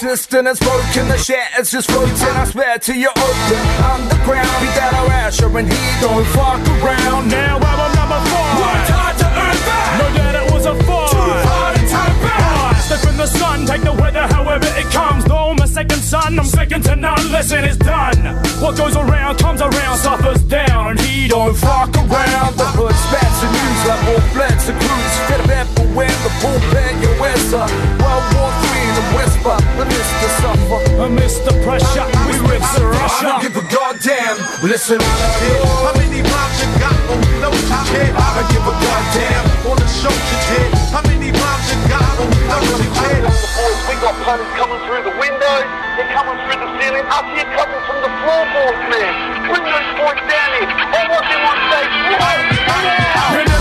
working, persistent is broken, the shit is just floating. I swear to you, open underground. Be that our Asher and he don't fuck around. Now album number four. Worked hard to earn that. No doubt it was a four. Too hard to turn back. Step in the sun, take the second son, I'm second to none. Listen, it's done. What goes around comes around, suffers down, he don't fuck around. The hood spats and news like war blitz and cruise. Fit of everywhere, the bullpen, your answer. World War Three, the whisper, the Mr. Suffa. Amidst the pressure, we rip the I don't give a goddamn. Listen to this. How many rhymes you got on no top head? I don't give a goddamn. On the show you did. How many rhymes you got on no you did? We got punters coming through the windows, they're coming through the ceiling, I see here coming from the floorboards, man. Windows point down here. All of them on stage right now.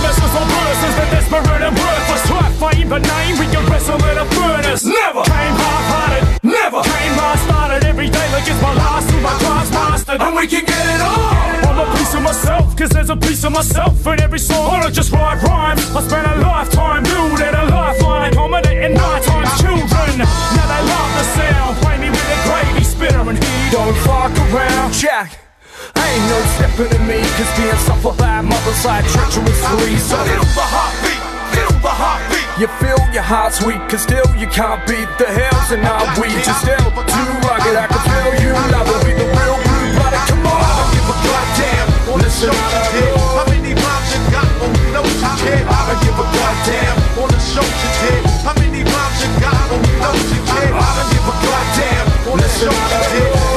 Desperate and worthless. Try fame, but name, we can wrestle in a furnace. Never came half-hearted. Never came half-started. Every day like it's my last, till my craft's mastered. And we can get it on. I'm a piece of myself, cause there's a piece of myself in every song. I don't just write rhymes. I spent a lifetime building a lifeline, accommodating nine times children. Now they love the sound. Play me with a gravy spitter, and he don't fuck around. Jack. Ain't no stepping in me, cause being suffered by mother side treacherously. So Feel the heartbeat. Feel the heartbeat. you feel your heart's weak, cause still you can't beat the hills and I now we just still too rugged. I can feel you, love will be the real blue blooded. Come on, I don't give a goddamn. Listen to this. How many rhymes you got on no top head? I don't give a goddamn. On the show you did. How many rhymes you got on no you did? I don't give a goddamn. On the Listen show you oh, did.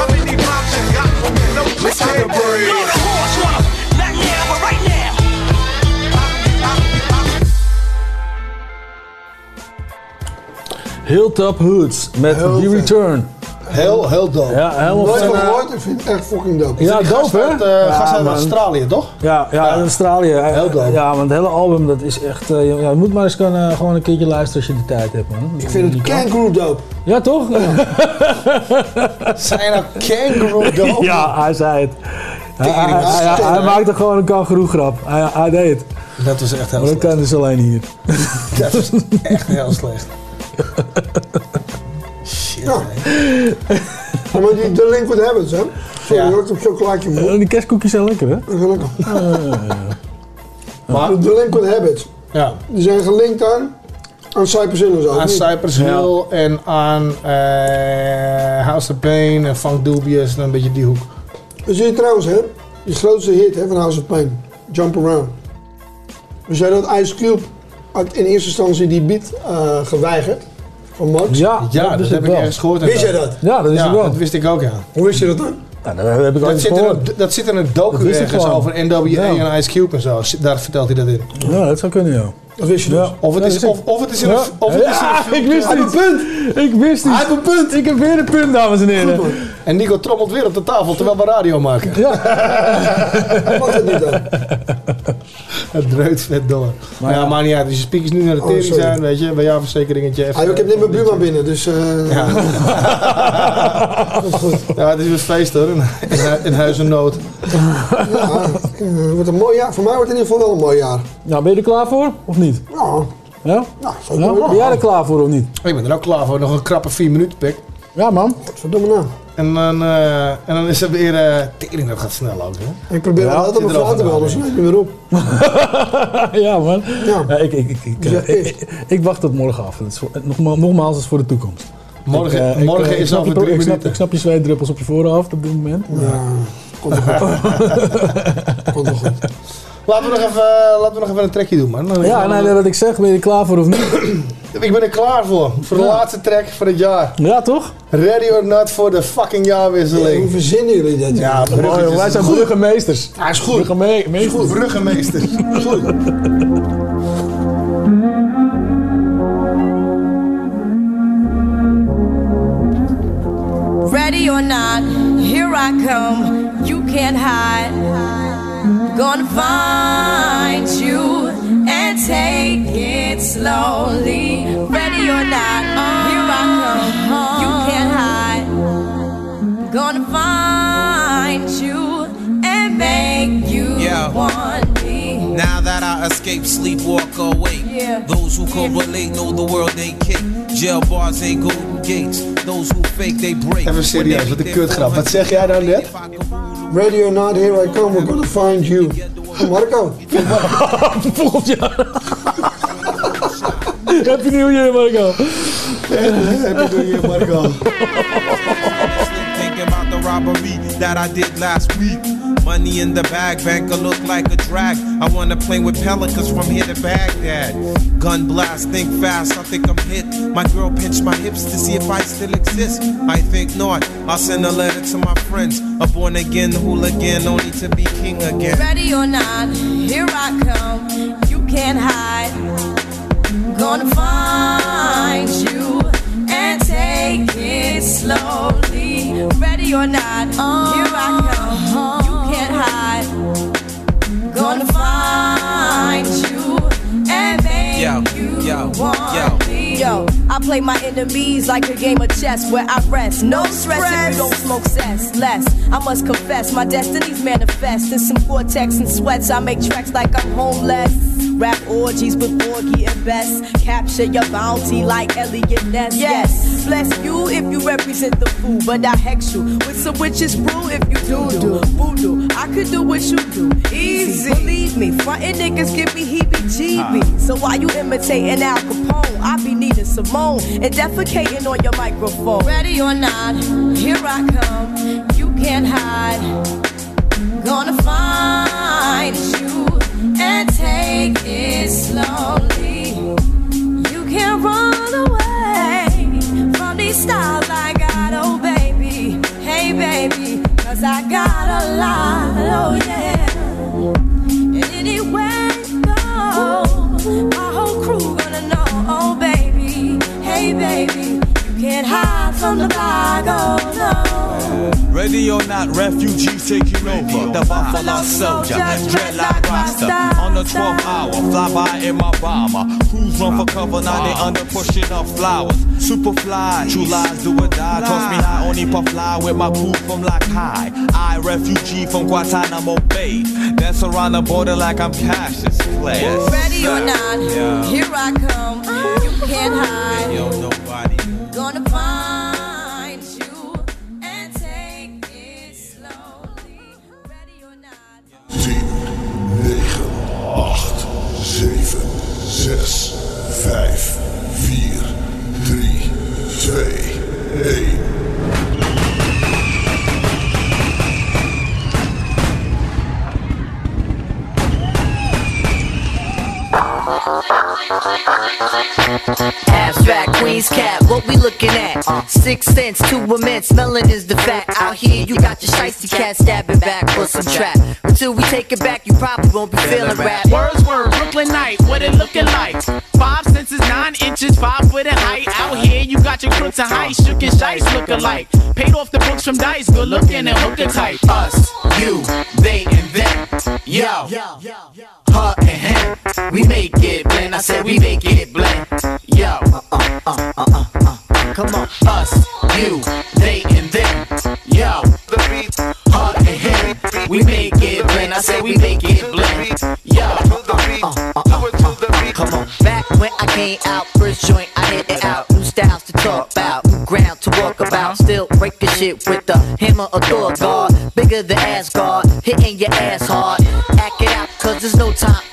No you Listen to did? breathe. Not now, but right now. Hilltop Hoods met Heel The vet. Return. Heel, heel dope. Ja, helemaal Nooit van, eh, gehoord, ik vind het echt fucking dope. Ja, dope hè? eh, gast uit man. Australië, toch? Ja, ja, Australië. Heel dope. Ja, want het hele album dat is echt. eh, ja, je moet maar eens kan, eh, gewoon een keertje luisteren als je de tijd hebt, man. Ik vind het kangaroo dope. Ja, toch? Zijn nou kangaroo dope? ja, hij zei het. Hij, maakte gewoon een kangeroe grap. Hij, hij deed het. Dat was echt heel Maar dat slecht. kan dus alleen hier. Dat was echt heel slecht. Ja. maar die, de Linkwood Habits, hè? Sorry Ja. heb chocolaatje mond. Die kerstkoekjes zijn lekker, hè? Dat is lekker. Maar, De Linkwood Habits, ja. die zijn gelinkt aan, aan Cypress Hill zo. Aan niet? Cypress Hill en aan eh, House of Pain en Funk Dubious en een beetje die hoek. We zien trouwens, hè, die grootste hit hè, van House of Pain, Jump Around. We zeiden dat Ice Cube had in eerste instantie die beat eh, geweigerd van Max. Ja, Ja, dat, heb ik wel. ergens gehoord. Wist jij dat? Ja, dat is ja, wel. dat wist ik ook, ja. Hoe wist je dat dan? Dat heb ik Dat zit, in gehoord. een, dat zit in een docu ergens over NWA Ja. en Ice Cube en zo. Daar vertelt hij dat in. Ja, dat zou kunnen, ja. Dat wist je dus. Ja. Of het Ja, is, of, of het is in Ja. een, of het is in Ja, een ik wist het. punt! Ik wist Hij het. heeft een punt! Ik heb weer een punt, dames en heren. En Nico trommelt weer op de tafel terwijl we radio maken. Hij mag het niet dan. Het dreut vet door. Maar ja, ja. maakt niet uit. Als je speakers nu naar de Oh, tering zijn, weet je, bij jouw verzekeringetje even... Ah, ik heb net mijn buurman binnen, dus... eh Ja. dat is goed. Ja, het is weer feest hoor, in, in, hu- in huis en nood. Ja, eh, wordt een mooi jaar. Voor mij wordt het in ieder geval wel een mooi jaar. Nou, ben je er klaar voor? Of niet? Ja, Ja? nou, zeker ja? wel. Ben jij er klaar voor of niet? Ik ben er ook klaar voor, nog een krappe vier minuten pik. Ja, man. Verdomme nou. En dan, eh, en dan is er weer... eh tering, dat gaat snel ook, hè? Ik probeer Ja, altijd mijn vrouw te bellen, na, dus niet meer op. ja, man. Ja. ik, ik, ik, ik, ik, ik- ik wacht tot morgen af. Het is voor, nogma- nogmaals, het is voor de toekomst. Morgen- Ik, eh, ik, morgen ik is snap over drie ik snap, minuten. ik snap je zweetdruppels op je voorhoofd op dit moment. Ja, komt wel goed. komt wel goed. Laten we nog even, laten we nog even een trekje doen, man. Dan- Ja, nee, wat ik zeg, ben je er klaar voor of niet? Ik ben er klaar voor. Voor de Ja. laatste track voor het jaar. Ja, toch? Ready or not voor de fucking jaarwisseling. Hoe verzinnen jullie dat? Ja, Mooi, wij zijn Goed. burgemeesters. Hij is goed. Bruggenmeester. Goed. Ready or not, here I come. You can't hide. Gonna find you and take it slowly. Ready or not, uh, here I come. Uh, you can't hide. Gonna find you and make you Yeah. me. Now that I escape, sleep, walk awake. Yeah. Those who correlate know the world ain't kick. Jail bars ain't golden gates. Those who fake, they break. Even serieus, wat een kutgrap. Wat zeg jij nou net? Ready or not, here I come, we're gonna find you. Marco. Volgend jaar. Happy New Year, Marco. Happy New Year, Marco. Thinking about the robbery that I did last week. Money in the bag, banker look like a drag. I wanna play with pelicans from here to Baghdad. Gun blast, think fast, I think I'm hit. My girl pinched my hips to see if I still exist. I think not. I'll send a letter to my friends. A born again hooligan, only to be king again. Ready or not, here I come. You can't hide. Gonna find you and take it slowly. Ready or not, here I come. You can't hide. Gonna find you and make Yo, you yo, want yo. me. Yo, I play my enemies like a game of chess where I rest. No stress if you don't smoke cess. Less, I must confess, my destinies manifest. In some vortex and sweats, I make tracks like I'm homeless. Rap orgies with Porgy and Bess. Capture your bounty like Eliot Ness. Yes, bless you if you represent the fool, but I hex you with some witches brew if you do do voodoo. I could do what you do, easy. Believe me, frontin' niggas give me heebie-jeebies. So why you imitating Al Capone, I be Nina Simone and defecating on your microphone. Ready or not, here I come. You can't hide. Gonna find you and take it slowly. You can't run away from these styles I got, oh baby. Hey baby, cause I got a lot, oh yeah. And anywhere go, my whole crew gonna know, oh baby. Hey baby, can't hide from the bag, oh no. Ready or not, refugees taking over. The Buffalo Soldier, dreadlock Rasta. On the 12th hour, fly by in my bomber. Crews run for cover, now they under pushing up flowers. Superfly, true lies do or die. Toss me high, only puff fly with my crew from Lock High. I, refugee from Guantanamo Bay. Dance around the border like I'm Cassius Clay. Yes, Ready or not, Yeah. here I come. You can't hide. Abstract Queen's cap, what we looking at? Six cents two a mint, smelling is the fact. Out here, you got your shiesty cat stabbing back for some trap. Until we take it back, you probably won't be feeling rap. Words were Brooklyn night, what it looking like? Five senses, nine inches, five foot in height. Out here, you got your crooks and height, shook and shice look alike. Paid off the books from dice, good looking and hooker type. Us, you, they, and them. Yo, her and him. We make it blend. I said we make it blend. Yo, uh, uh, uh, uh, uh, uh. come on. Us, you, they, and them. Yo, the beat, her and him. We make it blend. I said we make it blend. Yo, uh, uh, uh, uh, uh, come on. Back when I came out, first joint I hit it out. New styles to talk about, new ground to walk about. Still breaking shit with the hammer of Thor God. Bigger than Asgard, hitting your ass hard. Time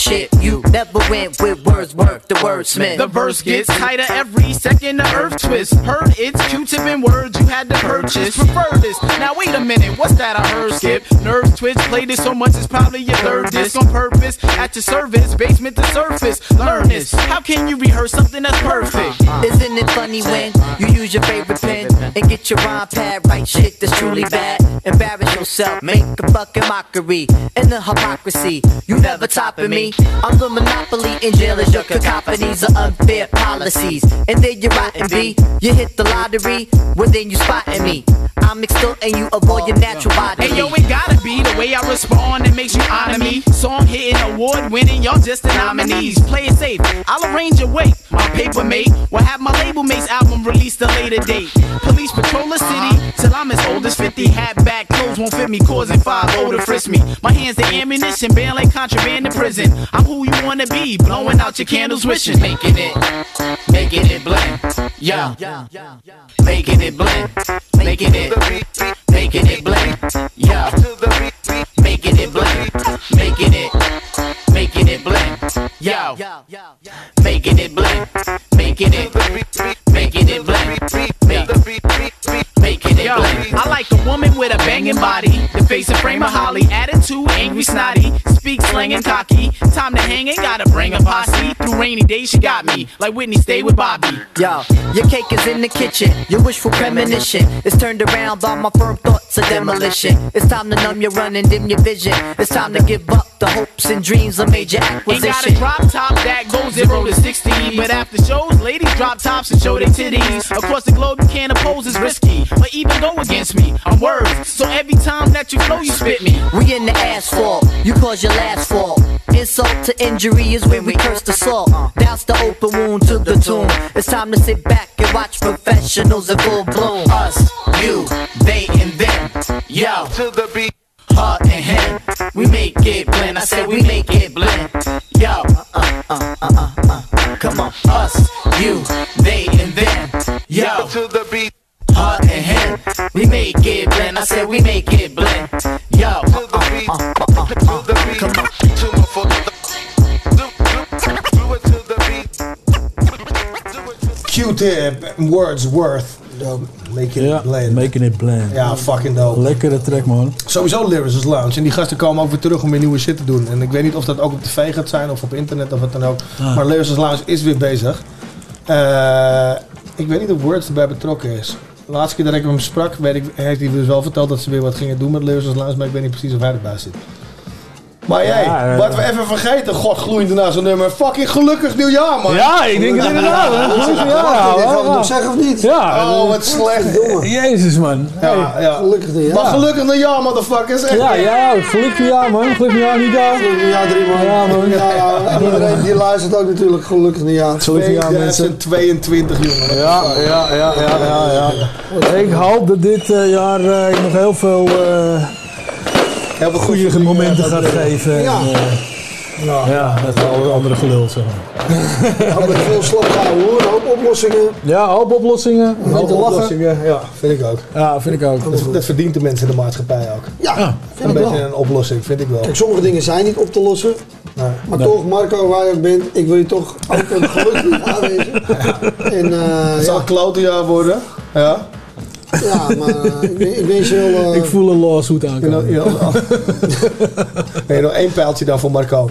shit. You never went with Wordsworth the wordsmith. The verse gets tighter every second the earth twists. Heard it's Q-tip and words you had to purchase. Prefer this. Now wait a minute, what's that I heard skip? Nerves twitch, played it so much it's probably your third disc on purpose. At your service, basement to surface. Learn this. How can you rehearse something that's perfect? Isn't it funny when you use your favorite pen and get your rhyme pad right? Shit that's truly bad. Embarrass yourself, make a fucking mockery. And the hypocrisy, you never topping me. I'm the monopoly in jail as your cacophonies of unfair policies. And then you're rotten B. You hit the lottery, well then you spotting me. I'm extorting you all your natural body. Hey yo, it gotta be the way I respond that makes you honor me. Song hitting, award winning, y'all just the nominees. Play it safe, I'll arrange your weight. My paper mate will have my label mate's album released a later date. Police patrol the city till I'm as old as 50. Hat back, clothes won't fit me, causing 5 to frisk me. My hands the ammunition, bail like contraband in prison. I'm who you wanna be, blowing out your candles, wishing, making it, making it blend. Yo, making it blend, making it, making it blend. Yo, making it blend, making it, making it blend. Yo, making it blend, making it, making it blend. Making it Yo, I like a woman with a banging body, face and frame of Holly, attitude angry, snotty, speak slang and cocky. Time to hang, ain't gotta bring a posse. Through rainy days, she got me like Whitney stay with Bobby. Yo, your cake is in the kitchen. Your wishful premonition is turned around by my firm thoughts of demolition. It's time to numb your run and dim your vision. It's time to give up the hopes and dreams of major acquisition. Ain't got a drop top that goes zero to 60. But after shows, ladies drop tops and show their titties. Across the globe, you can't oppose, it's risky. But even go against me, I'm words. So every time that you flow, you spit me. We in the asphalt, you cause your last fall. Insult to injury is when we curse the salt. Douse the open wound to the tune. It's time to sit back and watch professionals in full bloom. Us, you, they, and them. Yo, to the beat. Her and him, we make it blend. I said we make it blend. Yo, uh, uh, uh, uh, uh, come on. Us, you, they, and them. Yo, to the beat. Her and him, we make it blend. I said we make it blend. Q-tip en Wordsworth. Making it blend. Making it blend. Ja, fucking dope. Lekkere track, man. Sowieso Lyricist Lounge. En die gasten komen ook weer terug om weer nieuwe shit te doen. En ik weet niet of dat ook op tv gaat zijn of op internet of wat dan ook. Ah. Maar Lyricist Lounge is weer bezig. Eh, ik weet niet of Words erbij betrokken is. De laatste keer dat ik hem sprak, weet ik, heeft hij dus wel verteld dat ze weer wat gingen doen met Lyricist Lounge. Maar ik weet niet precies of hij erbij zit. Maar jij, Ja, eh, wat we even vergeten, god gloeiend naar zo'n nummer. Fucking gelukkig nieuwjaar, man. Ja, ik denk het inderdaad. hè. Gelukkig nieuwjaar, Dit gaan we nog zeggen of niet? Ja. Oh, wat slecht. Jezus, man. Ja, ja. Gelukkig nieuwjaar. Maar gelukkig nieuwjaar, motherfuckers. Echt. Ja, ja, gelukkig nieuwjaar, man. Gelukkig nieuwjaar, Nico. Gelukkig nieuwjaar, drie man. Ja, man. Ja, ja. En iedereen die luistert ook natuurlijk gelukkig nieuwjaar. Gelukkig nieuwjaar, mensen. 2022, jongen. Ja, ja, ja, ja, ja, ja. Ik hoop dat dit eh, jaar eh, nog heel veel, eh, Heel veel goede momenten gaat geven. Ja. En, eh, ja, dat alle andere gelul, zeg maar. Hadden we veel slap gehouden hoor. Een hoop oplossingen. Ja, hoop oplossingen. Een Hoop beetje lachen. Oplossingen, Ja, vind ik ook. Ja, vind ik ook. Dat, dat verdient de mensen in de maatschappij ook. Ja, Ja. vind Een ik beetje wel. een oplossing, vind ik wel. Kijk, sommige dingen zijn niet op te lossen. Nee. Maar toch, Marco, waar je ook bent, ik wil je toch ook een gelukkig nieuwjaar wensen. En eh, Het zal ja, een klote jaar worden. Ja. Ja, maar ik, ben- ik wens je wel... eh, Ik voel een lawsuit Ik ben nog, aankomen. ja, nee, nog één pijltje dan voor Marco.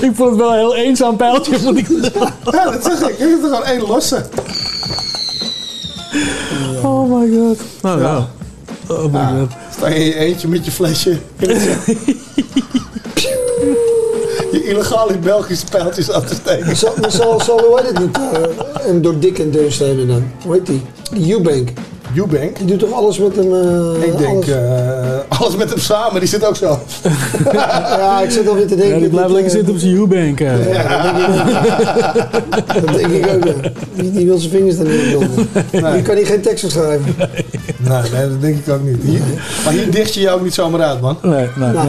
Ik vond het wel een heel eenzaam pijltje, moet ik. Ja, dat zeg ik. Ik heb er gewoon één losse. Oh my god. Nou ja. Oh my god. Sta je in je eentje met je flesje. in het zak. je illegaal in Belgische pijltjes af te steken. Maar zal, zal, hoe heet het niet, eh, hem door dik en steunen dan? Hoe heet? Die Eubank. Eubank? Die doet toch alles met hem... eh, Ik denk alles- eh, alles met hem samen, die zit ook zo. ja, ik zit alweer te denken... Ja, die blijft dat, lekker eh, zitten op zijn U-bank. eh. Ja, dat denk ik, dat denk ik ook. Die, die wil zijn vingers er niet doen. Die kan hier geen tekst schrijven. Nee, nee, dat denk ik ook niet. Hier, maar hier dicht je je ook niet zomaar uit, man. Nee, nee. Nou.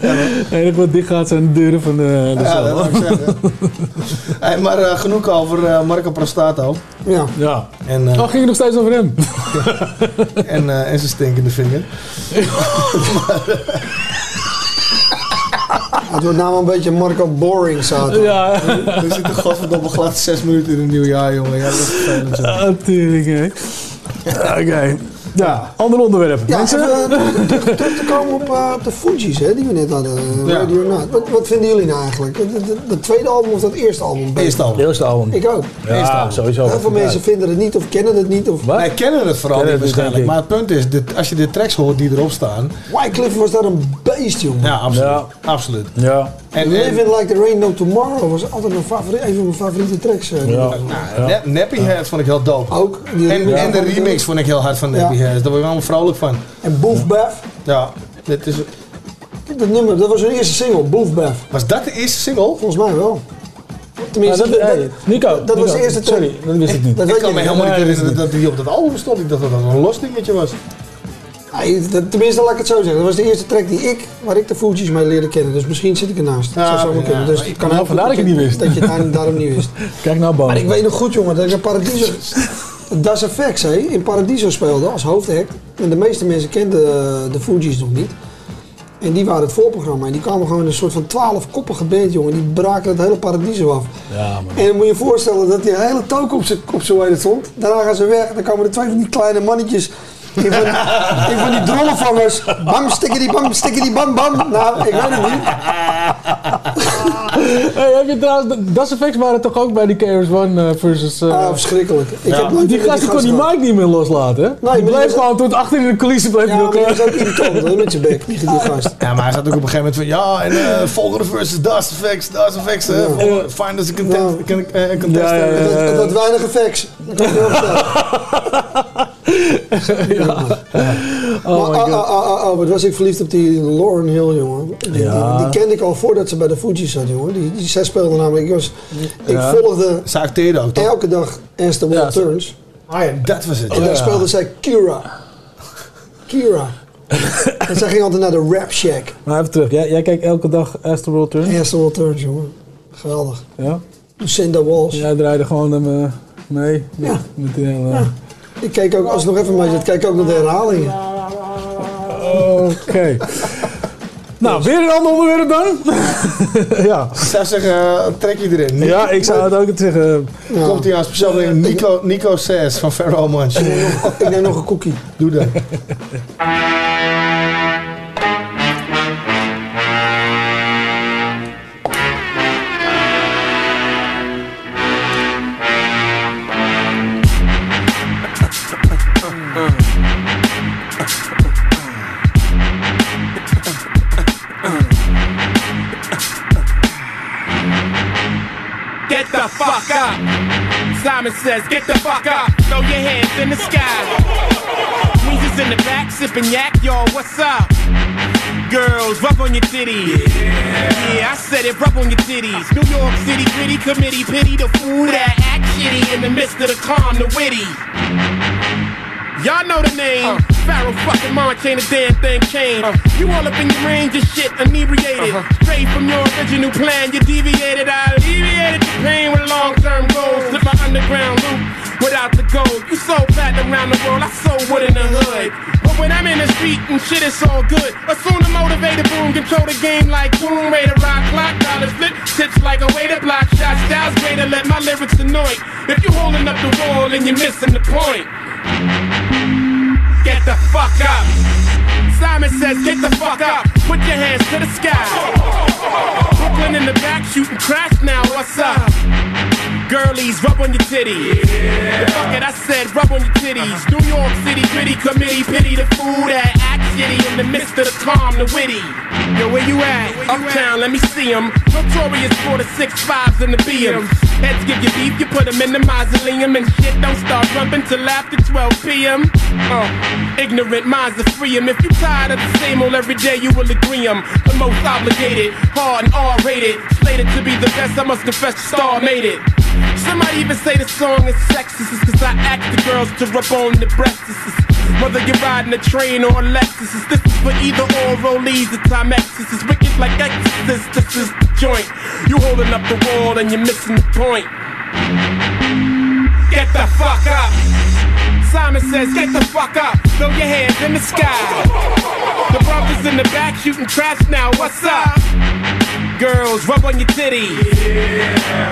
Het enige wat dicht gaat zijn de deuren van de, de Ja, zaal. dat wil ik zeggen. Hey, maar eh, genoeg over eh, Marco Prostato. Ja. Ja. En, eh, Oh, ging het nog steeds over hem? en, eh, en zijn stinkende vinger. Het wordt nou wel een beetje Marco Boring zaten. Ja. We zitten godverdomme glad zes minuten in een nieuw jaar, jongen. Ja, dat is vervelend. Ah, hè. Oké. Ja, ander onderwerp. Ja, Mensen? even, eh, terug, terug te komen op, eh, op de Fuji's hè, die we net hadden. eh, Ja. Radio Night. Wat, wat vinden jullie nou eigenlijk? Het tweede album of dat eerste album? Eerste album. Eerste album. Ik ook. Ja, Eerste album. sowieso. Heel veel mensen vinden het niet of kennen het niet. Of... Wij kennen het vooral Kennen niet het waarschijnlijk. Maar het punt is, dit, als je de tracks hoort die erop staan... Wycliffe was daar een beest, jongen. Ja, absoluut. Ja. absoluut. Ja. En, Living Like the Rain No Tomorrow was altijd mijn favoriet, een van mijn favoriete tracks. Ja. nou, Nap- Nappy Head vond ik heel dope. Ook. Die En, en de remix vond ik heel hard van. Nappy. Daar word ik allemaal vrolijk van. En Boof Bath. Ja, dit is, Dat nummer, dat was hun eerste single, Bath. was dat de eerste single? Volgens mij wel. Ja, Tenminste, dat, dat, hey, Nico, dat was de eerste track. Sorry, dat wist ik niet. Dat Ik weet kan me helemaal niet Nee, dat herinneren dat die op dat album stond. Ik dacht dat dat een los dingetje was. Dat- tenminste, laat ik het zo zeggen. Dat was de eerste track die ik, waar ik de Fuji's mee leerde kennen. Dus misschien zit ik ernaast. Dat Ja, zou zomaar ja, kunnen. Dus ik- kan nou, dat ik het niet wist. Dat je het daar- daarom niet wist. Kijk nou, Bam. Maar ik weet nog goed, jongen, dat ik in Paradiso... Das FX, hè, in Paradiso speelde als hoofdact. En de meeste mensen kenden eh, de Fuji's nog niet. En die waren het voorprogramma. En die kwamen gewoon in een soort van twaalfkoppige band, jongen. Die braken het hele Paradiso af. Ja, man. En dan moet je je voorstellen dat die hele token op zijn op stond. Daarna gaan ze weg. Dan komen er twee van die kleine mannetjes. In van, in van die drollenvangers. Bam, stikkedy, bam, stikkedy, bam, bam. Nou, ik weet het niet. Hey, heb je trouwens, Das Effects waren toch ook bij die KRS One eh, versus... eh, Ah, verschrikkelijk. Ik ja. heb nooit die gast die kon die mic niet meer loslaten, hè? die die bleef gewoon tot achter in de coulissen bleef Ja, hij die eh, was ook irritant, hè, met zijn bek, die, die gast. Ja, maar hij zat ook op een gegeven moment van... Ja, en eh volgende versus Das Effects, Das Effects. hè. Volgende- Find us a content, Ja. con- contestant. Ja, ja, ja. Het had- het had weinig effects. Dat Oh maar, my ah, god. ah, ah, ah, wat was ik verliefd op die Lauren Hill, jongen. Die, die, Ja. die kende ik al voordat ze bij de Fuji's zat, jongen. Die, die, zij speelde namelijk... Ik, was, ik volgde Ze acteerde ook, toch? elke dag As the World Ja, Turns. Ah ja, dat was het. En daar speelde zij Kira. Kira. en zij ging altijd naar de Rap Shack. Maar even terug, jij, jij kijkt elke dag Astro World Turn? As the World Turns, jongen. Geweldig. Ja? Lucinda Walsh. Jij draaide gewoon hem eh, mee met, Ja. met die hele... Ik keek ook, als het nog even mee zit, kijk ook naar de herhalingen. Oké. nou, weer een ander onderwerp dan? ja. Ik zou zeggen, eh, trek je erin. ja, ik zou het ook zeggen. Ja. Komt hij aan speciaal ding. Nico, Nico Sass van Pharoah Munch. Ik neem nog een cookie. Doe dat. Says, get the fuck up. Throw your hands in the sky. Weezer's in the back, sipping yak, yo, what's up? Girls, rub on your titties. Yeah. I said it, rub on your titties. New York City gritty committee, pity the fool that act shitty in the midst of the calm, the witty. Y'all know the name. Pharoahe fucking Monch ain't a damn thing changed. Uh-huh. You all up in your range of shit, inebriated. Uh-huh. Straight from your original plan, you deviated. I alleviated the pain with long term goals. Slip my underground loop without the gold. You sold platinum around the world, I sold wood in the hood. But when I'm in the street and shit, it's all good. Assume the motivated boom, control the game like boom, rate rock clock, dollars flip, tips like a way to block shots. Styles greater, let my lyrics annoy. If you holding up the wall and you're missing the point. Get the fuck up. Simon says, get the fuck up. Put your hands to the sky. Brooklyn in the back shooting crash now. What's up? Girlies, rub on your titties. Fuck it, I said rub on your titties. New York City gritty committee, pity the fool that act in the midst of the calm, the witty. Yo, where you at? Uptown, let me see see 'em. Notorious for the six fives and the BMs. Heads give you beef, you put 'em in the mausoleum and shit don't start rumping till after 12 p.m. Uh, ignorant minds are free 'em. If you tired of the same old every day, you will agree 'em. The most obligated, hard and R-rated. Slated to be the best, I must confess the star made it. Some might even say the song is sexist it's cause I ask the girls to rub on the breasts. Whether you're riding a train or a Lexus, this is for either or rollies or Timexes. It's wicked like Exorcist, this is the joint. You holding up the wall and you're missing the point. Get the fuck up. Simon says, get the fuck up. Throw your hands in the sky. The brothers in the back shooting trash now. What's up? Girls, rub on your titties.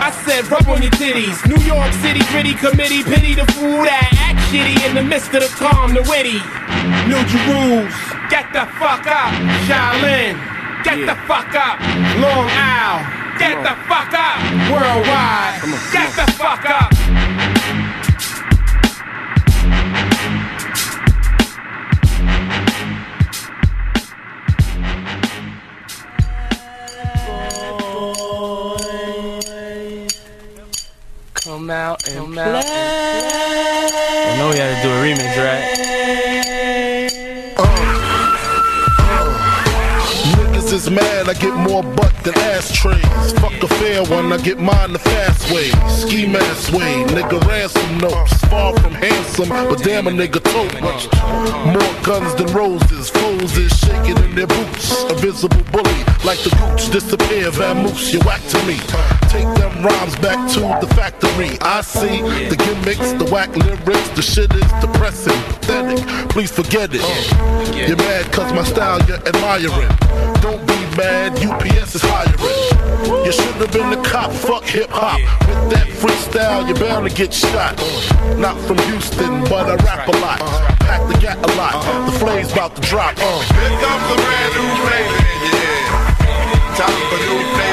I said, rub on your titties. New York City gritty committee, pity the fool that shitty in the midst of the calm, the witty. New Jerusalem, get the fuck up. Shaolin, get the fuck up. Long Isle, get the fuck up. Worldwide, come on get the fuck up. Come out and Come out. I know we had to do a remix, right? Niggas is mad, I get more butt than ashtrays. Fuck a fair one, I get mine the fast way. Ski mask way, nigga ransom notes. Far from handsome, but damn a nigga tote much. More guns than roses, foes is shaking in their boots. A visible bully, like the roots disappear, vamoose, you whack to me. Take them rhymes back to the factory. I see the gimmicks, the whack lyrics, the shit is depressing, pathetic. Please forget it. You're mad cause my style you're admiring. Don't be mad, UPS is hiring. You should have been a cop, fuck hip hop. With that freestyle, you're bound to get shot. Not from Houston, but I rap a lot. Pack the gat a lot. The flame's about to drop. Uh. Here comes a brand new your ear. Time for new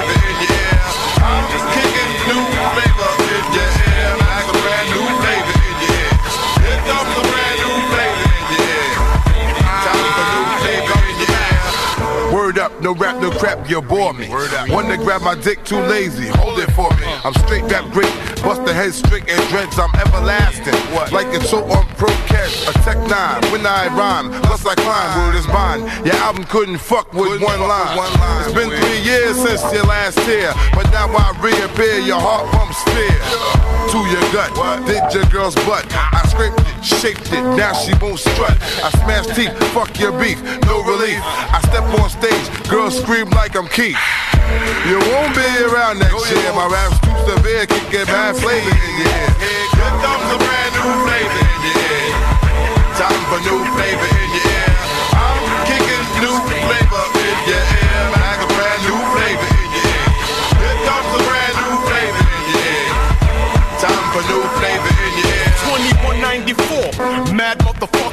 up, no rap, no crap, you bore me. One to grab my dick, too lazy. Hold it for me. I'm straight rap great. Bust the head straight and dreads, I'm everlasting. Like it's so on pro catch, a tech nine. When I rhyme, plus I climb, word is mine. Your album couldn't fuck with one line. It's been three years since your last tear, but now I reappear, your heart pumps To your gut, did your girl's butt. I scraped it, shaped it, now she won't strut. I smash teeth, fuck your beef, no relief. I step on stage, girls scream like I'm Keith. You won't be around next year. My rap's too severe, can get bad flavor in your ear. Here comes a brand new flavor in your ear. Time for new flavor in your ear.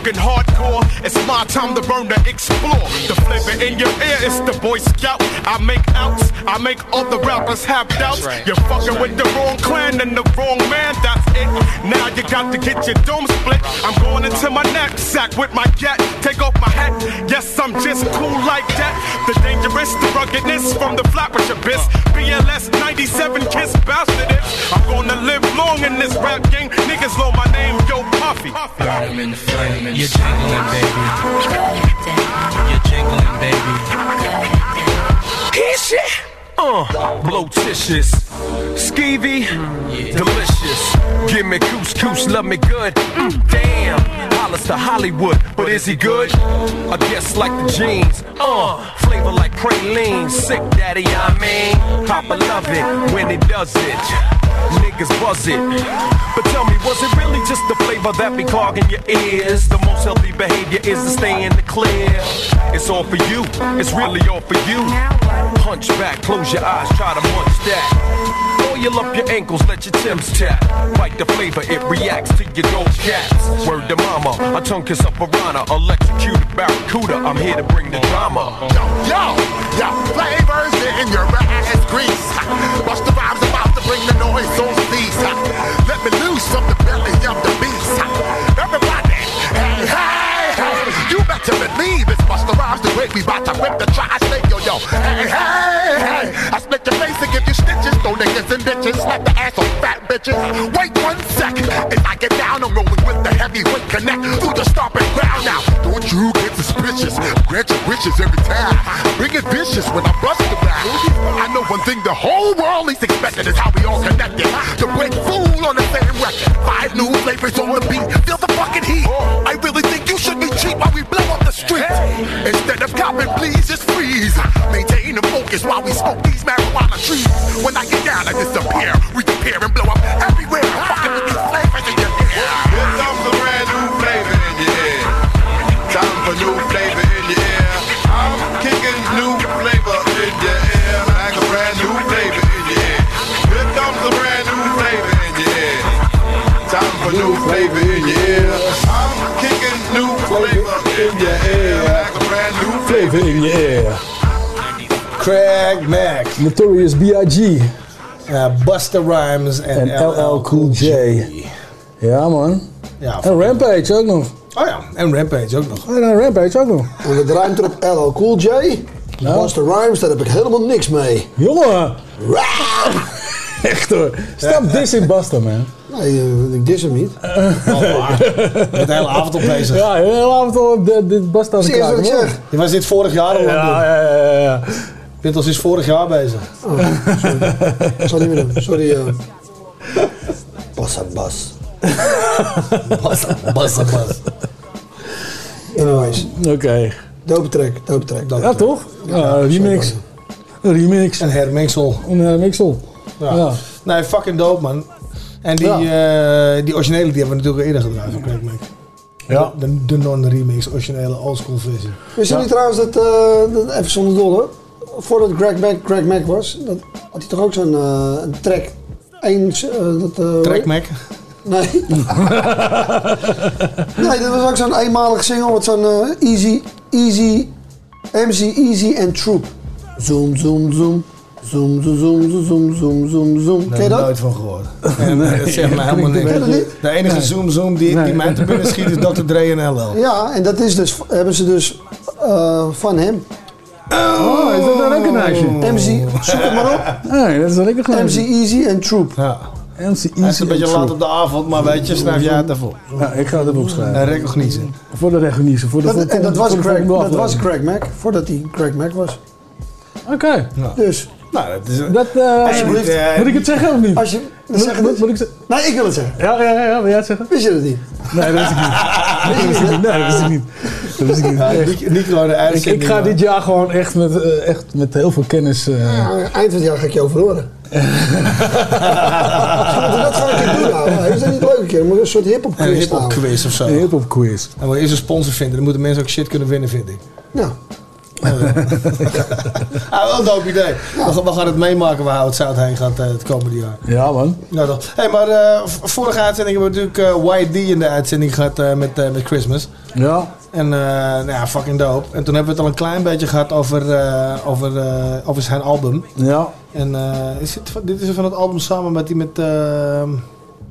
Motherfucking hardcore. It's my time to burn to explore. The flavor in your ear is the Boy Scout. I make outs, I make all the rappers have doubts. You're fucking with the wrong clan and the wrong man, that's it. Now you got to get your dome split. I'm going into my knapsack with my gat. Take off my hat, yes, I'm just cool like that. The dangerous, the ruggedness from the flatbush abyss. BLS 97 kiss bastard. I'm gonna live long in this rap game. Niggas know my name, yo Puffy. Burn 'em in the flame. You're jingling, baby. You're jingling, baby. Hit shit. Uh, blotitious, skeevy, delicious. Give me couscous, love me good. Mm, damn, Hollis to Hollywood, but is he good? I guess like the jeans. Uh, flavor like praline, sick daddy, I mean. Papa love it when he does it. Niggas buzz it. But tell me, was it really just the flavor that be clogging your ears? The most healthy behavior is to stay in the clear. It's all for you, it's really all for you. Hunch back, close your eyes, try to munch that. Oil up your ankles, let your Timbs tap. Bite the flavor, it reacts to your gold caps. Word to mama, a tongue kiss up a piranha, electrocuted barracuda. I'm here to bring the drama. Yo, yo, flavors in your ass grease. Watch the to bring the noise on cease. Let me loose from the belly of the beast. Everybody, hey, hey, hey. You better believe Busta Rhymes the great. We bout to rip the trash thing, yo, yo. Hey, hey, hey. I split your face and give you stitches. Throw niggas and bitches. Slap the ass on fat bitches. Wait one second. If I get down, I'm rolling with the heavyweight connect through the stomping ground now. Don't you get suspicious. Grant your wishes every time. Bring it vicious when I bust the back. I know one thing the whole world is expecting is how we all connected. To break fool on the same record. Five new flavors on the beat. Feel the fucking heat. I really think cheap while we blow up the streets. Instead of copping, please just freeze. Maintain the focus while we smoke these marijuana trees. When I get down, I disappear. We compare and blow up everywhere. I'm Fucking with these flavors in your ear. Here comes a brand new flavor in your ear. Time for new flavor in your ear. I'm kicking new flavor in your ear. Like a brand new flavor in your ear. Here comes a brand new flavor in your ear. Time for new flavor in your ear. Brand new Flavor in je air. Craig Mack. Notorious B.I.G. Ja, uh, Busta Rhymes en, En LL Cool J. Ja, man. Ja, en Rampage ook nog. Oh ja, en Rampage ook nog. En Rampage ook nog. En het ruimt erop LL Cool J. Busta Rhymes, daar heb ik helemaal niks mee. Jongen! Echt hoor. Stop dissing Busta, man. Nee, eh, ik dis hem niet. De hele avond op bezig. Ja, de hele avond al op de, dit Busta aan je wat ik kraken, zeg? Je was dit vorig jaar al aan het doen. Ja, ja, ja, ja. Pittels is vorig jaar bezig. Oh, sorry. Ik zal niet meer doen. Sorry. eh. Bassa Bas. Bassa, bassa, bas. Anyways. Oké. Dope track, dope track. dope Ja, track. toch? Ja, remix. Een remix. Een hermengsel. Een hermengsel. Ja. Ja. Nee, fucking dope, man. En die, eh, die originele die hebben we natuurlijk eerder gedraaid van Craig Mack. Ja. De, de non-remix, originele oldschool versie. Wist je Ja. niet trouwens dat, eh, dat, even zonder dolle, voordat Greg Mack, Greg Mack was, dat, had hij toch ook zo'n eh, track. Eh, dat, Track Mac. Nee. nee, dat was ook zo'n eenmalig single met zo'n Easy, Easy, MC Easy en Troop. Zoom, zoom, zoom. Zoom, zoom, zoom, zoom, zoom, zoom, zoom, Ken je heb ik dat? nooit van gehoord. Nee, nee, dat zegt mij helemaal Ken je dat niks. niet? De enige zoom zoom die, die mij te binnen schiet is Dr. Dre en LL. Ja, en dat is dus, hebben ze dus eh, van hem. Oh, is dat een recognition? MC, zoek het maar op. Nee, dat is een recognition. MC Easy en Troop. Ja. MC Easy Hij is een beetje laat op de avond, maar weet je, schrijf jij het ervoor. Ja, ik ga het even opschrijven. Een recognitie. Voor de recognitie. Voor de Dat, en dat was, de Craig, dat was. Craig Mack, voordat hij Craig Mack was. Oké. Dus, Nou, dat is... Dat, eh, Alsjeblieft. eh, moet ik het zeggen of niet? als je... Moet, Zeg het moet, ik zeggen? Nee, ik wil het zeggen. Ja, ja, ja, ja, wil jij het zeggen? Wist je dat niet? Nee, dat wist ik niet. Dat wist ik niet. Nee, dat wist ik niet. Dat wist ik niet. Ja, niet gewoon de Ik, ik ga dit jaar gewoon echt met, eh, echt met heel veel kennis. eh, Ja, eind van het jaar ga ik je overhoren. dat ga ik doen, nou. Is dat niet leuk een keer? Moet een soort hip-hop Een quiz hip-hop houden. quiz of zo. een hip-hop quiz. En we eerst een sponsor vinden, dan moeten mensen ook shit kunnen winnen, vind ik. Ja. Ah, wel een dope idee. We, gaan- we gaan het meemaken waar Hout Zout heen gaat eh, het komende jaar. Ja, man. Nou, dan. Hey, maar eh, vorige uitzending hebben we natuurlijk eh YD in de uitzending gehad eh, met, met Christmas. Ja. En nou ja, fucking dope. En toen hebben we het al een klein beetje gehad over, over, over zijn album. Ja. En is dit, van- dit is van het album samen met die met,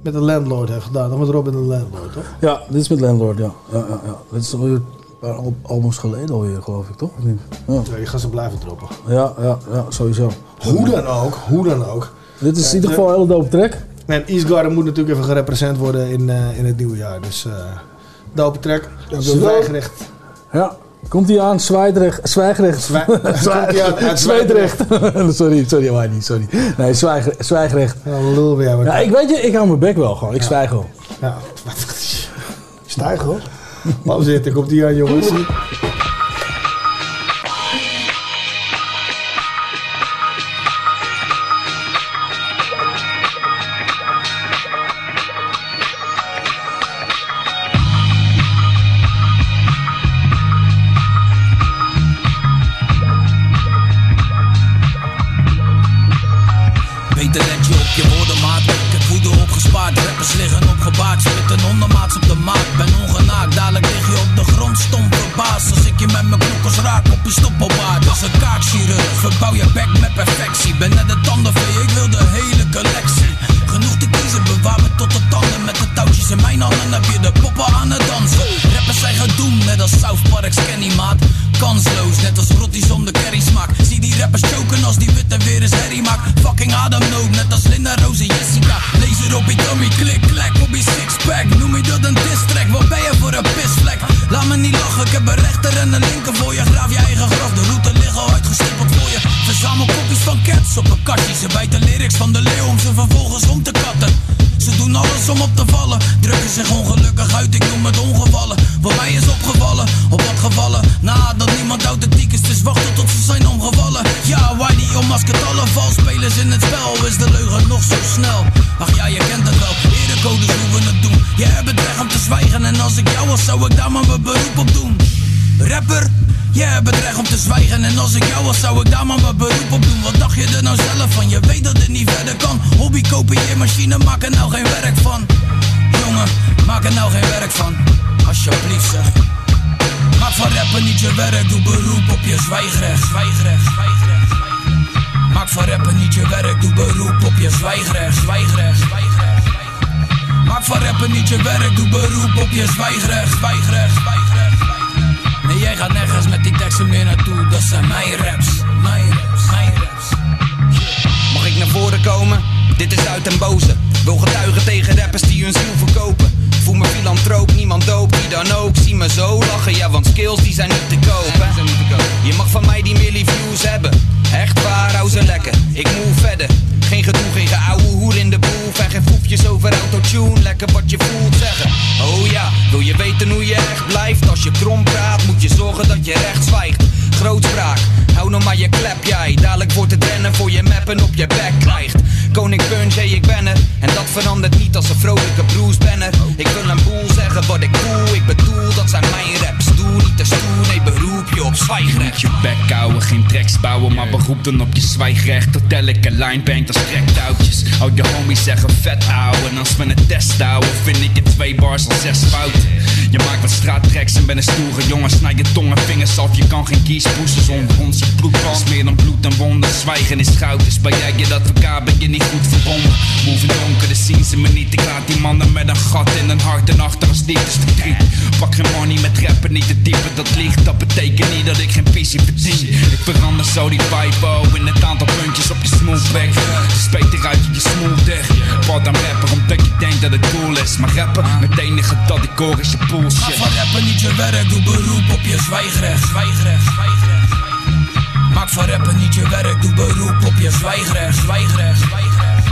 met de Landlord heeft gedaan. Dat met Robin de Landlord, toch? Ja, dit is met Landlord, ja. ja, ja, ja. Dit is alweer paar al- albums geleden alweer, geloof ik, toch? Of niet? Ja. Ja, je gaat ze blijven droppen. Ja, ja, ja, sowieso. Hoe dan ook, hoe dan ook. Dit is in ieder geval een hele dope track. En East Garden moet natuurlijk even gerepresent worden in, eh, in het nieuwe jaar. Dus eh dope track. Zwijgrecht. Ja. Komt hij aan, Zwijgrecht. Zwijgrecht. Zwij- Komt hij aan uit Zwijgrecht. sorry, sorry, Wadi, sorry. Nee, Zwijg- Zwijgrecht. Ja, lul weer. Ja, ik weet je, ik hou mijn bek wel gewoon. Ik zwijg wel. Ja. Stijg hoor. Laten we zitten, komt die aan jongens. Gedoemd. Net als South Park's Kenny maat. kansloos, net als rotties zonder smaak. Zie die rappers choken als die witte weer eens herrie maakt. Fucking ademnood, net als Linda, Rose Jessica. Laser op je dummy, klik, klek op je sixpack. Noem je dat een diss wat ben je voor een pisvlek? Laat me niet lachen, ik heb een rechter en een linker voor je. Graaf je eigen graf, de route ligt al uitgestippeld voor je. Verzamel kopjes van cats op een kastje. Ze bijten lyrics van de leeuw om ze vervolgens om te katten. Alles om op te vallen. Drukken zich ongelukkig uit, ik noem het ongevallen. Voor mij is opgevallen, op wat gevallen. Na dat niemand authentiek is, dus wachten tot ze zijn omgevallen. Ja, why die onmaskert alle valspelers in het spel? Is de leugen nog zo snel? Ach ja, je kent het wel. Erecodes hoe we het doen. Je hebt het recht om te zwijgen. En als ik jou was, zou ik daar maar mijn beroep op doen. Rapper, jij hebt het recht om te zwijgen En als ik jou was zou ik daar maar mijn beroep op doen. Wat dacht je er nou zelf van? Je weet dat het niet verder kan. Hobby kopieer machine, maak er nou geen werk van. Jongen, maak er nou geen werk van. Alsjeblieft zeg. Maak van rappen niet je werk, doe beroep op je zwijgrecht. Zwijgrecht, zwijgrecht. Maak van rappen niet je werk, doe beroep op je Zwijgrecht, zwijgrecht, zwijgrecht. Maak van rappen niet je werk, doe beroep op je zwijgrecht. Zwijgrecht, zwijgrecht Nee, jij gaat nergens met die teksten meer naartoe. Dat zijn mijn raps, mijn raps, mijn raps. Mag ik naar voren komen? Dit is uit en boze. Wil getuigen tegen rappers die hun ziel verkopen. Voel me filantroop, niemand doop, wie dan ook. Zie me zo lachen, ja, want skills die zijn niet te koop. hè. Je mag van mij die milli views hebben. Echt waar, hou ze lekker. Ik move verder. Geen gedoe, geen geouwe hoer in de boel. En geen foefjes over autotune. Lekker wat je voelt zeggen. Oh ja, wil je weten hoe je echt blijft? Als je krom praat, moet je zorgen dat je recht zwijgt. Grootspraak, hou nog maar je klep jij. Dadelijk wordt het rennen voor je mappen op je bek krijgt. Koning hey, ik ben er. En dat verandert niet als een vrolijke Bruce Banner. Ik wil een boel zeggen wat ik voel. Ik bedoel, dat zijn mijn raps. Doe niet te stoer, nee, beroep je op zwijgrecht. Je bek houden, geen tracks bouwen, maar beroep dan op je zwijgrecht. Tot elke line bangt als rechtouwtjes. Al je homies zeggen vet ouwe. En als we een test houden, vind ik in twee bars al zes fouten. Je maakt wat straattracks en ben een stoere jongen. Snij je tong en vingers af, je kan geen kies poesten zonder ons. Je bloed meer dan bloed en wonden. Zwijgen is goud, dus ben jij je dat elkaar ben je niet goed verbonden. Move donker, dan zien ze me niet. Ik laat die mannen met een gat in een hart en achter als dit is verdriet. Pak geen money met rappen, niet te diepe dat ligt. Dat betekent niet dat ik geen pissie verdien. Ik verander zo die vibe oh, in het aantal puntjes op je smooth weg. Dus beter uit je je smooth weg. Wat aan rapper, omdat je denkt dat het cool is. Maar rappen, het enige dat ik hoor is je bullshit. van rappen niet je werk, doe beroep op je zwijgrecht. Zwijgrecht, zwijgrecht. Maak van rappen niet je werk, doe beroep op je zwijgrecht. Zwijgrecht, zwijgrecht.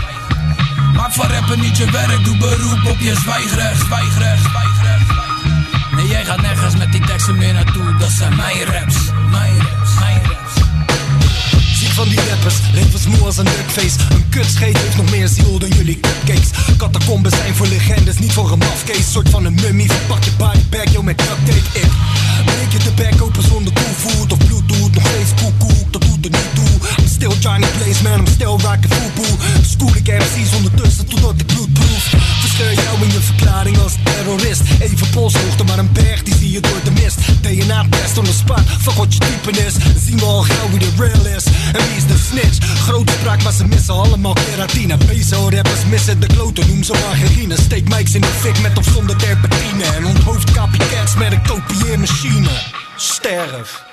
Maak van rappen niet je werk, doe beroep op je zwijgrecht. Zwijgrecht, zwijgrecht. Nee, jij gaat nergens met die teksten meer naartoe. Dat zijn mijn raps, mijn raps, mijn raps. Van die rappers, levensmoe als een duckface Een kutscheet heeft nog meer ziel dan jullie cupcakes. Catacombes zijn voor legendes, niet voor een mafcase Soort van een mummie, verpak je bodybag, yo met duct tape Ik breek je de bek open zonder toevoet. Of bluetooth, nog steeds koekoek, dat doet er niet toe. I'm still Johnny Blaze, man, I'm still rockin' fubu School ik MC's ondertussen totdat ik bloed proef. Verscheur jou in je verklaring als terrorist. Even polshoogte, maar een berg die zie je door de mist. DNA-test on the spot, fuck wat je typen is. Zien we al gauw wie de real is snitch? Grote spraak, maar ze missen allemaal keratine. Peso rappers missen de kloten, noem ze margarine Steek mics in de fik met of zonder terpentine. En onthoofd copycats met een kopieermachine. Sterf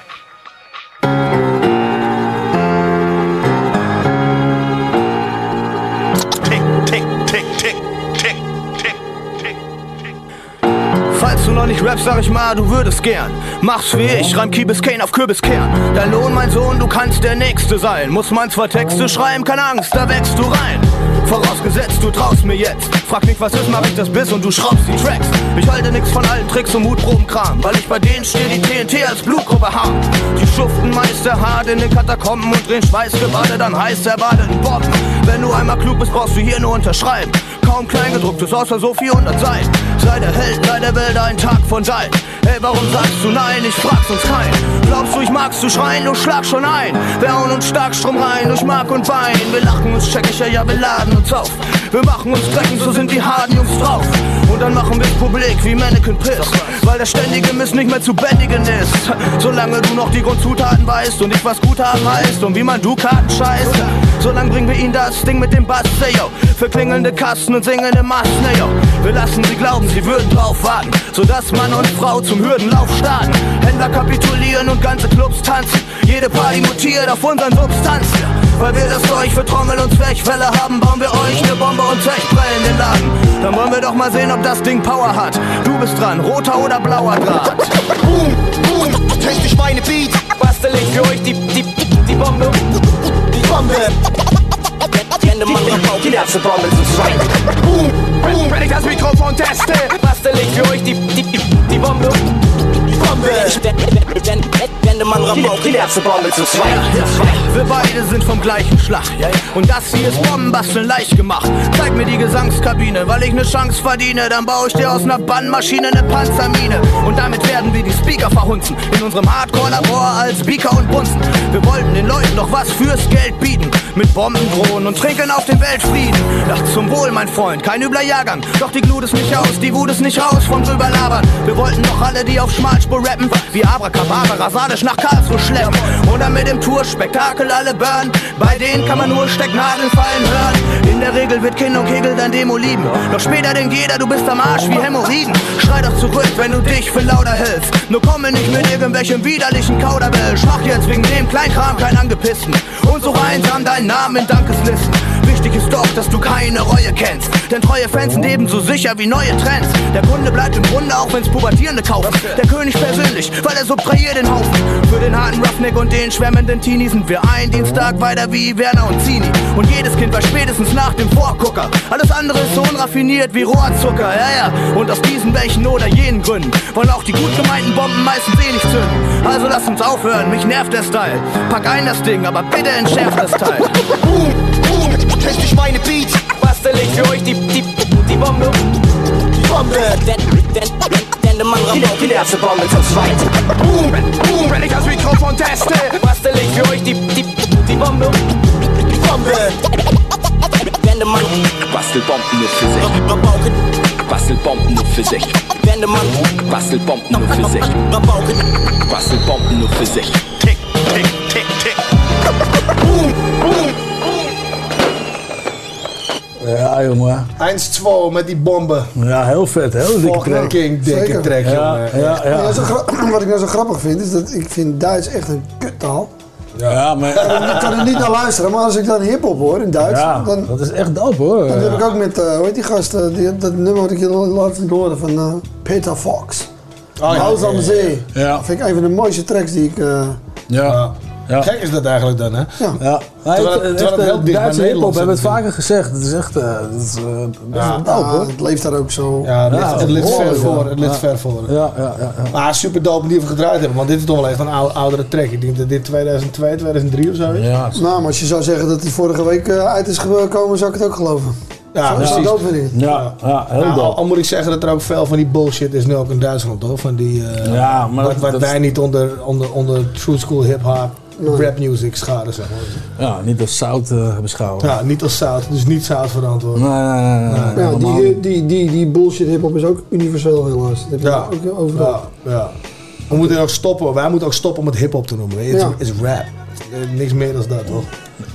Falls du noch nicht rappst, sag ich mal, du würdest gern. Mach's wie ich, reim Kiebis Kane auf Kürbiskern. Dein Lohn, mein Sohn, du kannst der Nächste sein. Muss man zwar Texte schreiben, keine Angst, da wächst du rein. Vorausgesetzt, du traust mir jetzt. Frag mich, was ist, mach ich das bis und du schraubst die Tracks. Ich halte nix von allen Tricks und Mutprobenkram, weil ich bei denen stehe, die TNT als Blutgruppe haben. Die schuften meist hart in den Katakomben und drehen Schweißgebadet an heiß erwarteten Bomben. Wenn du einmal klug bist, brauchst du hier nur unterschreiben. Kaum Kleingedrucktes, außer so 400 Seiten. Sei der Held, sei der Welt ein Tag von Sein. Hey, warum sagst du nein? Ich frag's uns kein. Glaubst du, ich magst du schreien? Du schlag schon ein. Wir hauen uns stark Strom rein durch Mark und Bein. Wir lachen uns checkischer, ja, wir laden uns auf. Wir machen uns dreckig, so sind die harten Jungs drauf. Und dann machen wir publik wie Mannequin Piss. Weil der ständige Mist nicht mehr zu bändigen ist. Solange du noch die Grundzutaten weißt und ich was gut haben heißt und wie man du Karten scheißt. So lang bringen wir ihnen das Ding mit dem Bass, say yo. Für klingelnde Kasten und singende Masten, ey, yo. Wir lassen sie glauben, sie würden drauf warten. Sodass Mann und Frau zum Hürdenlauf starten. Händler kapitulieren und ganze Clubs tanzen. Jede Party mutiert auf unseren Substanzen. Weil wir das Zeug für Trommel und Zwerchfälle haben, bauen wir euch eine Bombe und Zwerchbrell in den Laden. Dann wollen wir doch mal sehen, ob das Ding Power hat. Du bist dran, roter oder blauer Draht. Boom, boom, test durch meine Beats. Bastel ich für euch die, die, die Bombe. Die Bombe. Wende man Rabauke, die erste Bombe zu zweit. Boom, boom, wenn ich das Mikrofon teste, bastel ich für euch die, die, die, die Bombe. Bombe. Wende man Rabauke, die erste Bombe zu zweit. Wir beide sind vom gleichen Schlag. Und das hier ist Bombenbasteln leicht gemacht. Zeig mir die Gesangskabine, weil ich ne Chance verdiene. Dann baue ich dir aus ner Bandmaschine ne Panzermine. Und damit werden wir die Speaker verhunzen. In unserem Hardcore-Labor als Beaker und Bunzen. Wir wollten den Leuten doch was fürs Geld bieten. Mit Bomben drohen und trinken auf den Weltfrieden. Ach, zum Wohl, mein Freund, kein übler Jahrgang. Doch die Glut ist nicht aus, die Wut ist nicht raus vom drüber labern. Wir wollten doch alle, die auf Schmalspur rappen, wie Abracabara, rasadisch nach Karlsruhe schleppen. Dann mit dem Tour-Spektakel alle burn. Bei denen kann man nur Stecknadeln fallen hören. In der Regel wird Kind und Kegel dein Demo lieben. Doch später denkt jeder, du bist am Arsch wie Hämorrhoiden. Schrei doch zurück, wenn du dich für lauter hältst. Nur komme nicht mit irgendwelchem widerlichen Kauderbell. Schmach jetzt wegen dem Kleinkram kein Angepissten. Und suche einsam deinen Namen in Dankeslisten. Wichtig ist doch, dass du keine Reue kennst. Denn treue Fans sind ebenso sicher wie neue Trends. Der Kunde bleibt im Grunde, auch wenn's Pubertierende kaufen. Der König persönlich, weil er subtrahiert den Haufen. Für den harten Roughneck und den schwärmenden Teenie sind wir ein Dienstag weiter wie Werner und Zini. Und jedes Kind war spätestens nach dem Vorgucker. Alles andere ist so unraffiniert wie Rohrzucker, ja, ja. Und aus diesen welchen oder jenen Gründen wollen auch die gut gemeinten Bomben meistens eh nicht zünden. Also lass uns aufhören, mich nervt der Style. Pack ein das Ding, aber bitte entschärft das Teil. Boom, boom, test durch meine Beats. Bastel ich für euch die, die, die Bombe. Die Bombe. Wende man Rabauke, die erste Bombe zu zweit. Boom, boom, wenn ich das Mikrofon teste, bastel ich für euch die, die, die Bombe. Die Bombe. Wende man Bastelbomben nur für sich. Rabauke, Bastelbomben nur für sich. wende man Bastelbomben nur für sich. Rabauke. Bastelbomben nur für sich. Tick, tick, tick, tick. Boom, boom. Ja, jongen. 1-2 met die bomben. Ja, heel vet. Heel dikke track. Dikke Zeker. track, Ja, jongen. ja, wat ik nou zo grappig vind, is dat ik vind Duits echt een kuttaal. Ja, maar... Ik kan er niet naar luisteren, maar als ik dan hip-hop hoor in Duits, Ja, dan, dat is echt dope hoor. dan heb ik ook met, eh hoe heet die gast, eh, die, dat nummer wat ik je laat horen van eh, Peter Fox. Oh, ja. Huis aan de Zee. Ja. Dat vind ik een van de mooiste tracks die ik... eh, Ja. Ja. Gek is dat eigenlijk dan, hè? ja. Ja, Terwijl het- het, terwijl het heel echt, dicht bij Nederland hip-hop hebben we het vaker gezegd. Het is echt, eh, het is, eh, Ja. wel dope Ja, hoor. het leeft daar ook zo. Ja, het ligt, het ver voor. Het ligt Ja. ver voor. Ja, ja, ja. ja. Maar super dope die we gedraaid hebben. Want dit is toch wel even een oude, oudere track. Ik denk dat dit 2002, 2003 of zo is. Ja, Nou, maar als je zou zeggen dat hij vorige week eh, uit is gekomen, zou ik het ook geloven. Ja, Zo precies. vind ik het. ja, ja, heel Nou, al, dope. al moet ik zeggen dat er ook veel van die bullshit is nu ook in Duitsland, hoor. Van die, eh, Ja, maar wat, dat- wat dat- wij niet onder, onder, onder true school hip-hop, rap music scharen, zeg maar. Ja, niet als zout eh beschouwen. Ja, niet als zout, dus niet zout verantwoord. Nee, nee, nee, nee, nee, Ja, die, die, die, die bullshit hip-hop is ook universeel helaas. Dat heb je Ja, ook overal. ja, ja. We moeten ook stoppen, wij moeten ook stoppen om het hip-hop te noemen. Het is, Ja. is rap. Niks meer dan dat, toch?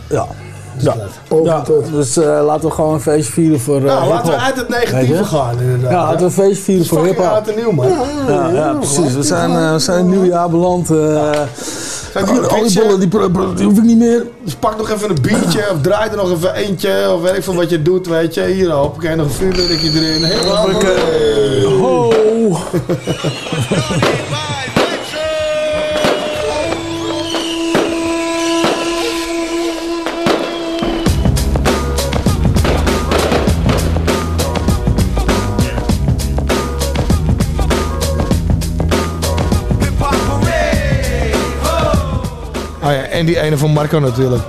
Ja. Dus Ja. Ja, tot. dus eh, laten we gewoon een feestje vieren voor eh, Nou, laten we uit het negatieve gaan, inderdaad. Ja, laten we een feestje vieren voor hip-hop. oud en nieuw, man. Ja, ja, precies. We zijn, eh, we zijn nieuwe jaar beland. eh Zijn die die hoef ik niet meer. Dus pak nog even een biertje of draai er nog even eentje of weet ik veel wat je doet, weet je. Hier krijg je nog een vuurwerkje erin. Eh, Ho! en die ene van Marco natuurlijk.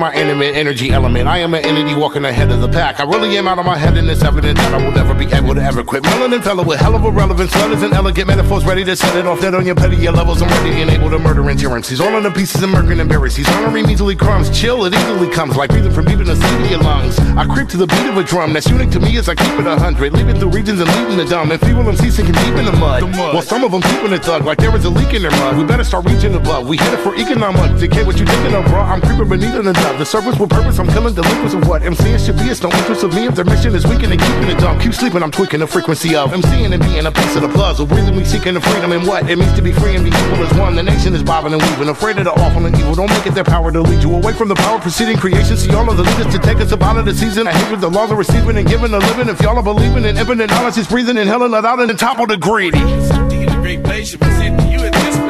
My intimate energy element. I am an entity walking ahead of the pack. I really am out of my head, and it's evident that I will never be able to ever quit. Melanin fellow with hell of a relevance, letters and elegant metaphors, ready to set it off dead on your pettier levels. I'm ready and able to murder endurance. He's all in the pieces and murking embarrassed. He's honoring measly crumbs. Chill, it easily comes like breathing from deep in the of your lungs. I creep to the beat of a drum that's unique to me as I keep it a hundred. Leaving through regions and leaving the dumb. And feeble MCs sinking deep in the mud. While some of them keeping it thug like there is a leak in their mud. We better start reaching above. We headed for economic. Decay what you thinking of, bro. I'm creeping beneath the The service with purpose. I'm killing delinquents of what MCing should be. It's no interest of me if their mission is weakening and keeping it dumb. Keep sleeping, I'm tweaking the frequency of MCing and being a piece of the puzzle. Me seeking the freedom and what it means to be free and be equal as one. The nation is bobbing and weaving, afraid of the awful and evil. Don't make it their power to lead you away from the power preceding creation. See all of the leaders to take us up out of the season. I hate with the laws of receiving and giving a living. If y'all are believing in infinite knowledge, is breathing in hell and out in the top of the greedy. Great present to you at this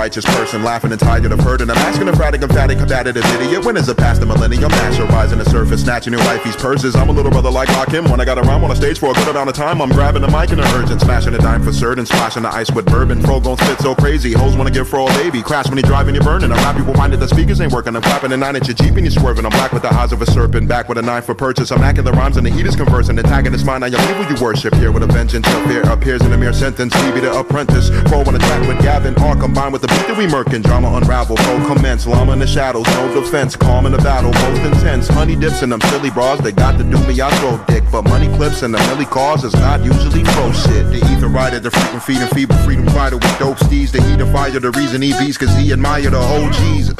righteous person, laughing and tired of hurt, and I'm asking a fratic, emphatic, combative idiot. When is it past the millennium? Master rising the surface, snatching your wifey's purses. I'm a little brother like him. When I got a rhyme on a stage for a good amount of time, I'm grabbing the mic in a urgent, smashing a dime for certain, splashing the ice with bourbon. Fro gon' spit so crazy, hoes wanna give for a baby. Crash when you driving, you're burning. I rap you reminded the speakers ain't working. I'm clapping a nine inch Jeep and you're swerving. I'm black with the eyes of a serpent, back with a knife for purchase. I'm the rhymes and the heat is conversing. Antagonist mind, I am evil you worship. Here with a vengeance, your fear appears in a mere sentence. Stevie the apprentice, pro on a track with Gavin, all combined with the that we murkin'. Drama unravel, pro commence, llama in the shadows, no defense, calm in the battle, most intense. Honey dips in them silly bras, they got to do me, I throw dick. But money clips and the milli cause is not usually pro shit. The ether rider, the freaking feeding feeble freedom fighter with dope steeds. The heat of fire, the reason he beats, cause he admire the OGs.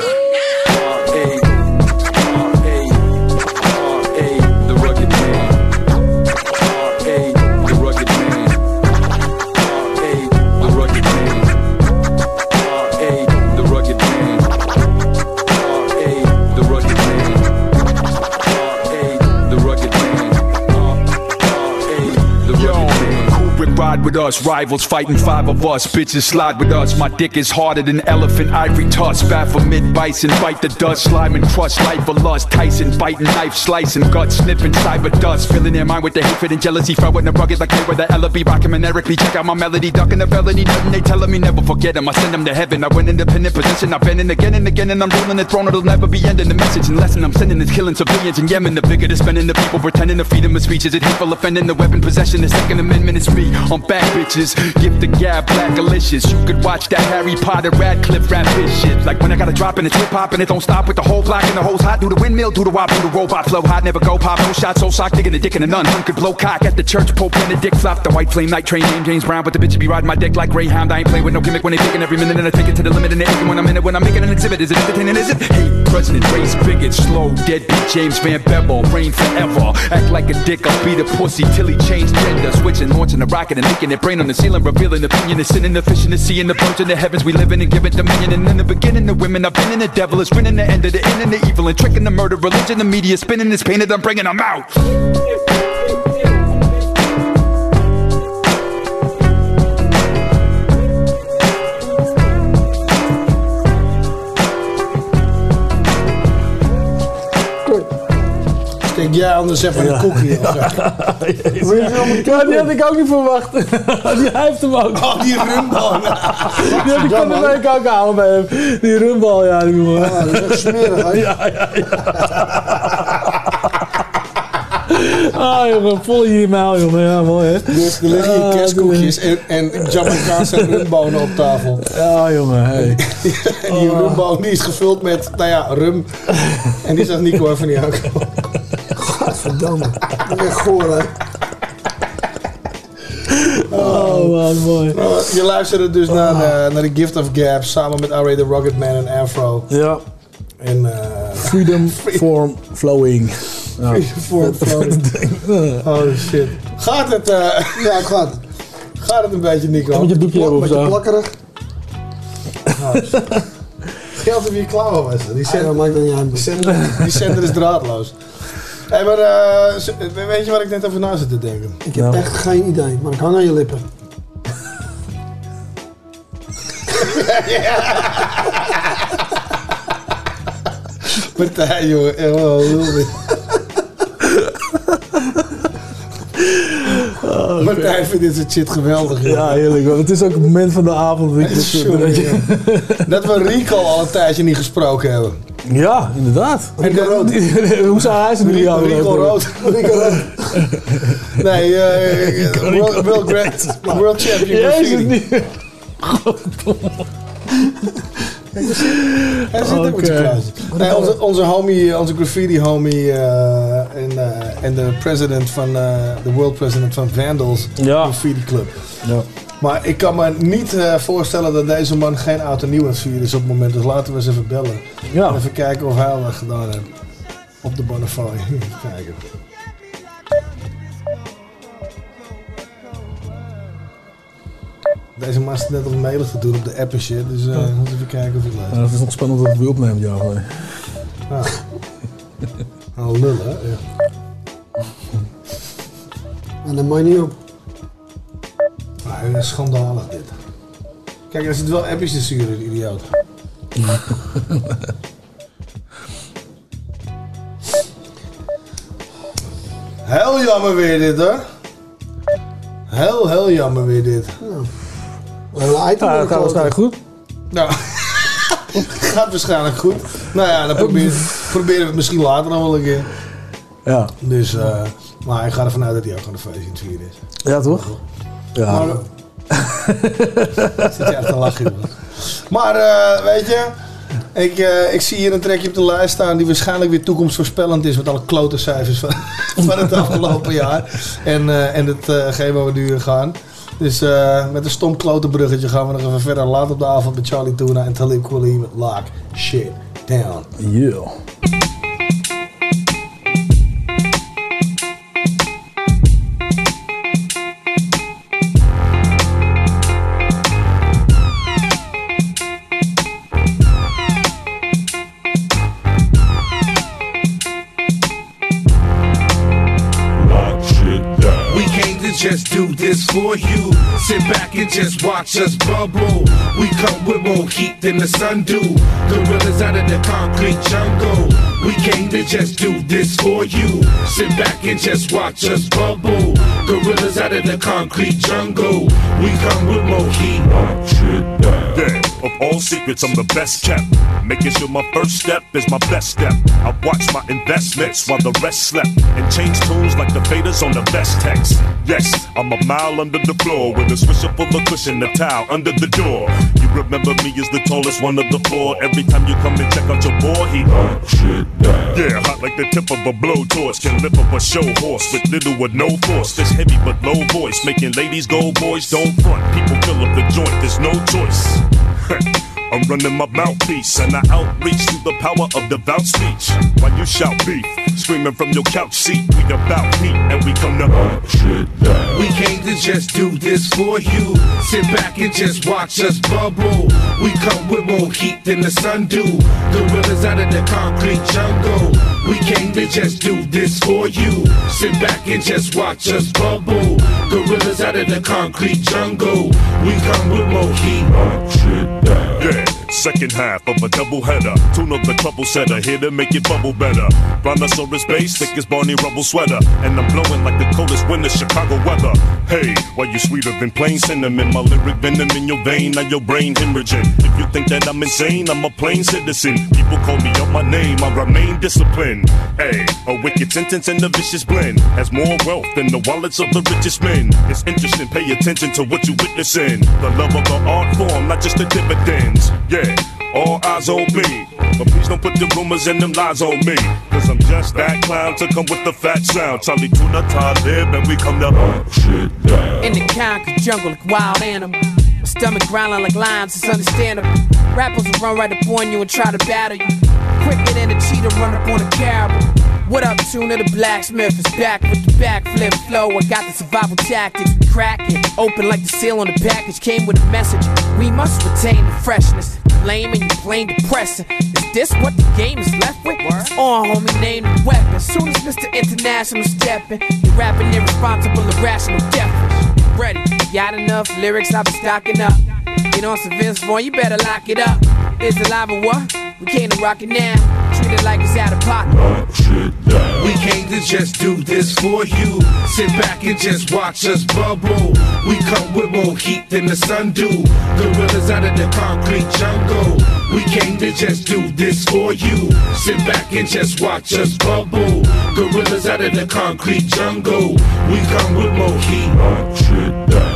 Ride with us? Rivals fighting five of us. Bitches slide with us. My dick is harder than elephant ivory tusk. Baphomet bison, bite the dust. Slime and crush life for lust. Tyson biting knife, slicing gut, sniffing cyber dust. Filling their mind with the hatred and jealousy. Throwing the rugged like they were the Ella B. Rockin' and Eric B. Check out my melody, ducking the felony. Nothing they telling me never forget them. I send them to heaven. I went independent position. I've been in again and again. And I'm ruling the throne. It'll never be ending. The message and lesson I'm sending is killing civilians in Yemen. The bigger the spending, the people pretending to feed them speech is It hateful offending. The weapon possession. The Second Amendment is me. I'm back, bitches. Give the gab black delicious. You could watch that Harry Potter Radcliffe rap this shit. Like when I got a drop and it's hip hop and it don't stop with the whole block and the hoes hot. Do the windmill, do the wop, do the robot flow hot. Never go pop, no shot, so sock, digging the dick in a nun. Hun could blow cock at the church, Pope Benedict flop. The white flame night train named James Brown, but the bitch be riding my dick like Greyhound. I ain't playing with no gimmick when they picking every minute and I take it to the limit and they when I'm in it. When I'm making an exhibit, is it entertaining? Is it? Hate, president, race, bigot, slow, deadbeat, James Van Bevel, reign forever. Act like a dick, I'll beat a pussy till he changed gender. Switching, launching a rocket and making it brain on the ceiling, revealing opinion. Is sinning, the fish in the sea and the birds in the heavens. We live in and give it dominion. And in the beginning, the women, I've been in the devil, is winning the end of the end and the evil and tricking the murder, religion, the media, spinning this painted, I'm bringing them out. Steek jij anders even een koekje in. Ja, die had ik ook niet verwacht. Die, hij heeft hem ook. Oh, die rumbal. Die heb ik van de week ook halen bij hem. Die rumbal, ja. Die jongen. Ah, dat is echt smerig, hè? Ja, ja, ja. Ah, jongen, vol in je mail, jongen. Ja, mooi, hè? Dus er liggen hier Ah, kerstkoekjes en, en Jamaicaanse rumbonen op tafel. Ja, jongen, hey. En die rumboon die is gevuld met, nou ja, rum. En die zegt Nico even niet aankomen. Godverdamme. Dat is echt goor, hè? Oh, man, mooi. Nou, Je luisterde dus naar, de, naar The Gift of Gab samen met R.A. The Rugged Man en Afro. Ja. En, eh Freedom form flowing. Ja. Freedom form flowing. Oh shit. Gaat het? eh ja, gaat. Gaat het een beetje, Nico? Moet je het doekje hebben of Beetje zo? plakkerig. Geld heb je klauwen was. Die Ja, zender, maakt dat niet uit. die zender, die zender is draadloos. Hey, maar eh, weet je waar ik net over na zit te denken? Ik heb echt geen idee, maar ik hang aan je lippen. Partij, jongen. Echt wel heel dit. Martijn vindt dit soort shit geweldig. joh. Ja, heerlijk. want Het is ook het moment van de avond. Dat, ik je- dat we Rico al een tijdje niet gesproken hebben. Ja, inderdaad. Rico Rood. Hoe zou hij ze nu Rico, Rood. Rico Rood. Nee, eh, World, World, Grand- World Champion Jezus, Graffiti. niet. Hij zit ook met zijn. Nee, onze, onze homie, onze graffiti homie eh, en, eh, en de president van, eh, de world president van Vandals Graffiti Club. Ja. Maar ik kan me niet eh, voorstellen dat deze man geen auto nieuw aan het vieren is op het moment. Dus laten we eens even bellen. Ja. En even kijken of hij al wat gedaan heeft. Op de Bonify. Even kijken. Deze man net op mailen te doen op de app en shit. Dus eh Ja. moeten even kijken of hij luistert. Ja, het is nog spannend dat het weer opneemt, ja. maar- Ja. Al lullen, hè? Ja. En dan mag je niet op. Schandalig dit. Kijk, er zit wel appjes te sturen, die idioot. Heel jammer weer dit hoor. Heel, heel jammer weer dit. Een hele item Ja, dat gaat waarschijnlijk goed. Nou, gaat waarschijnlijk goed. Nou ja, dan proberen, proberen we het misschien later nog wel een keer. Ja. Dus, eh, maar ik ga ervan uit dat hij ook gewoon een feestje in het vieren is. Ja, toch? Ja. Maar, zit je echt te lachen. Maar eh, weet je, ik, eh, ik zie hier een trekje op de lijst staan die waarschijnlijk weer toekomstvoorspellend is met alle klote cijfers van, van het afgelopen jaar. En, eh, en hetgeen waar we nu gaan. Dus met een stom klote bruggetje gaan we nog even verder laat op de avond met Charlie Tuna en Talib Kweli met Lock Shit Down. Yeah. Just do this for you. Sit back and just watch us bubble. We come with more heat than the sun do. Gorillas out of the concrete jungle. We came to just do this for you. Sit back and just watch us bubble. Gorillas out of the concrete jungle. We come with more heat. Yeah, of all secrets, I'm the best kept. Making sure my first step is my best step. I watch my investments while the rest slept. And change tunes like the faders on the best text. Yes, I'm a mile under the floor with a swisher full of cushion, a towel under the door. You remember me as the tallest one of the floor. Every time you come and check out your boy, he hot shit down. Yeah, hot like the tip of a blowtorch. Can lift up a show horse with little or no force. This heavy but low voice, making ladies go, boys don't front. People fill up the joint, there's no choice. I'm running my mouthpiece and I outreach through the power of devout speech. While you shout beef, screaming from your couch seat, we about heat and we come to shit down. We came to just do this for you. Sit back and just watch us bubble. We come with more heat than the sun do. Gorillas out of the concrete jungle. We came to just do this for you. Sit back and just watch us bubble. Gorillas out of the concrete jungle. We come with more heat. Yeah, second half of a double header. Tune up the trouble setter, here to make it bubble better. Brontosaurus base, thick as Barney Rubble sweater. And I'm blowing like the coldest winter Chicago weather. Hey, why you sweeter than plain cinnamon? My lyric venom in your vein, now your brain hemorrhaging. If you think that I'm insane, I'm a plain citizen. People call me up my name, I remain disciplined. Hey, a wicked sentence and a vicious blend. Has more wealth than the wallets of the richest men. It's interesting, pay attention to what you're witnessing. The love of the art form, not just the dividends. Yeah, all eyes on me. But please don't put the rumors and them lies on me. Cause I'm just that clown to come with the fat sound. Charlie Tuna, Talib, and we come to oh, shit down. In the concrete jungle like wild animal. My stomach growling like lions, it's understandable. Rappers will run right up on you and try to battle you. Quicker than a cheetah run up on a caribou. What up, Tuna the blacksmith is back with the backflip flow. I got the survival tactics, crack it open like the seal on the package. Came with a message. We must retain the freshness. Lame and you plain depressing. Is this what the game is left with? It's on, homie, name the weapon. Soon as Mr. International stepping, you're rapping irresponsible, irrational, deafness. Ready? Got enough lyrics, I'll be stocking up. Get on some Vince Vaughn, you better lock it up. It's it live or what? We came to rock it now. Like it's out of pocket. We came to just do this for you. Sit back and just watch us bubble. We come with more heat than the sun do. Gorillas out of the concrete jungle. We came to just do this for you. Sit back and just watch us bubble. Gorillas out of the concrete jungle. We come with more heat.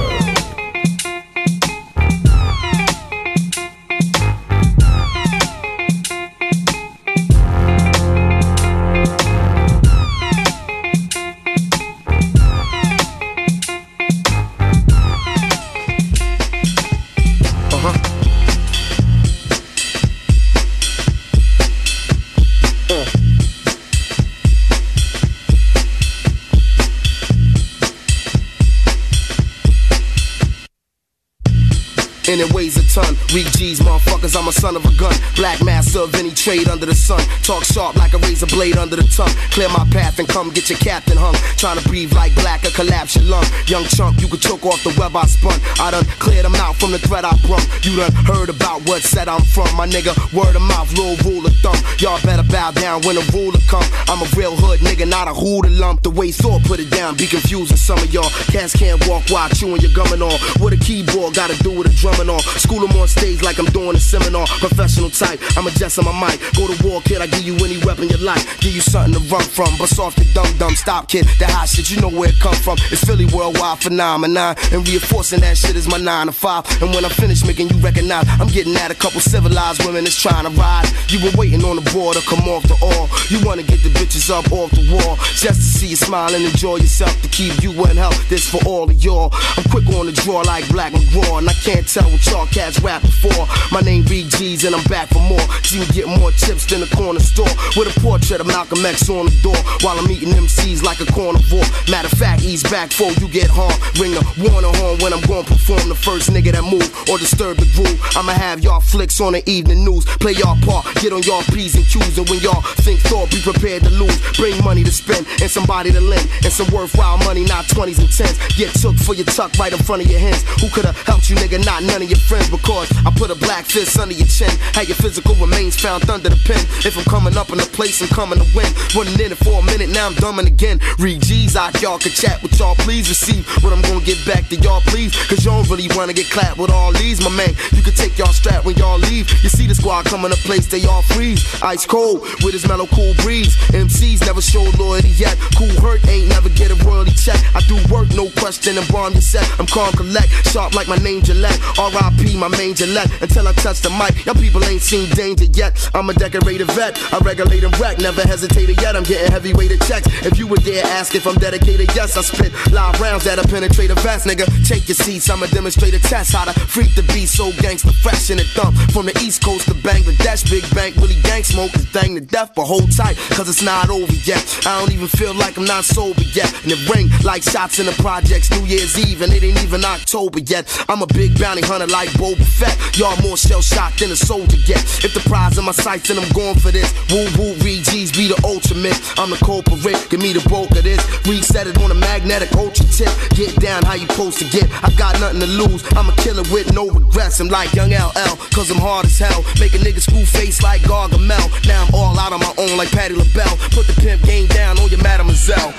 And it weighs a ton. Weak G's, motherfuckers, I'm a son of a gun. Black master of any trade under the sun. Talk sharp like a razor blade under the tongue. Clear my path and come get your captain hung. Trying to breathe like black or collapse your lung. Young chump, you could choke off the web I spun. I done cleared them out from the threat I brung. You done heard about what said I'm from. My nigga, word of mouth, little rule of thumb. Y'all better bow down when the ruler come. I'm a real hood nigga, not a hooter lump. The way Thor put it down, be confusing some of y'all. Cats can't walk while chewing your gumming on. What a keyboard gotta do with a drumming on. School them on stage like I'm doing a seminar. Professional type, I'm adjusting my mic. Go to war, kid, I give you any weapon you like. Give you something to run from. Bust off your dumb dumb. Stop, kid. That hot shit, you know where it come from. It's Philly worldwide phenomenon. And reinforcing that shit is my nine to five. And when I finish making you recognize, I'm getting at a couple civilized women that's trying to ride. You been waiting on the border, come off the all. You wanna get the bitches up off the wall. Just to see you smile and enjoy yourself. To keep you in health, this for all of y'all. I'm quick on the draw like Black McGraw. And I can't tell what y'all cats rap before. My name Big G's and I'm back for more. See me get more chips than the corner store. With a portrait of Malcolm X on the door. While I'm eating MCs like a carnivore. Matter of fact, ease back before you get harmed. Ring the warner horn when I'm gonna perform the first nigga that move or disturb the groove. I'ma have y'all flicks on the evening news. Play y'all part, get on y'all P's and Q's. And when y'all think thought, be prepared to lose. Bring money to spend and somebody to lend. And some worthwhile money, not 20s and 10s. Get took for your tuck right in front of your hands. Who could've helped you, nigga? Not none of your friends. Because I put a black fist under your chin. Had your physical remains found under the pen. If I'm coming up in a place, I'm coming to win. Running in it for a minute, now I'm dumbing again. Read G's out, y'all can chat with y'all, please receive what I'm gonna get back to y'all, please. Cause y'all don't really wanna get clapped with all these, my man. You can take y'all strap when y'all leave. You see the squad coming to place, they all freeze. Ice cold with his mellow cool breeze. MCs never showed loyalty yet. Kool Herc ain't never get a royalty check. I do work, no question, and bomb your set. I'm calm, collect, sharp like my name Gillette. R.I.P. my main Gillette. Until I touch the mic, y'all people ain't seen danger yet. I'm a decorated vet, I regulate and wreck. Never hesitated yet, I'm getting heavyweighted checks. If you were there, ask if I'm dedicated. Yes, I spit live rounds that'll penetrate a vest, nigga. Take your seats, I'ma demonstrate a test how to freak the beat so gangsta fresh in the thump. From the east coast to Bangladesh, big bank, really gang smoke this thing to death, but hold tight, cause it's not over yet. I don't even feel like I'm not sober yet. And it ring like shots in the projects, New Year's Eve, and it ain't even October yet. I'm a big bounty hunter like Boba Fett. Y'all more shell shocked than a soldier get. If the prize in my sights, then I'm going for this. Woo woo, read G's, be the ultimate. I'm the culprit, give me the bulk of this. Reset it on a magnetic ultra tip. Get down how you supposed to get. I got nothing to lose. I'm a killer with no regrets. I'm like young LL, cause I'm hard as hell. Make a nigga school face like Gargamel. Now I'm all out on my own like Patti LaBelle. Put the pimp game down on your mademoiselle.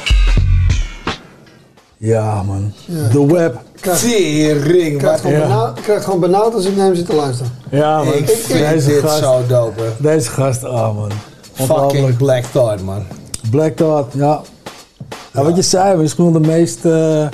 Ja, man. The web. Tering, Ik krijg, gewoon Ja. benauwd, krijg gewoon benauwd als ik naar hem zit te luisteren. Ja, man. Ik vind deze dit gast, zo dope. Deze gast, ah, man. Fucking. Black Thought, man. Black Thought, ja. ja. Wat je zei, is gewoon de meest... eh,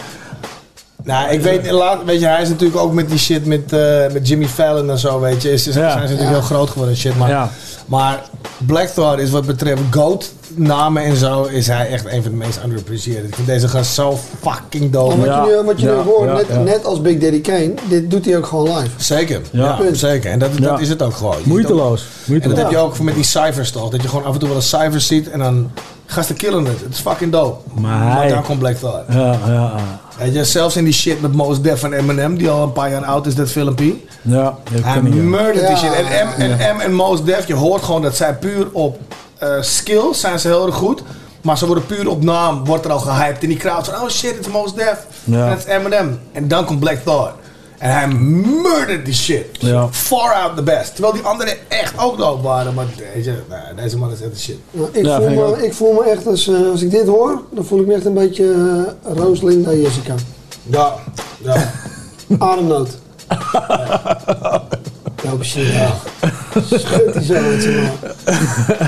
Nou, ik weet, laat, weet je, hij is natuurlijk ook met die shit met, eh, met Jimmy Fallon en zo, weet je. Is, is, Zijn ze natuurlijk heel groot geworden en shit. Maar, Ja. Maar Black Thought is wat betreft GOAT namen en zo, is hij echt een van de meest underappreciated. Ik vind deze gast zo fucking dope. En wat je nu, wat je nu hoort, ja, net, ja. net als Big Daddy Kane, dit doet hij ook gewoon live. Zeker, Ja. zeker. En dat, dat Ja. is het ook gewoon. Moeiteloos. ook- En Moeiteloos. dat heb je ook met die cijfers toch. Dat je gewoon af en toe wel een cijfer ziet en dan gasten killen het. Het is fucking dope. Maar hij- dan komt Black Thought. Ja, ja, ja. Weet je, zelfs in die shit met Mos Def en Eminem, die al een paar jaar oud is, dat filmpje. Ja, Hij murdert die shit. En M en, Ja. M en Mos Def, je hoort gewoon dat zij puur op eh skills zijn ze heel erg goed. Maar ze worden puur op naam, wordt er al gehyped. In die crowd van, oh shit, het is Mos Def. Ja. En het is Eminem. En dan komt Black Thought. En hij murdert die shit. Ja. Far out the best. Terwijl die anderen echt ook dood waren. Maar deze, nee, deze man is echt de shit. Ik, voel me, ik voel me echt, als, eh, als ik dit hoor, dan voel ik me echt een beetje uh, Roos, Linda, Jessica. Ja, ja. Ademnood. Ja, precies. Ja. Die zo uit zijn man.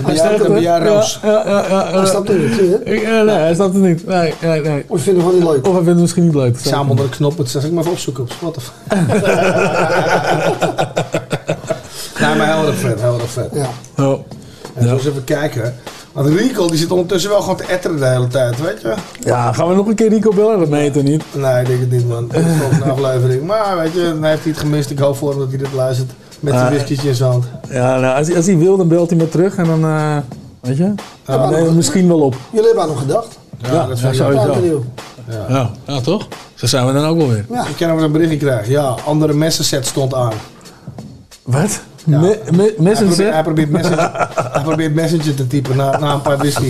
Hij snapt het? Ja, ja, ja, ja, Hij snapt het niet, eh, nee, hij snapt het niet. Nee, nee, nee. Of je vindt het niet leuk. Of hij vindt het misschien niet leuk. Samen onder de knop, dat zeg ik maar even opzoeken op Spotify. nee, maar heel erg vet, heel erg vet. Ja. Oh. En eens even kijken. Want Rico die zit ondertussen wel gewoon te etteren de hele tijd, weet je? Ja, gaan we nog een keer Rico bellen? Dat meen je toch niet? Nee, ik denk het niet, man. Dat is gewoon een aflevering. Maar weet je, dan heeft hij het gemist. Ik hoop voor hem dat hij dit luistert. Met zijn Ah. whiskietje in zijn hand. Ja, nou, als, hij- als hij wil, dan belt hij me terug en dan, eh, weet je? Dan nemen we hem misschien wel op. Jullie hebben aan nog gedacht. Ja, dat ja, vind ik. Ja. Ja, ja, toch? Zo zijn we dan ook wel weer. Ja. Ik kan hem een berichtje krijgen. Ja, andere messenset stond aan. Wat? Ja. Me, me, Hij messenger? probeert, hij, probeert messenger, hij probeert messenger te typen na, na een paar whisky.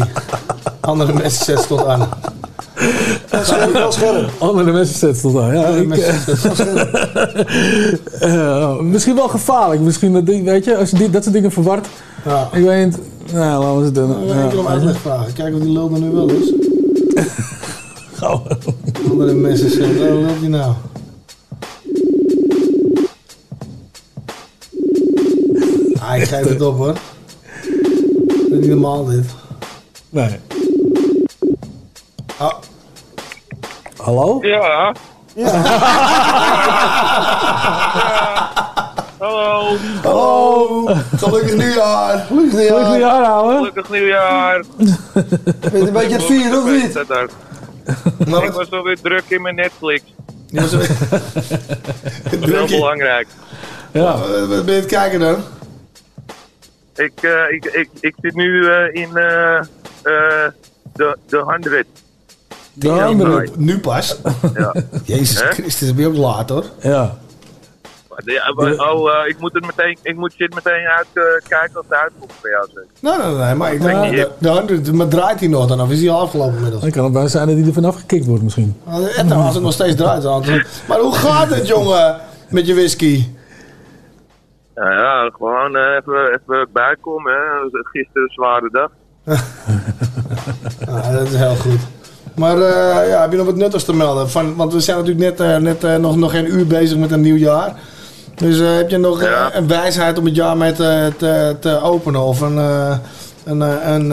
Andere messenset stond aan. Dat is wel scherp. Andere messenset stond daar. Ja, ik, eh, misschien wel gevaarlijk. Misschien dat, ding, weet je, als je die, dat soort dingen verward. Ja. Ik weet niet. Nou, laten we het doen. Ik wil hem uitleg vragen. Kijken of die lul er nu wel is. Gauw. Andere messenset. Waar loopt die nou? Ah, ik geef het op hoor. Dat is niet normaal dit. Nee. Ah. Hallo? Ja. Hallo. Hallo. Gelukkig nieuwjaar. Gelukkig nieuwjaar. Gelukkig nieuwjaar, ouwe. Gelukkig nieuwjaar. Ben je een beetje het vieren of niet? Dat daar. Ik was alweer druk in mijn Netflix. Dat is heel belangrijk. Ja. Wat ben je het kijken dan? Ik, eh, ik, ik, ik zit nu eh, in eh, eh, de, de 100. De andere. Nu pas. Ja. Jezus? Christus, ben je ook laat hoor. Ja. Ja, maar- oh, eh, ik moet het meteen, ik moet shit meteen uit eh, kijken als het uitkomt bij jou zeg. Nee, nee, nee, maar ik denk, de, de 100, maar draait hij nog dan of is hij al afgelopen inmiddels? Dan kan het bijna zijn dat hij er vanaf gekikt wordt misschien. En dan als het nog steeds draait. dan- Maar hoe gaat het jongen met je whisky? Ja, ja gewoon eh, even, even bijkomen. Hè. Gisteren een zware dag. Ja, dat is heel goed. Maar eh, ja, heb je nog wat nuttigs te melden? Van, want we zijn natuurlijk net, eh, net nog, nog geen uur bezig met een nieuw jaar. Dus heb je nog een wijsheid om het jaar mee te, te, te openen? Of een, een, een,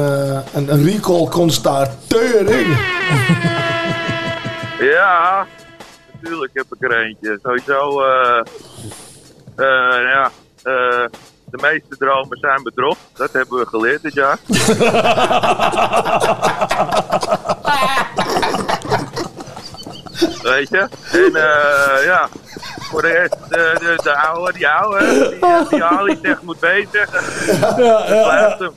een, een recall constatering? Ja, natuurlijk heb ik er eentje. Sowieso, eh eh, ja, eh, de meeste dromen zijn bedrog. Dat hebben we geleerd dit jaar. Weet je? En eh, ja, voor de rest, de, de, de oude, die oude, die, eh, die Ali zegt moet B zeggen. Ja, hem.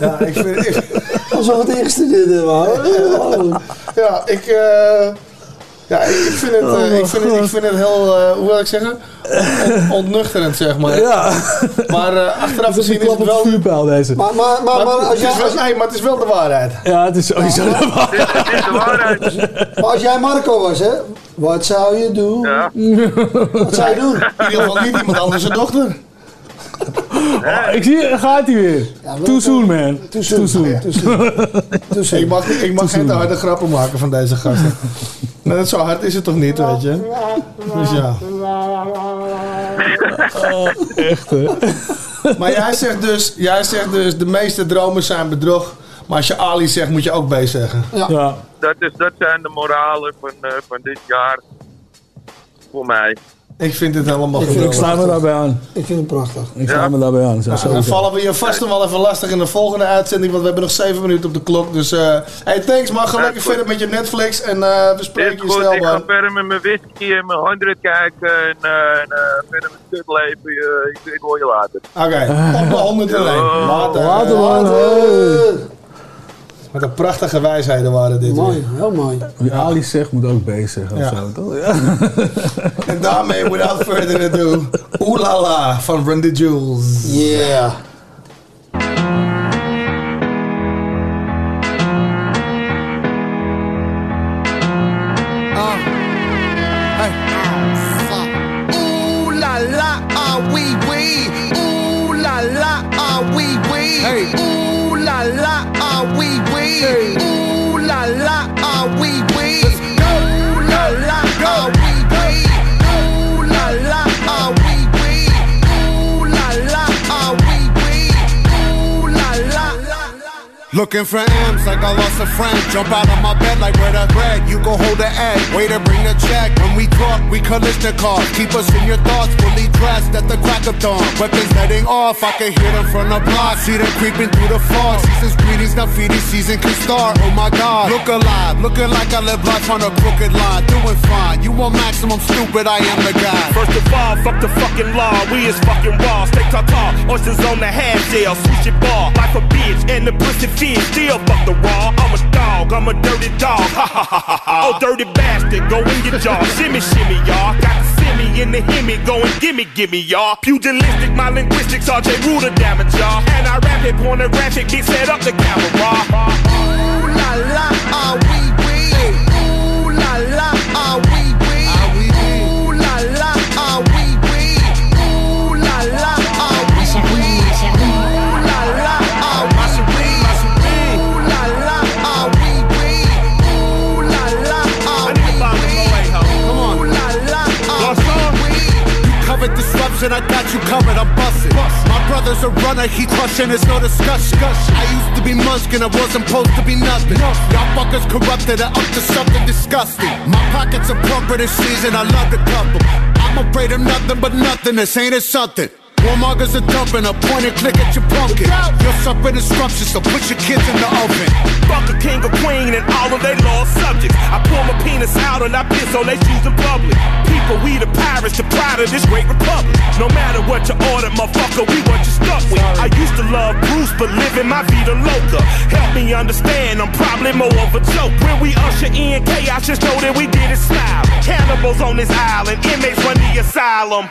Ja, ik vind... Alsof we het ingestudeerd hebben. hoor. Ja, ik, eh, ja, ik, vind het, eh, Oh, ik, vind het, ik vind het heel, eh, hoe wil ik zeggen, On- ontnuchterend zeg maar. Ja. Maar eh, achteraf is een gezien is klap het op wel... vuurpijl deze. Maar, maar, maar, maar, het als is wel, jij, nee, maar het is wel de waarheid. Ja, het is sowieso de waarheid. Het is de waarheid. maar als jij Marco was, hè? Wat zou je doen? Ja. Wat zou je doen? In ieder geval niet iemand anders zijn dochter. Oh, ik zie, gaat hij weer. Too soon, man. Too soon. Too soon. Ik mag, ik mag geen te harde grappen maken van deze gasten. Nee, zo hard is het toch niet, weet je? Dus ja. Oh, echt, hè? Maar jij zegt, dus, jij zegt dus, de meeste dromen zijn bedrog. Maar als je Ali zegt, moet je ook B zeggen. Ja. Dat, is, dat zijn de moralen van, eh, van dit jaar. Voor mij. Ik vind het helemaal Ik vind Ik sluit me daarbij aan. Ik vind het prachtig. Ik sluit me daarbij aan. Zo, dan vallen we je vast nog wel even lastig in de volgende uitzending, want we hebben nog 7 minuten op de klok. Dus eh hey, thanks man, ga Ja, lekker goed. verder met je Netflix en eh, we Dit spreken je goed, snel ik ga verder met mijn whisky en mijn 100 kijken. En, eh, en eh, verder met kut leven. Ik, ik hoor je later. Oké, op de 101. Yo. Later. Later, man. Hey. Wat een prachtige wijsheden waren dit. Mooi, heel mooi. Wie Ali zegt, moet ook B zeggen. Ja. Of zo, toch? Ja. En daarmee, without further ado, Oeh la la van Run the Jewels. Yeah. Looking for M's like I lost a friend. Jump out of my bed like where the bread. You go hold the egg. Waiter, bring the check. When we talk, we Kalashnikov. Keep us in your thoughts, fully dressed at the crack of dawn. Weapons letting off, I can hear them from the block. See them creeping through the fog. Season's greetings, now feeding season can start. Oh my god, look alive. Looking like I live life on a crooked line. Doing fine. You want maximum stupid, I am the guy. First of all, fuck the fucking law. We is fucking raw. Stay tartar. Oysters on the half shell. Switch your ball. Like a bitch. And the pussy Still fuck the raw. I'm a dog. I'm a dirty dog. Ha ha ha ha ha. Oh, dirty bastard. Go in your jaw. Shimmy, shimmy, y'all. Got the simmy in the hemi. Go and gimme, gimme, y'all. Pugilistic, my linguistics. RJ Ruler damage, y'all. And I rap it pornographic. Big set up the camera. Ooh la la, ah wee I got you covered, I'm busting. My brother's a runner, he crushing, there's no discussion. I used to be Munchkin, I wasn't supposed to be nothing. Y'all fuckers corrupted, I up to something disgusting. My pockets are plumper this season, I love the couple. I'm afraid of nothing but nothing, this ain't it something. Warmongers are dumping, a point and click at your pumpkin. You're suffering disruption, so put your kids in the oven. Fuck a king or queen and all of they lost subjects. I pull my penis out and I piss on they shoes in public. People, we the pirates, the pride of this great republic. No matter what you order, motherfucker, we what you stuck with. I used to love Bruce, but living my vida loca. Help me understand, I'm probably more of a joke. When we usher in chaos, just know that we did it smile. Cannibals on this island, inmates run the asylum.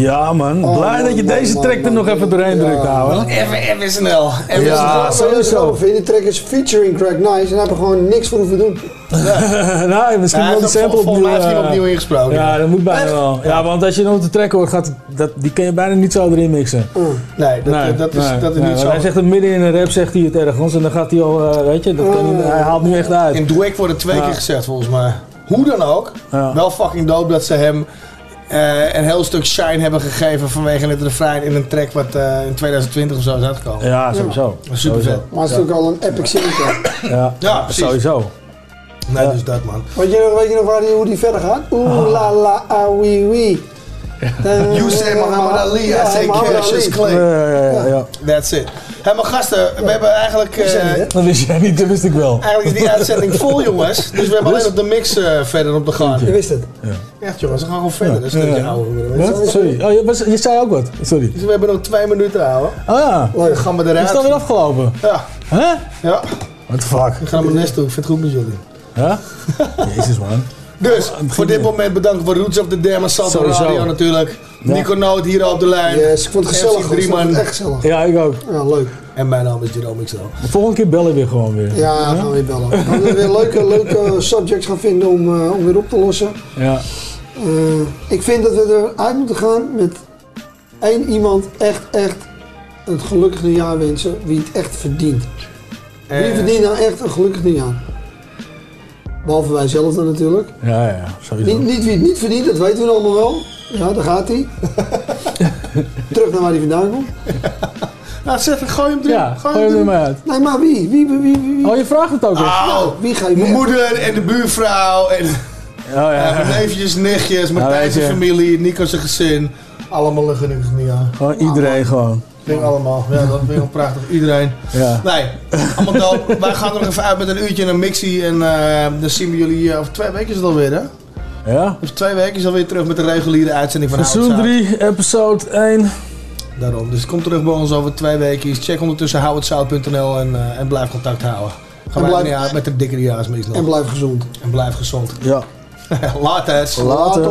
Ja man, blij dat je deze track er nog even doorheen drukt, ouwe. Even, even snel. Even Ja, sowieso. Vind je track is featuring Craig Nice en hij heeft er gewoon niks voor hoeven doen. nou, misschien Ja, wel vol- sample volgens opnieuw. mij hij hem eh, opnieuw ingesproken. Ja, dat moet bijna wel. Ja, want als je nog de track hoort, gaat dat, die kan je bijna niet zo erin mixen. Nee, dat, dat is, nee, dat is nee, niet zo. Hij zegt het midden in een rap, zegt hij het ergens. En dan gaat hij al, eh, weet je, dat kan niet, hij haalt nu echt uit. In Dweck wordt het twee Ja. keer gezegd volgens mij. Hoe dan ook, wel fucking dope dat ze hem eh, een heel stuk shine hebben gegeven vanwege het refrein in een track wat eh, in 2020 of zo is uitgekomen. Ja, sowieso. Super Sowieso. vet. Maar het is natuurlijk al een epic single. Ja, Ja, precies. sowieso. Nee, dus dat man. Weet je nog, weet je nog waar die, hoe die verder gaat? Oeh la la ah wee wee. You say Muhammad Ali, I Ja, say Cassius. Clay. Ja, ja, ja, ja. That's it. Hé, maar gasten, we hebben eigenlijk... eh, Dat wist jij niet, dat wist ik wel. Eigenlijk is die uitzending vol, jongens. Dus we hebben alleen nog de mix eh, verder op te gaan. Je wist het. Echt, jongens, we gaan gewoon verder. Dus dat is Ja. weet je Wat? Sorry. Oh, je, was- je zei ook wat. Sorry. Dus we hebben nog twee minuten, ouwe. Oh ja. Dan gaan we eruit. Is dat weer afgelopen? Ja. Hè? Ja. What the fuck? We gaan naar mijn nest toe. Ik vind het goed met jullie. Ja? Jezus man. Dus, voor dit moment bedankt voor Roots of the Dam en Salto. Radio natuurlijk. Ja. Nico Noot hier op de lijn. Yes, ik vond het gezellig. Hoor. Ik vond Drieman. het echt gezellig. Ja, ik ook. Ja, leuk. En mijn naam is Jerome XL. De volgende keer bellen we weer gewoon weer. Ja, gaan we weer bellen. We gaan weer leuke, leuke subjects gaan vinden om, eh, om weer op te lossen. Ja. Eh, ik vind dat we eruit moeten gaan met één iemand echt, echt een gelukkig nieuwjaar wensen wie het echt verdient. Wie verdient nou echt een gelukkig nieuwjaar? Behalve wij zelf dan natuurlijk. Ja, ja, sowieso. Niet, niet wie het niet verdient, dat weten we allemaal wel. Ja, daar gaat hij. Terug naar waar hij vandaan komt. Nou, zeg, gooi hem erin. Ja, gooi hem er maar uit. Nee, maar wie? Wie, wie, wie, wie? Oh, je vraagt het ook echt. Oh, wie ga je mijn moeder en de buurvrouw en Oh ja. mijn neefjes, nichtjes, Martijn weet zijn familie, Nico's gezin. Allemaal een gelukkig nieuwjaar. Gewoon iedereen gewoon. Ding allemaal. Ja, dat vind ik prachtig. Iedereen. Ja. Nee, allemaal. Wij gaan er nog even uit met een uurtje en een mixie. En eh, dan zien we jullie eh, over twee weken is het alweer, hè? Ja. Over twee weken is het alweer terug met de reguliere uitzending van Seizoen 3, episode 1. Daarom. Dus kom terug bij ons over twee weken. Dus check ondertussen houhetzout.nl en, uh, en blijf contact houden. Ga maar uit met de dikke jaren meestal. En blijf gezond. En blijf gezond. Ja. Later. Later.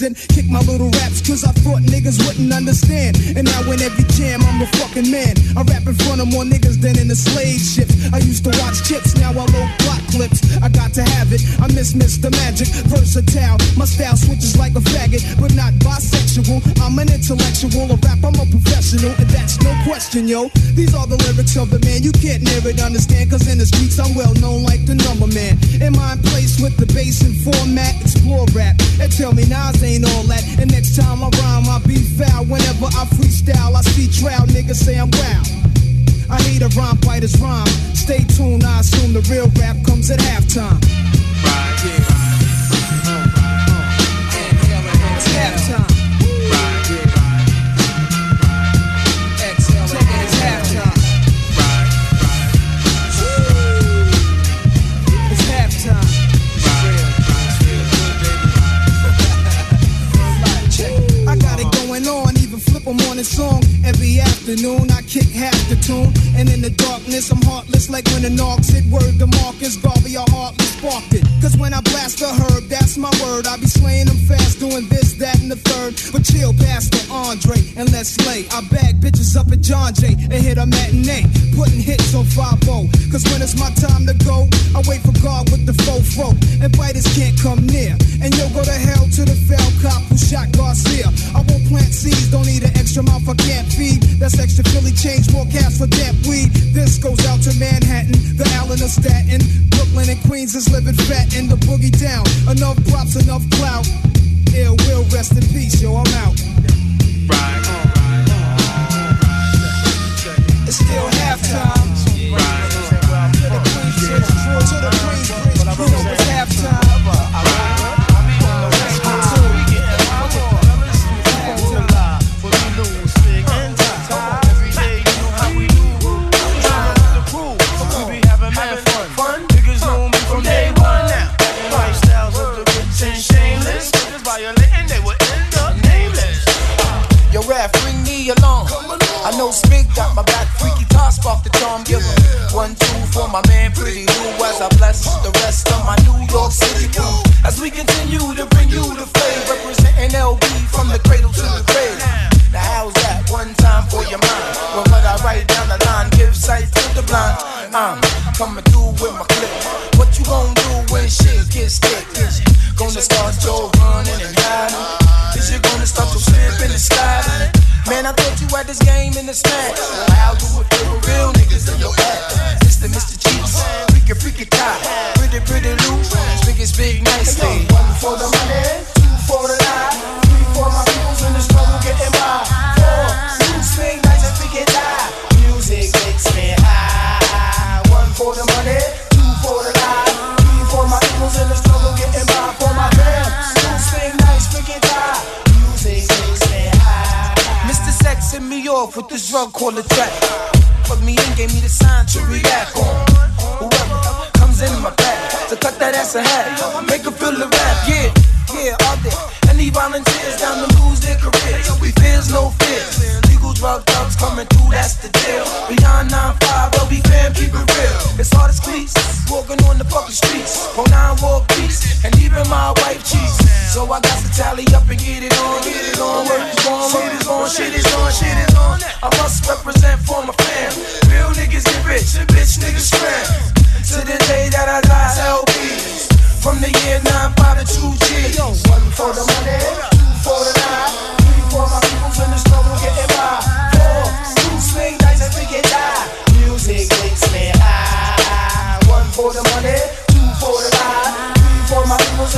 accent. Kick my little raps, cause I thought niggas wouldn't understand. And now in every jam, I'm a fucking man. I rap in front of more niggas than in the slave ship. I used to watch chips, now I load Glock clips. I got to have it, I miss Mr. Magic. Versatile, my style switches like a faggot, but not bisexual. I'm an intellectual, a rap, I'm a professional, and that's no question, yo. These are the lyrics of the man, you can't near it, understand, cause in the streets I'm well known like the number man. In my place with the bass and format, explore niggas say I'm. I hate a rhyme, bite his rhyme. Stay tuned, I assume the real rap comes at halftime.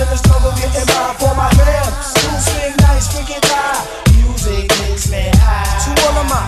In the struggle getting by. For my fam, swing we get die. Music makes me high. To all of my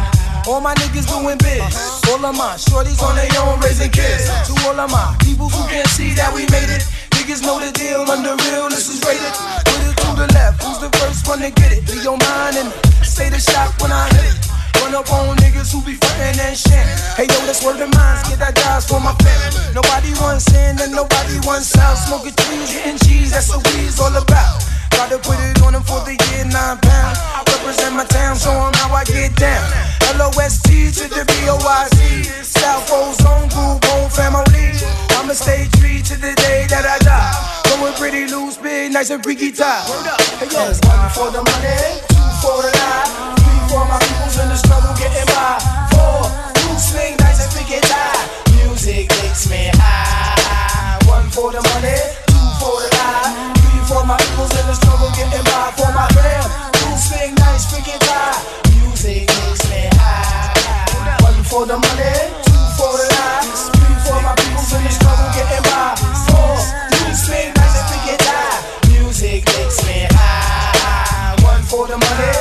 all my niggas doing biz. All of my shorties on their own raising kids. To all of my people who can't see that we made it. Niggas know the deal, under real, this is rated. Put it to the left, who's the first one to get it? Be your mind and stay the shot when I hit it. Run up on niggas who be frontin' and shit. Hey yo, that's word of mine, get that jobs for my family. Nobody wants in and nobody wants out. Smoking trees, getting cheese, that's what we's all about. Gotta put it on them for the year nine pound. I represent my town, show 'em how I get down. L-O-S-T to the B-O-I-Z. South Ozone Group, home family. I'ma stay true to the day that I die. Going pretty loose, big, nice and freaky tie. Hey yo, one for the money, two for the three for my peoples in the struggle getting by. And tie. Music makes me high. One for the money, two for the lie, three for my peoples in the struggle getting by. For my fam, two swing, nice freaky tie. Music makes me high. One for the money, two for the lie, three for my peoples in the struggle getting by. Four, two swing, nice and freaky tie. Music makes me high. One for the money,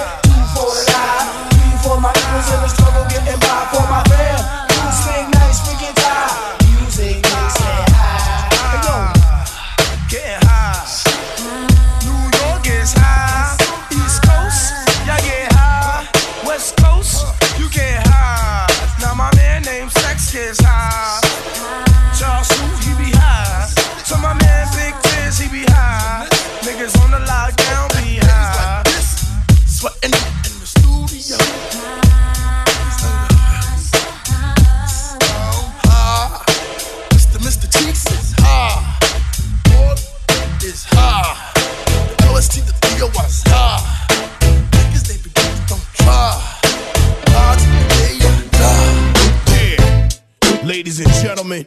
Ladies and gentlemen,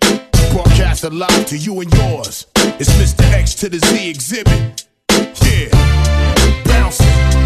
broadcast live to you and yours. It's Mr. X to the Z Xzibit. Yeah. Bouncing.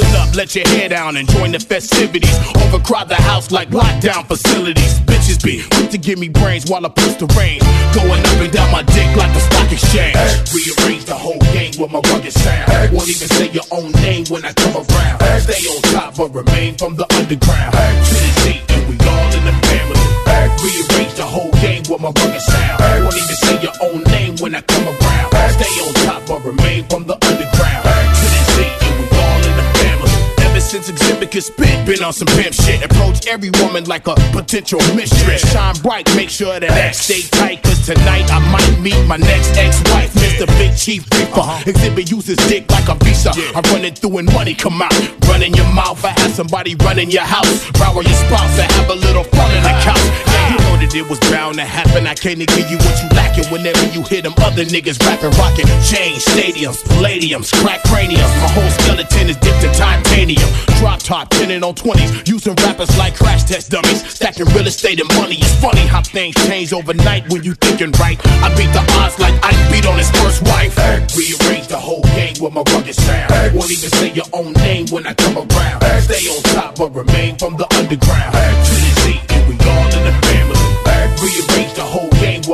Up, let your hair down and join the festivities. Overcrowd the house like lockdown facilities. Bitches be quick to give me brains while I push the range. Going up and down my dick like the stock exchange. Rearrange the whole game with my rugged sound. Won't even say your own name when I come around. Stay on top but remain from the underground. To the and we all in the family. Rearrange the whole game with my rugged sound. Won't even say your own name when I come around. Stay on top but remain from the Xzibit could spit, been on some pimp shit. Approach every woman like a potential mistress. Shine bright, make sure that X stay tight. Cause tonight I might meet my next ex-wife, Mr. Big Chief Reaper. Xzibit uses dick like a visa. I run it through and money come out. Run in your mouth, I have somebody run in your house. Row your spouse and have a little fun in the couch. You know that it was bound to happen. I can't give you what you lacking whenever you hear them other niggas rapping, rocking. Chains, stadiums, palladiums, crack craniums. My whole skeleton is dipped in titanium. Drop top, pinning on 20s. Using rappers like crash test dummies. Stacking real estate and money. It's funny how things change overnight when you thinking right. I beat the odds like I beat on his first wife. Rearrange the whole game with my rugged sound. Won't even say your own name when I come around. Stay on top but remain from the underground. To the Z, and we all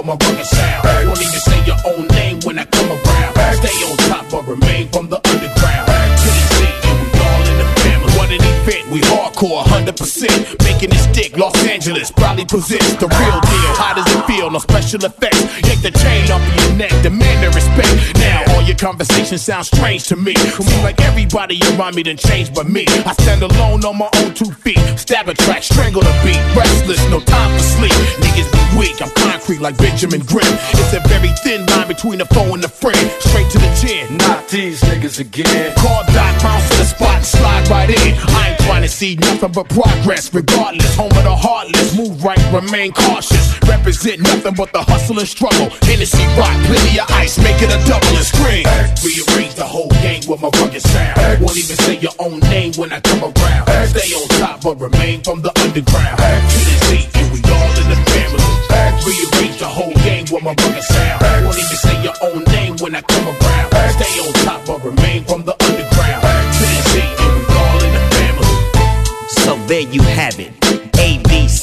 my rugged sound. Won't even say your own name when I come around. Stay on top but remain from the underground. To the Z, and we all in the family. What an event, we hardcore 100%. Making it stick, Los Angeles probably possess the real deal. How does it feel? Special effects. Yank the chain off of your neck, demand the respect. Now all your conversations sound strange to me. Seem like everybody around me done changed but me. I stand alone on my own two feet. Stab a track, strangle the beat. Restless, no time for sleep. Niggas be weak, I'm concrete like Benjamin Grimm. It's a very thin line between a foe and a friend. Straight to the chin. Not these niggas again. Call Doc, bounce to the spot and slide right in. I ain't trying to see nothing but progress. Regardless, home of the heartless. Move right, remain cautious. Represent nothing but the hustle and struggle. Hennessy rock, plenty of ice, make it a double and scream. Rearrange the whole game with my rugged sound. Won't even say your own name when I come around. Stay on top but remain from the underground. And we all in the family. The whole game with my rugged sound. Won't even say your own name when I come around. Stay on top but remain from the underground. And we all in the family. So there you have it.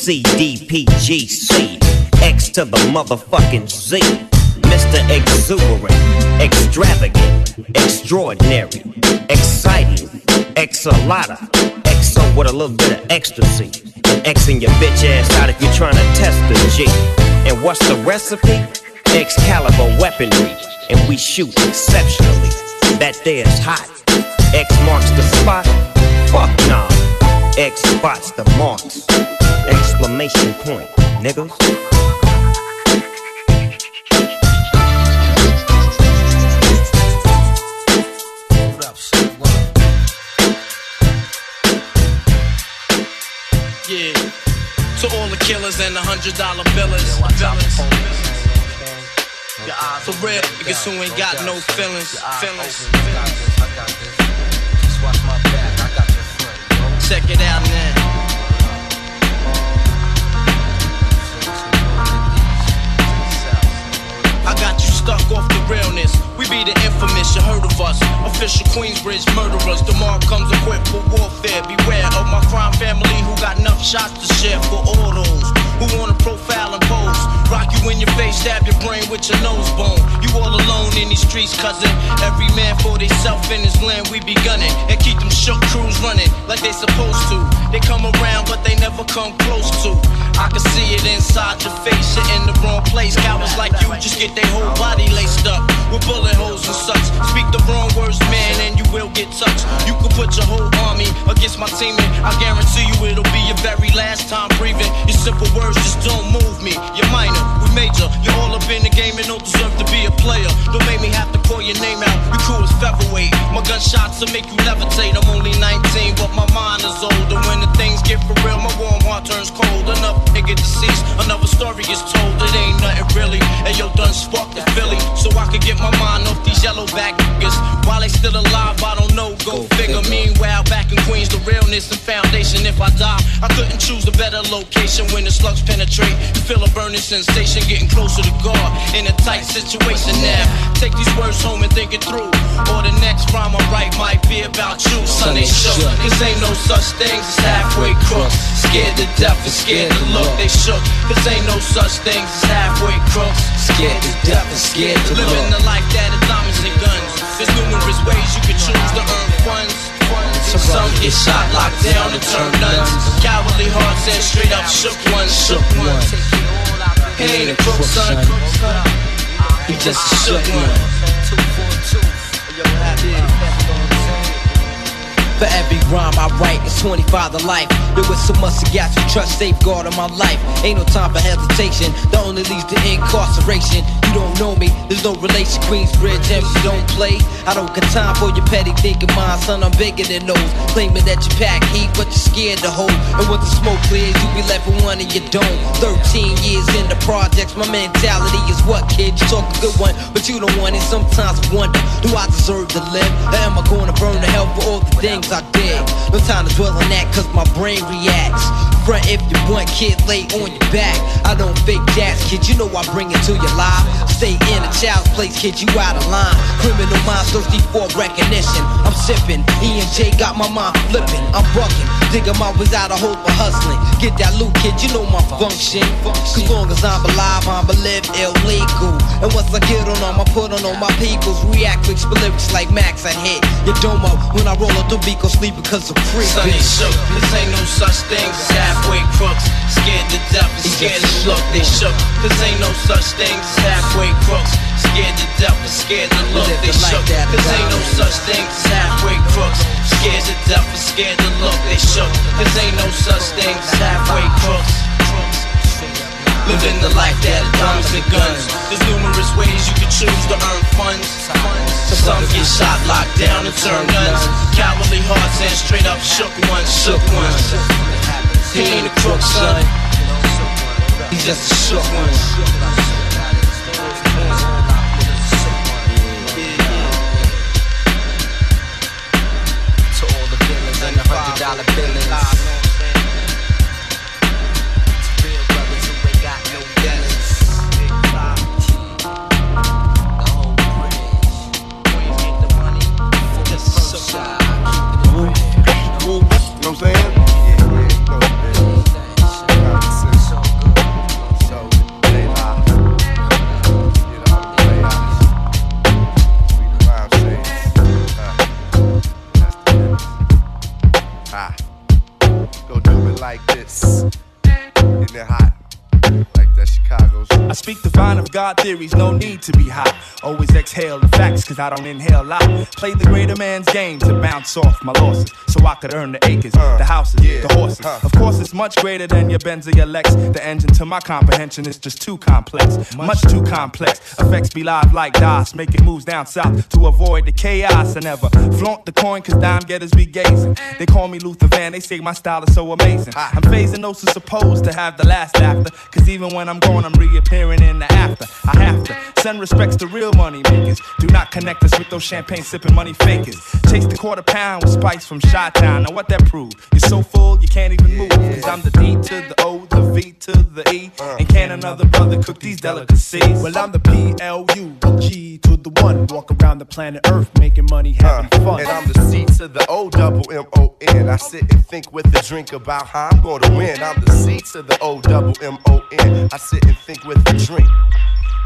C D P G C X to the motherfucking Z. Mr. Exuberant, extravagant, extraordinary, exciting, exalata, exo with a little bit of ecstasy. And Xing your bitch ass out if you're trying to test the G. And what's the recipe? Excalibur weaponry, and we shoot exceptionally. That there's hot. X marks the spot. Fuck nah. X spots the marks. Exclamation point, niggas. Yeah. To all the killers and the hundred dollar billers. For real, niggas who ain't got no feelings. Feelings. Check it out now. I got you stuck off the realness. We be the infamous, you heard of us. Official Queensbridge murderers. Tomorrow comes equipped for warfare. Beware of my crime family who got enough shots to share for all those who wanna profile and pose. Rock you in your face, stab your brain with your nose bone. You all alone in these streets, cousin. Every man for theyself in his land, we be gunning. And keep them shook crews running like they supposed to. They come around, but they never come close to. I can see it inside your face, you're in the wrong place. Cowards like you just get their whole body laced up with bullet holes and such. Speak the wrong words, man, and you will get touched. You can put your whole army against my team, and I guarantee you it'll be your very last time breathing. Your simple words just don't move me. You're minor, we major. You're all up in the game and don't deserve to be a player. Don't make me have to call your name out. We cool as featherweight. My gunshots will make you levitate. I'm only 19, but my mind is older. When the things get for real, my warm heart turns cold. Enough nigga deceased, another story is told. It ain't nothing really. And yo, done sparked the Philly, so I could get my mind off these yellow back niggas. While they still alive, I don't know. Go figure. Meanwhile, back in Queens, the realness and foundation. If I die, I couldn't choose a better location when the slugs penetrate. You feel a burning sensation, getting closer to God in a tight situation now. Take these words home and think it through. Or the next rhyme I write might be about you, son. They shook. Cause ain't no such things as halfway crooks. Scared to death and scared to look, they shook. Cause ain't no such things as halfway crooks. Scared to death and scared to look. Living the life that is diamonds and guns. There's numerous ways you can choose to earn funds. Some get shot, locked down, and turn nuns. Cowardly hearts and straight up shook ones, shook ones. He ain't a crook, son. He just a shook one. For every rhyme I write, it's 25 to life. There was so much I got to trust, safeguard on my life. Ain't no time for hesitation, that only leads to incarceration. You don't know me, there's no relation. Queensbridge, MC don't play. I don't got time for your petty thinking, mind, son. I'm bigger than those. Claiming that you pack heat, but you're scared to hold. And when the smoke clears, you be left with one you don't. 13 years in the projects, my mentality is what, kid? You talk a good one, but you don't want it. Sometimes I wonder, do I deserve to live? Or am I gonna burn to hell for all the things I did? No time to dwell on that, cause my brain reacts. Front if you want, kid, lay on your back. I don't fake jazz, kid, you know I bring it to your life. Stay in a child's place, kid, you out of line. Criminal minds thirsty for recognition. I'm sipping, E and J got my mind flipping. I'm bucking, dig 'em out of hope for hustling. Get that loot, kid, you know my function. Cause long as I'm alive, I'm live illegal. And once I get on them, I put on all my peoples. React quick, lyrics like Max, I hit your dome up. When I roll up the beat, go sleep because I'm free. Shook, this ain't no such thing as halfway crooks. Scared to death and scared to look, they shook. This ain't no such thing as halfway crooks. Scared to death and scared to look, they shook. This ain't no such thing as halfway crooks. Scared to death and scared to look, they shook. This ain't no such thing as halfway crooks. Living the life that is diamonds and guns. There's numerous ways you can choose to earn funds. Some get shot, locked down, and turn guns. Cowardly hearts and straight up shook ones, shook ones. He ain't a crook, son. He's just a shook one. To all the villains and the hundred dollar billings. Like this. Isn't it hot? Chicago's. I speak the vine of God theories, no need to be hot. Always exhale the facts, cause I don't inhale lot. Play the greater man's game to bounce off my losses, so I could earn the acres, uh, the houses, yeah, the horses. Of course, it's much greater than your Benz or your Lex. The engine to my comprehension is just too complex, much too complex. Effects be live like DOS, making moves down south to avoid the chaos. I never flaunt the coin, cause dime getters be gazing. They call me Luther Van, they say my style is so amazing. I'm phasing those who supposed to have the last laughter, cause even when I'm I'm reappearing in the after. I have to send respects to real money makers. Do not connect us with those champagne sipping money fakers. Chase the quarter pound with spice from Shot Town. Now what that prove? You're so full you can't even move. Cause I'm the D to the O, the V to the E. And can another brother cook these delicacies? Well, I'm the P L U G to the one. Walk around the planet Earth making money, having fun. And I'm the C to the O double M O N. I sit and think with a drink about how I'm gonna win. I'm the C to the O double M O N. I sit and think with a drink.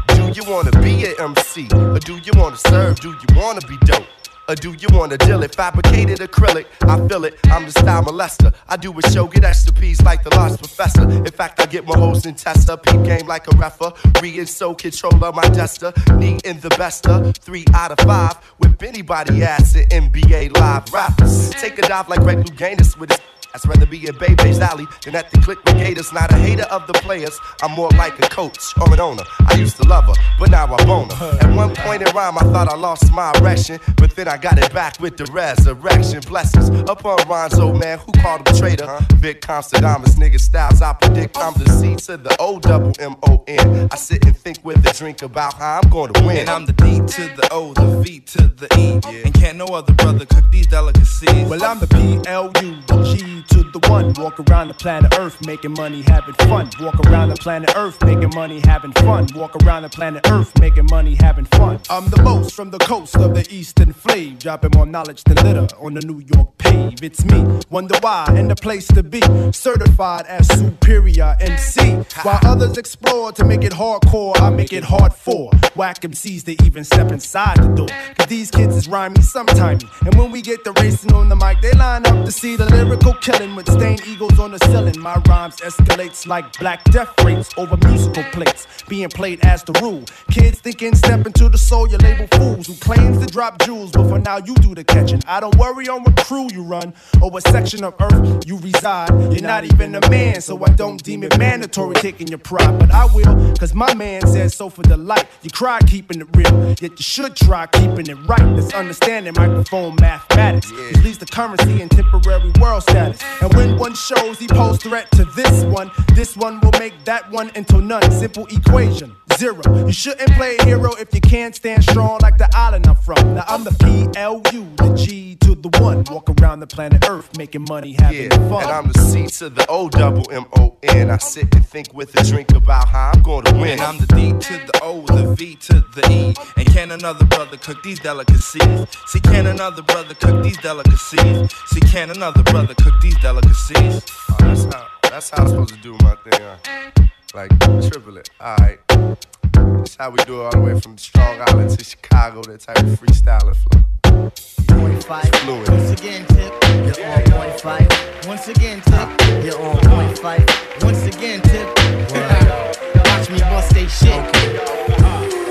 Do you wanna be an MC? Or do you wanna serve? Do you wanna be dope? Or do you wanna deal it? Fabricated acrylic, I feel it. I'm the style molester. I do a show, get extra P's like the lost professor. In fact, I get my host in tester. Peep game like a refer. Re and so controller, my duster. Knee in the bester. Three out of five. Whip anybody ass in NBA live rappers. Take a dive like Greg Louganis with his I'd rather be in Bebe's alley than at the click with Gators. Not a hater of the players, I'm more like a coach or an owner. I used to love her, but now I bone her. At one point in rhyme, I thought I lost my erection, but then I got it back with the resurrection. Blessings upon Ron's old man who called him traitor. Vic Constadamus, nigga styles, I predict I'm the C to the O double M O N. I sit and think with a drink about how I'm gonna win. And I'm the D to the O, the V to the E. yeah. And can't no other brother cook these delicacies. Well, I'm the P L U G to the one. Walk around the planet Earth making money, having fun. Walk around the planet Earth making money, having fun. Walk around the planet Earth making money, having fun. I'm the most from the coast of the eastern flame, dropping more knowledge than litter on the New York pave. It's me, wonder why, and the place to be. Certified as superior MC. While others explore to make it hardcore, I make it hard for whack MCs to even step inside the door. Cause these kids is rhyming sometime. And when we get the racing on the mic, they line up to see the lyrical killing with stained eagles on the ceiling. My rhymes escalates like black death rates over musical plates, being played as the rule. Kids thinking step into the soul, you label fools who claims to drop jewels, but for now you do the catching. I don't worry on what crew you run or what section of earth you reside. You're not even a man, so I don't deem it mandatory taking your pride, but I will, cause my man says so for the light. You cry keeping it real, yet you should try keeping it right. Let's understanding microphone mathematics, which leads to currency and temporary world status. And when one shows he pose threat to this one, this one will make that one into none. Simple equation. Zero. You shouldn't play a hero if you can't stand strong like the island I'm from. Now I'm the PLU, the G to the one. Walk around the planet Earth making money, having Yeah, fun. and I'm the C to the O double M O N. I sit and think with a drink about how I'm going to win. And I'm the D to the O, the V to the E. And can another brother cook these delicacies? See, can another brother cook these delicacies? See, can another brother cook these delicacies? Oh, that's how that's how I'm supposed to do my thing. Huh? Like triple it. Alright. That's how we do it all the way from Strong Island to Chicago, that type of freestyling flow. Point Phife. Fluid. Once again, tip. You're on point Phife. Once again, tip. You're on point Phife. Once again, tip. Watch me bust they shit. This uh.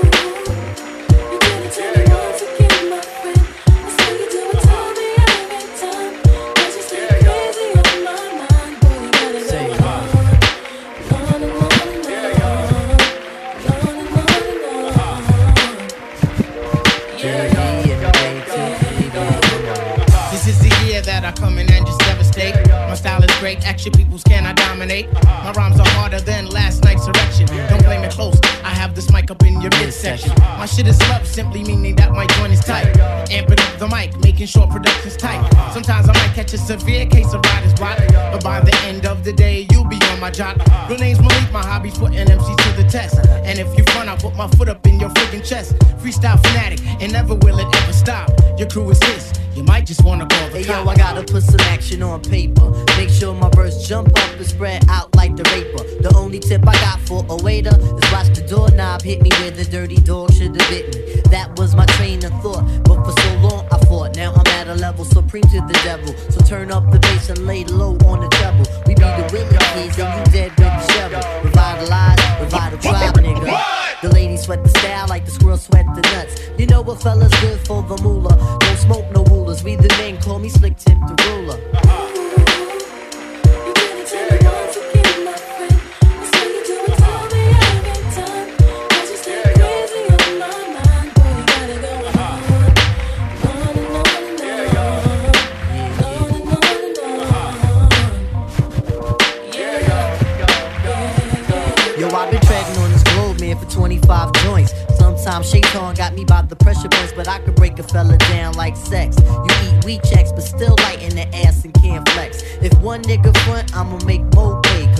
Action peoples cannot dominate. My rhymes are harder than last night's erection. Don't blame it close, I have this mic up in your midsection. My shit is love, simply meaning that my joint is tight. Amping up the mic, making sure production's tight. Sometimes I might catch a severe case of writer's block, but by the end of the day, you'll be on my jock. Real name's Malik, my hobby's putting MCs to the test. And if you front, I'll put my foot up in your freaking chest. Freestyle fanatic, and never will it ever stop. Your crew is this, you might just wanna call the Hey yo. I gotta put some action on paper. Make sure my verse jump up and spread out like the raper. The only tip I got for a waiter is watch the doorknob hit me where the dirty dog should have bit me. That was my train of thought, but for so long I fought. Now I'm at a level supreme to the devil. So turn up the bass and lay low on the treble. We be the willing kids you dead with the shovel. Revitalize, revital tribe, nigga. The ladies sweat the style like the squirrels sweat the nuts. You know what fella's good for the moolah. Don't smoke no rulers. We the men call me Slick Tip the ruler. Uh-huh. Sometimes Shaitan got me by the pressure points, but I could break a fella down like sex. You eat weed checks, but still light in the ass and can't flex. If one nigga front, I'ma make more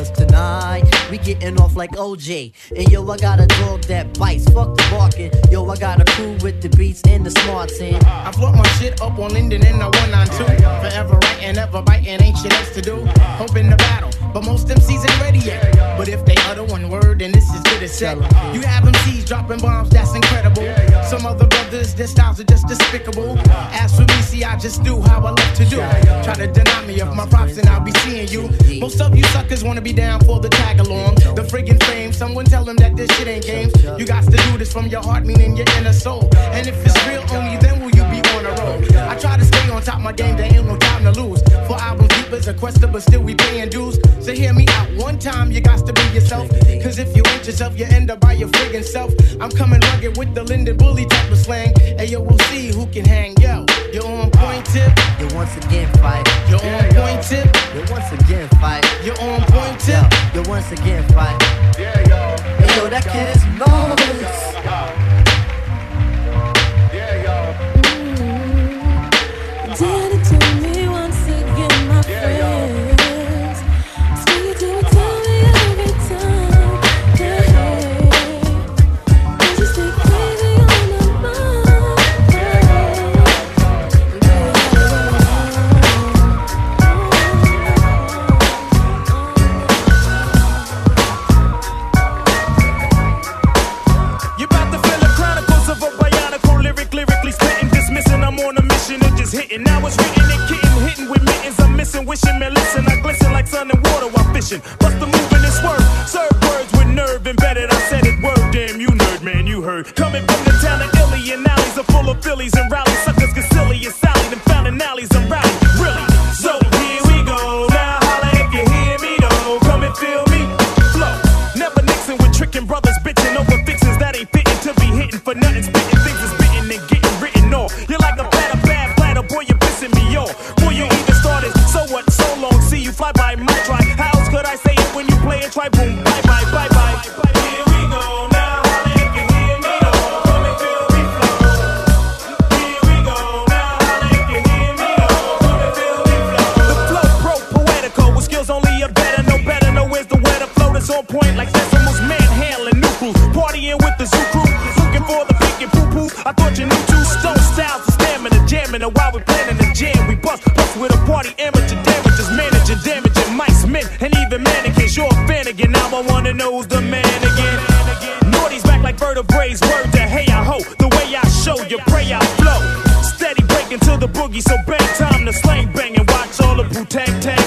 Cause tonight, we getting off like OJ. And yo, I got a dog that bites, fuck the barking. Yo, I got a crew with the beats and the smarts in. I float my shit up on Linden in the 192. Forever writing, ever biting, ain't shit else to do. Hoping to battle, but most MCs ain't ready yet. But if they utter one word, then this is good as set. You have MCs dropping bombs, that's incredible. Some other brothers, their styles are just despicable. As for me, see, I just do how I love to do. Try to deny me of my props, and I'll be seeing you. Most of you suckers wanna be down for the tag along. The friggin' fame, someone tell them that this shit ain't games. You got to do this from your heart, meaning your inner soul. And if it's real, only then will you be on a roll. I try to stay on top of my game, there ain't no time to lose. For albums deep as a quester, but still we paying dues. So hear me out one time, you got to be yourself. Cause if you ain't yourself, you end up by your friggin' self. I'm coming rugged with the Linden Bully type of slang. Hey yo, we'll see who can hang. Yo, you're on point tip. You once again fight. You're on point tip. You once again fight. You're on point tip. You once again fight. Hey yo, that kid is marvelous. hitting or just hitting. Now it's written and kitten, hitting with mittens. I'm missing, wishing, man, listen. I glisten like sun and water while fishing. Bust the moving and swerve. Serve words with nerve embedded. I said it word. Damn, you nerd, man, you heard. Coming from the town of Illy and alleys are full of Phillies and rallies. Vertebrae, word to hey I the way I show you pray I flow. Steady breaking to the boogie, so bang time to slang bang and watch all the boo tag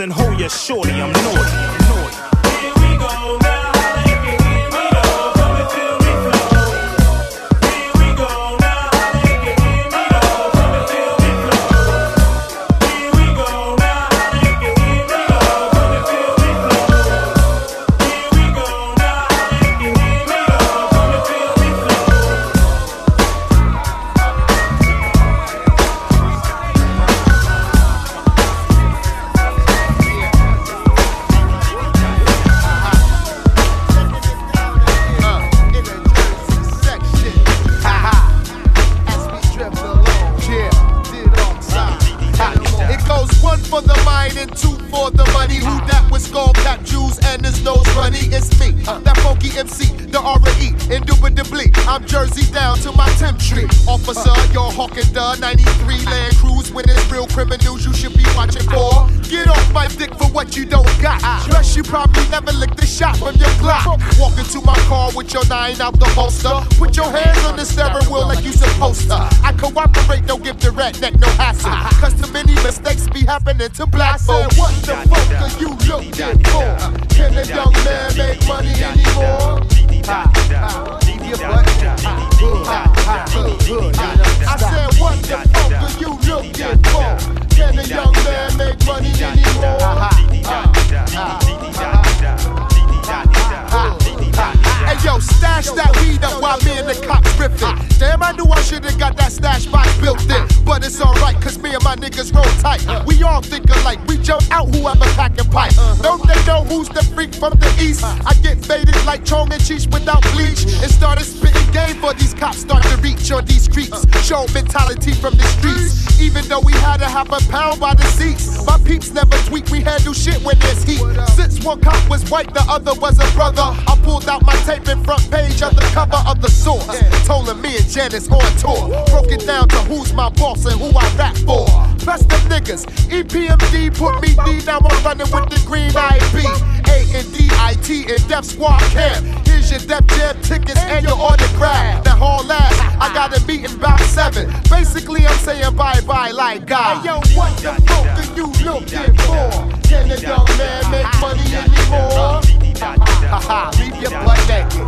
and hold your shorty, I'm naughty. I'm Jersey down to my temp tree. Officer, you're hawking the 93 Land Cruise. When it's real criminals, you should be watching for. Get off my dick for what you don't got. Plus, you probably never licked a shot from your Glock. Walk into my car with your nine out the holster. Put your hands on the steering wheel like you supposed to. I cooperate, don't give the rat neck no hassle. Cause too many mistakes be happening to black folk. What the fuck are you looking for? Can a young man make money anymore? Ha, ha, your butt. Ha, ha, good, good. I said, what the fuck are you looking for? Can a young man make money anymore? Uh-huh. Uh-huh. Uh-huh. Yo, stash that weed up while me and the cops riffing. Damn, I knew I should've got that stash box built in. But it's alright, cause me and my niggas roll tight. We all think alike, we jump out whoever packing pipe. Don't they know who's the freak from the east? I get faded like Chong and Cheech without bleach. And started spitting game for these cops start to reach on these creeps. Show mentality from the streets. Even though we had a half a pound by the seats. My peeps never tweak, we handle shit when there's heat. Since one cop was white, the other was a brother. I pulled out my tape and front page of the cover of the source. Told me and Janice on tour. Broke it down to who's my boss and who I rap for. Plus the niggas, EPMD put me D, now I'm running with the green IB. A and D I T and Def Squad Camp. Here's your Def Jam tickets and your autograph. That whole last, I got a meeting about seven. Basically, I'm saying bye bye like God. Hey yo, what the fuck are you looking for? Can a young man make money anymore? Leave your butt naked.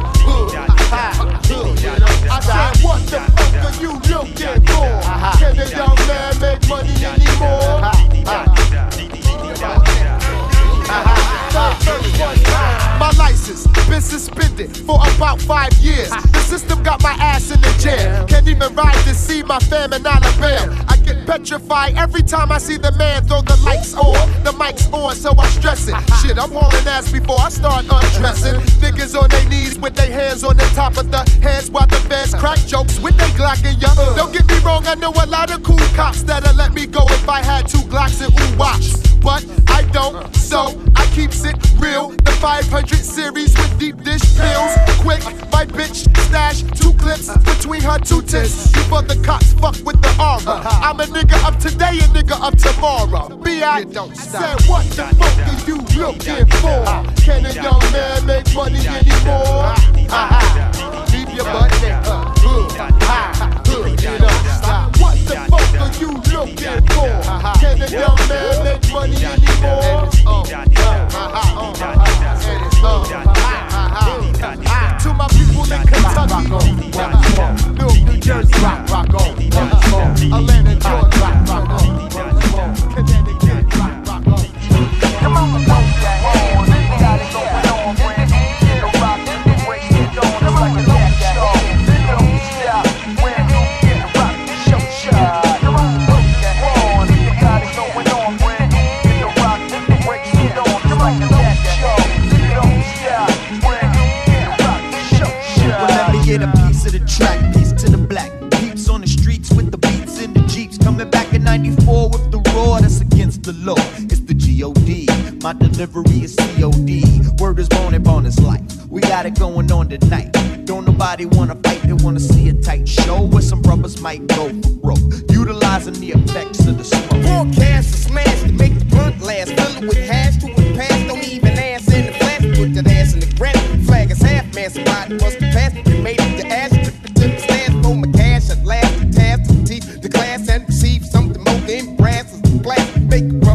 I said, what the fuck are you looking for? Can a young man make money anymore? My license been suspended for about five years. The system got my ass in the jail. Can't even ride to see my fam in Alabama. I get petrified every time I see the man throw the lights on. The mic's on, so I stress it. Shit, I'm hauling ass before I start undressing. Niggas on their knees with their hands on the top of the heads while the feds crack jokes with they Glock and ya. Don't get me wrong, I know a lot of cool cops that'll let me go if I had two Glocks and ooh watch. But I don't, so I keeps it real. The 500 series with deep dish pills. Quick, my bitch stash two clips between her two tits. Before the cops fuck with the aura. I'm a nigga up today, a nigga up tomorrow. B.I. Don't stop. Said, what the fuck are you looking for? Can a young man make money anymore? Ha-ha. Leave your butt. Uh, uh, ha, uh, you know, stop. What the fuck are you looking for? Can a young man make money anymore? Oh, to my people in Kentucky, New Jersey, rock, rock Atlanta, Georgia, get a piece of the track, piece to the black. Peeps on the streets with the beats in the jeeps. Coming back in 94 with the roar that's against the law. It's the G.O.D. My delivery is C.O.D. Word is born and born is life. We got it going on tonight. Don't nobody wanna fight, they wanna see a tight show where some brothers might go glass.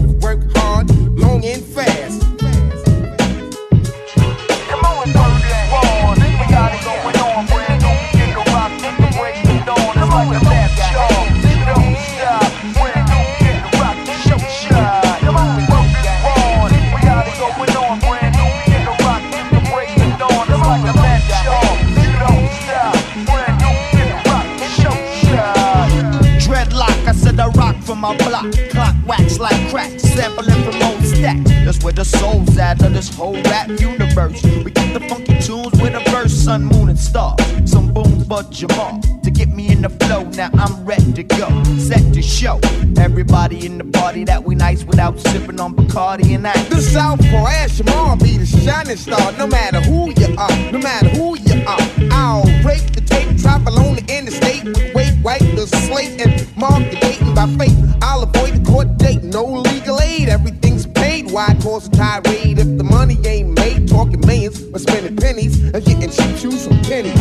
Like crack, sampling from old stacks. That's where the soul's at of this whole rap universe. We get the funky tunes with a verse, sun, moon, and stars. Some booms, but Jamar to get me in the flow. Now I'm ready to go, set to show. Everybody in the party that we nice without sipping on Bacardi and that. The Southpaw Ash Jamar be the shining star. No matter who you are, no matter who you are. I'll break the tape, travel on the interstate with weight, wipe the slate, and mark the by fate. I'll avoid the court date, no legal aid. Everything's paid. Why cause a tirade if the money ain't made? Talking millions, but spending pennies and getting cheap shoes from Kenny.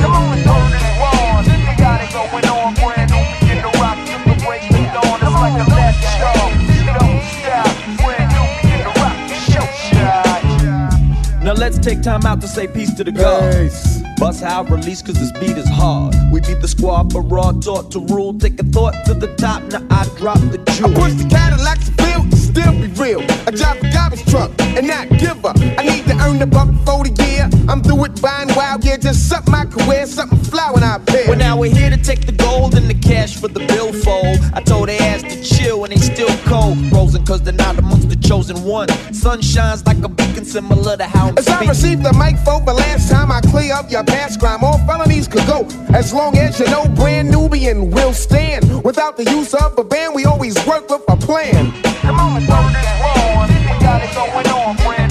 Come on, don't get wrong. We got it going on, brand new. Begin to rock, get the break the dawn. It's like a last show. Don't stop, brand new. Begin to rock, show shot. Now let's take time out to say peace to the gods. Bust how release cause this beat is hard. We beat the squad for raw, taught to rule. Take a thought to the top, now I drop the jewel. Push the Cadillac to feel, still be real. I drive a garbage truck and not give up. I need to earn the buck for the year. I'm through with buying wild gear, just something I can wear, something fly when I appear. Well, now we're here to take the gold and the cash for the billfold. I told the ass to chill and they still cold. Frozen cause they're not amongst the chosen one. Sun shines like a beacon similar to how I'm As speaking. I received the mic for but last time, I clear up your past crime. All felonies could go as long as you know brand Nubian will stand. Without the use of a band. we always work with a plan. Come on, throw this roll. Got it going on, friend.